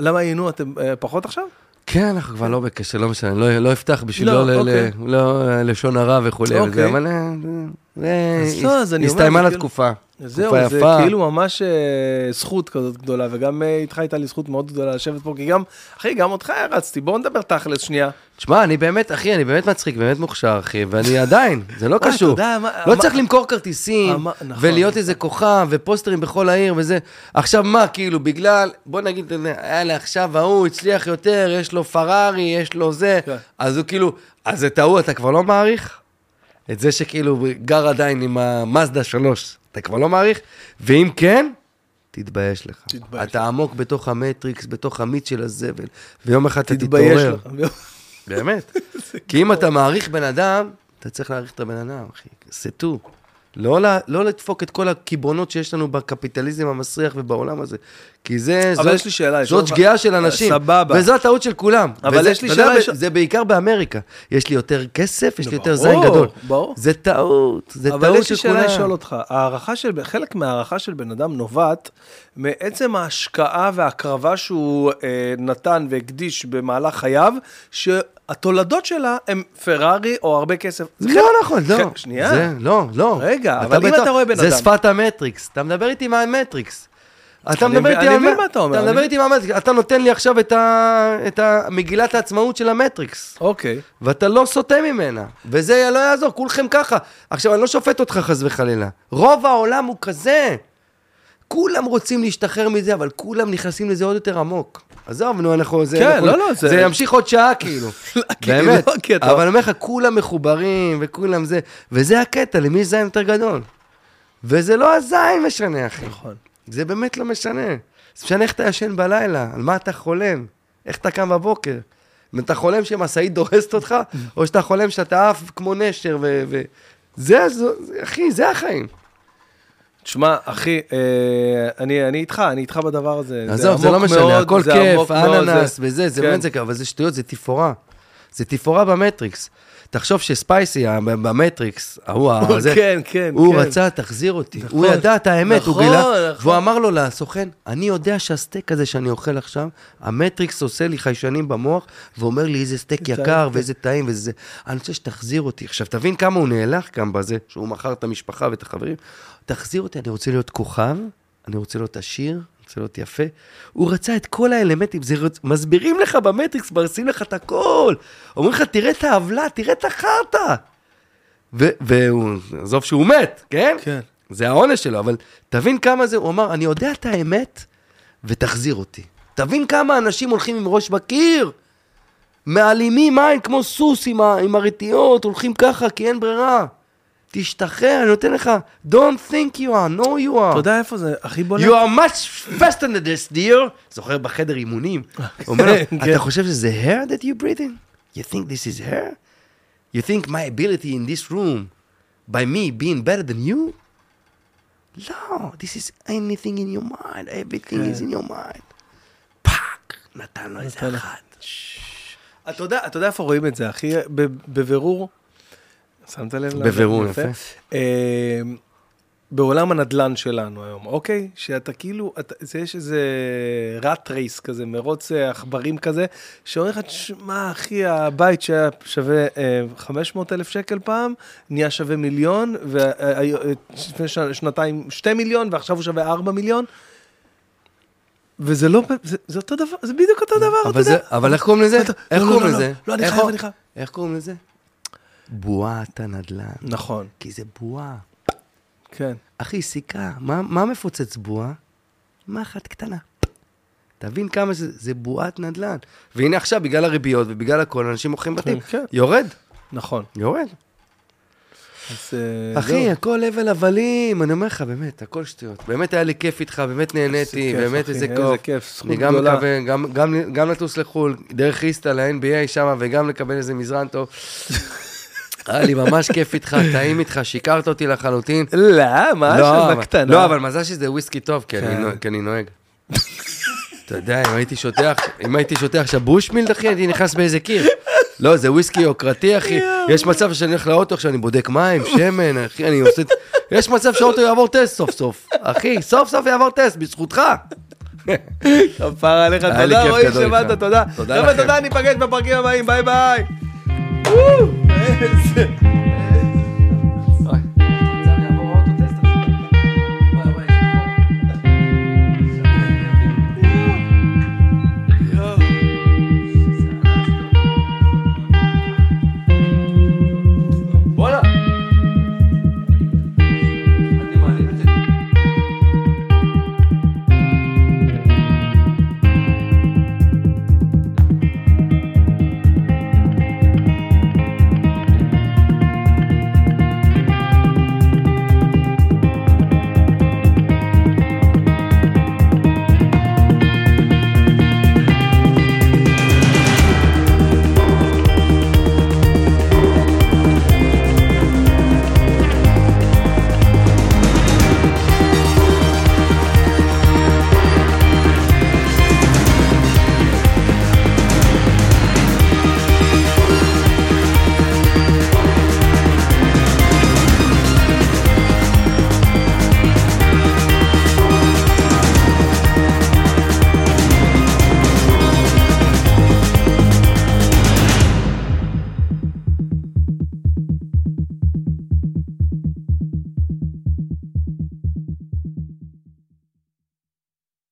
למה היינו, אתם אה, פחות עכשיו? כן, אנחנו כבר לא בקשר, לא משנה, לא לא אפתח בשביל לא, לא אוקיי. לא אה, לשון הרע וכולי, אוקיי. וזה, אבל אה, זה- אז אז אני אומר, הסתיימה זה לה כאילו- תקופה. זהו, זה. כאילו ממש אה, זכות כזאת גדולה, וגם אה, איתך הייתה לי זכות מאוד גדולה לשבת פה, כי גם, אחי, גם אותך הרצתי, בוא נדבר תכלס שנייה. תשמע, אני באמת, אחי, אני באמת מצחיק, באמת מוכשר, אחי, ואני עדיין, זה לא וואי, קשור. לא צריך למכור כרטיסים, נכון. ולהיות איזה כוכב, ופוסטרים בכל העיר וזה. עכשיו מה, כאילו, בגלל, בוא נגיד, יאללה, עכשיו ההוא הצליח יותר, יש לו פרארי, יש לו זה, כן. אז הוא כאילו, אז את ההוא אתה כבר לא מעריך? את זה שכאילו גר עדיין עם המאזדה 3, אתה כבר לא מעריך? ואם כן, תתבייש לך. תתבייש אתה עמוק בתוך המטריקס, בתוך המיץ של הזבל, ויום אחד אתה תתעורר. באמת. כי אם אתה מעריך בן אדם, אתה צריך להעריך את הבן אדם, אחי. סטו. לא, ל- לא לדפוק את כל הקיבעונות שיש לנו בקפיטליזם המסריח ובעולם הזה. כי זה, אבל זאת, יש לי שאלה, יש זאת שגיאה של אנשים. סבבה. וזו הטעות של כולם. אבל וזה, יש לי שאלה, יש- זה בעיקר באמריקה. יש לי יותר כסף, יש לי יותר זין גדול. ברור. זה טעות, זה אבל טעות יש של לי שאלה כולם. לשאול אותך, הערכה של, חלק מההערכה של בן אדם נובעת מעצם ההשקעה וההקרבה שהוא אה, נתן והקדיש במהלך חייו, שהתולדות שלה הם פרארי או הרבה כסף. זה לא חלק- נכון, לא. ח- שנייה. זה, לא, לא. רגע, אבל אם בטח- אתה רואה בן זה אדם- שפת המטריקס. אתה מדבר איתי מה המטריקס. אתה אני מדבר איתי אני על מבין מה- אתה אומר, אתה אני מדבר איתי מה המטריקס. אתה נותן לי עכשיו את ה- את ה- מגילת העצמאות של המטריקס. אוקיי. ואתה לא סוטה ממנה, וזה לא יעזור, כולכם ככה. עכשיו, אני לא שופט אותך חס וחלילה. רוב העולם הוא כזה. כולם רוצים להשתחרר מזה, אבל כולם נכנסים לזה עוד יותר עמוק. עזוב, נו, אנחנו... זה, כן, אנחנו, לא, לא, זה- זה ימשיך עוד שעה, כאילו. כי- באמת. לא, כי אתה- אבל אני אומר לך, כולם מחוברים, וכולם זה, וזה הקטע, למי יש זין יותר גדול? וזה לא הזין משנה, אחי. נכון. זה באמת לא משנה. זה משנה איך אתה ישן בלילה, על מה אתה חולם, איך אתה קם בבוקר. אם אתה חולם שמשאית דורסת אותך, או שאתה חולם שאתה עף כמו נשר, ו... ו... זה, זה, אחי, זה החיים. תשמע, אחי, אה, אני, אני איתך, אני איתך בדבר הזה. עזוב, זה לא עמוק משנה, הכל זה כיף, אננס זה- וזה, זה כן. באמת זה, אבל זה שטויות, זה תפאורה. זה תפאורה במטריקס. תחשוב שספייסי במטריקס, ההוא, ה- זה, כן, כן, הוא כן. רצה, תחזיר אותי. נכון. הוא ידע את האמת, הוא נכון, גילה, נכון. והוא אמר לו לסוכן, אני יודע שהסטייק הזה שאני אוכל עכשיו, המטריקס עושה לי חיישנים במוח, ואומר לי איזה סטייק יקר כן. ואיזה טעים וזה זה. אני רוצה שתחזיר אותי. עכשיו, תבין כמה הוא נאלח גם בזה, שהוא מכר את המשפחה ואת החברים. תחזיר אותי, אני רוצה להיות כוכב, אני רוצה להיות עשיר, רוצה להיות יפה. הוא רצה את כל האלמנטים, זה רצ... מסבירים לך במטריקס, מרסים לך את הכל. אומרים לך, תראה את העוולה, תראה את החרטא. והוא, עזוב שהוא מת, כן? כן. זה העונש שלו, אבל תבין כמה זה, הוא אמר, אני יודע את האמת, ותחזיר אותי. תבין כמה אנשים הולכים עם ראש בקיר, מעלימים מים כמו סוס עם, ה- עם הרטיות, הולכים ככה כי אין ברירה. תשתחרר, אני נותן לך, don't think you are, no you are. אתה יודע איפה זה הכי בולט? You are much faster than this, dear. זוכר בחדר אימונים. אומר לו, כן. אתה חושב שזה hair that you breathe in? You think this is hair? You think my ability in this room, by me being better than you? לא, this is anything in your mind, everything is in your mind. fuck, נתן לו איזה. אחת. אתה יודע, איפה רואים את זה, אחי? בבירור, שמת לב? בבירור, יפה. אה, בעולם הנדלן שלנו היום, אוקיי? שאתה כאילו, אתה, זה יש איזה rat race כזה, מרוץ אה, עכברים כזה, שאומר לך, תשמע, אחי, הבית שהיה שווה אה, 500 אלף שקל פעם, נהיה שווה מיליון, ולפני שנתיים 2 מיליון, ועכשיו הוא שווה 4 מיליון. וזה לא, זה, זה אותו דבר, זה בדיוק אותו דבר, אתה יודע. אבל איך קוראים לזה? איך לא, קוראים לא, לא, לזה? לא, אני חייב, אני חייב. איך קוראים לזה? בועת הנדל"ן. נכון, כי זה בועה. כן. אחי, סיכה, מה, מה מפוצץ בועה? מחט קטנה. תבין כמה זה, זה בועת נדל"ן. והנה עכשיו, בגלל הריביות ובגלל הכל, אנשים מוכרים בתים. כן. יורד, נכון. יורד. אז אה, אחי, זהו. הכל הבל הבלים, אני אומר לך, באמת, הכל שטויות. באמת היה לי כיף איתך, באמת נהניתי, כיף, באמת אחי, איזה איזה כיף. כיף, זכות אני גם גדולה. מקווה, גם, גם, גם לטוס לחו"ל, דרך איסטה ל-NBA שם, וגם לקבל איזה מזרן טוב. היה לי ממש כיף איתך, טעים איתך, שיקרת אותי לחלוטין. לא, מה לא, שם אבל- בקטנה? לא, אבל מזל שזה וויסקי טוב, כי אני כן. נוהג- כי אני נוהג. אתה יודע, אם הייתי שותה, אם הייתי שותה עכשיו Bushmills, אחי, הייתי נכנס באיזה קיר. לא, זה וויסקי יוקרתי, אחי. יש מצב שאני הולך לאוטו עכשיו, אני בודק מים, שמן, אחי, אני עושה... יש מצב שהאוטו יעבור טסט סוף סוף. אחי, סוף סוף יעבור טסט, בזכותך. כפרה עליך, תודה רועי שבאת. תודה. תודה לכם. תודה, ניפגש בפרקים הבאים, ביי ביי. וואו, איזה-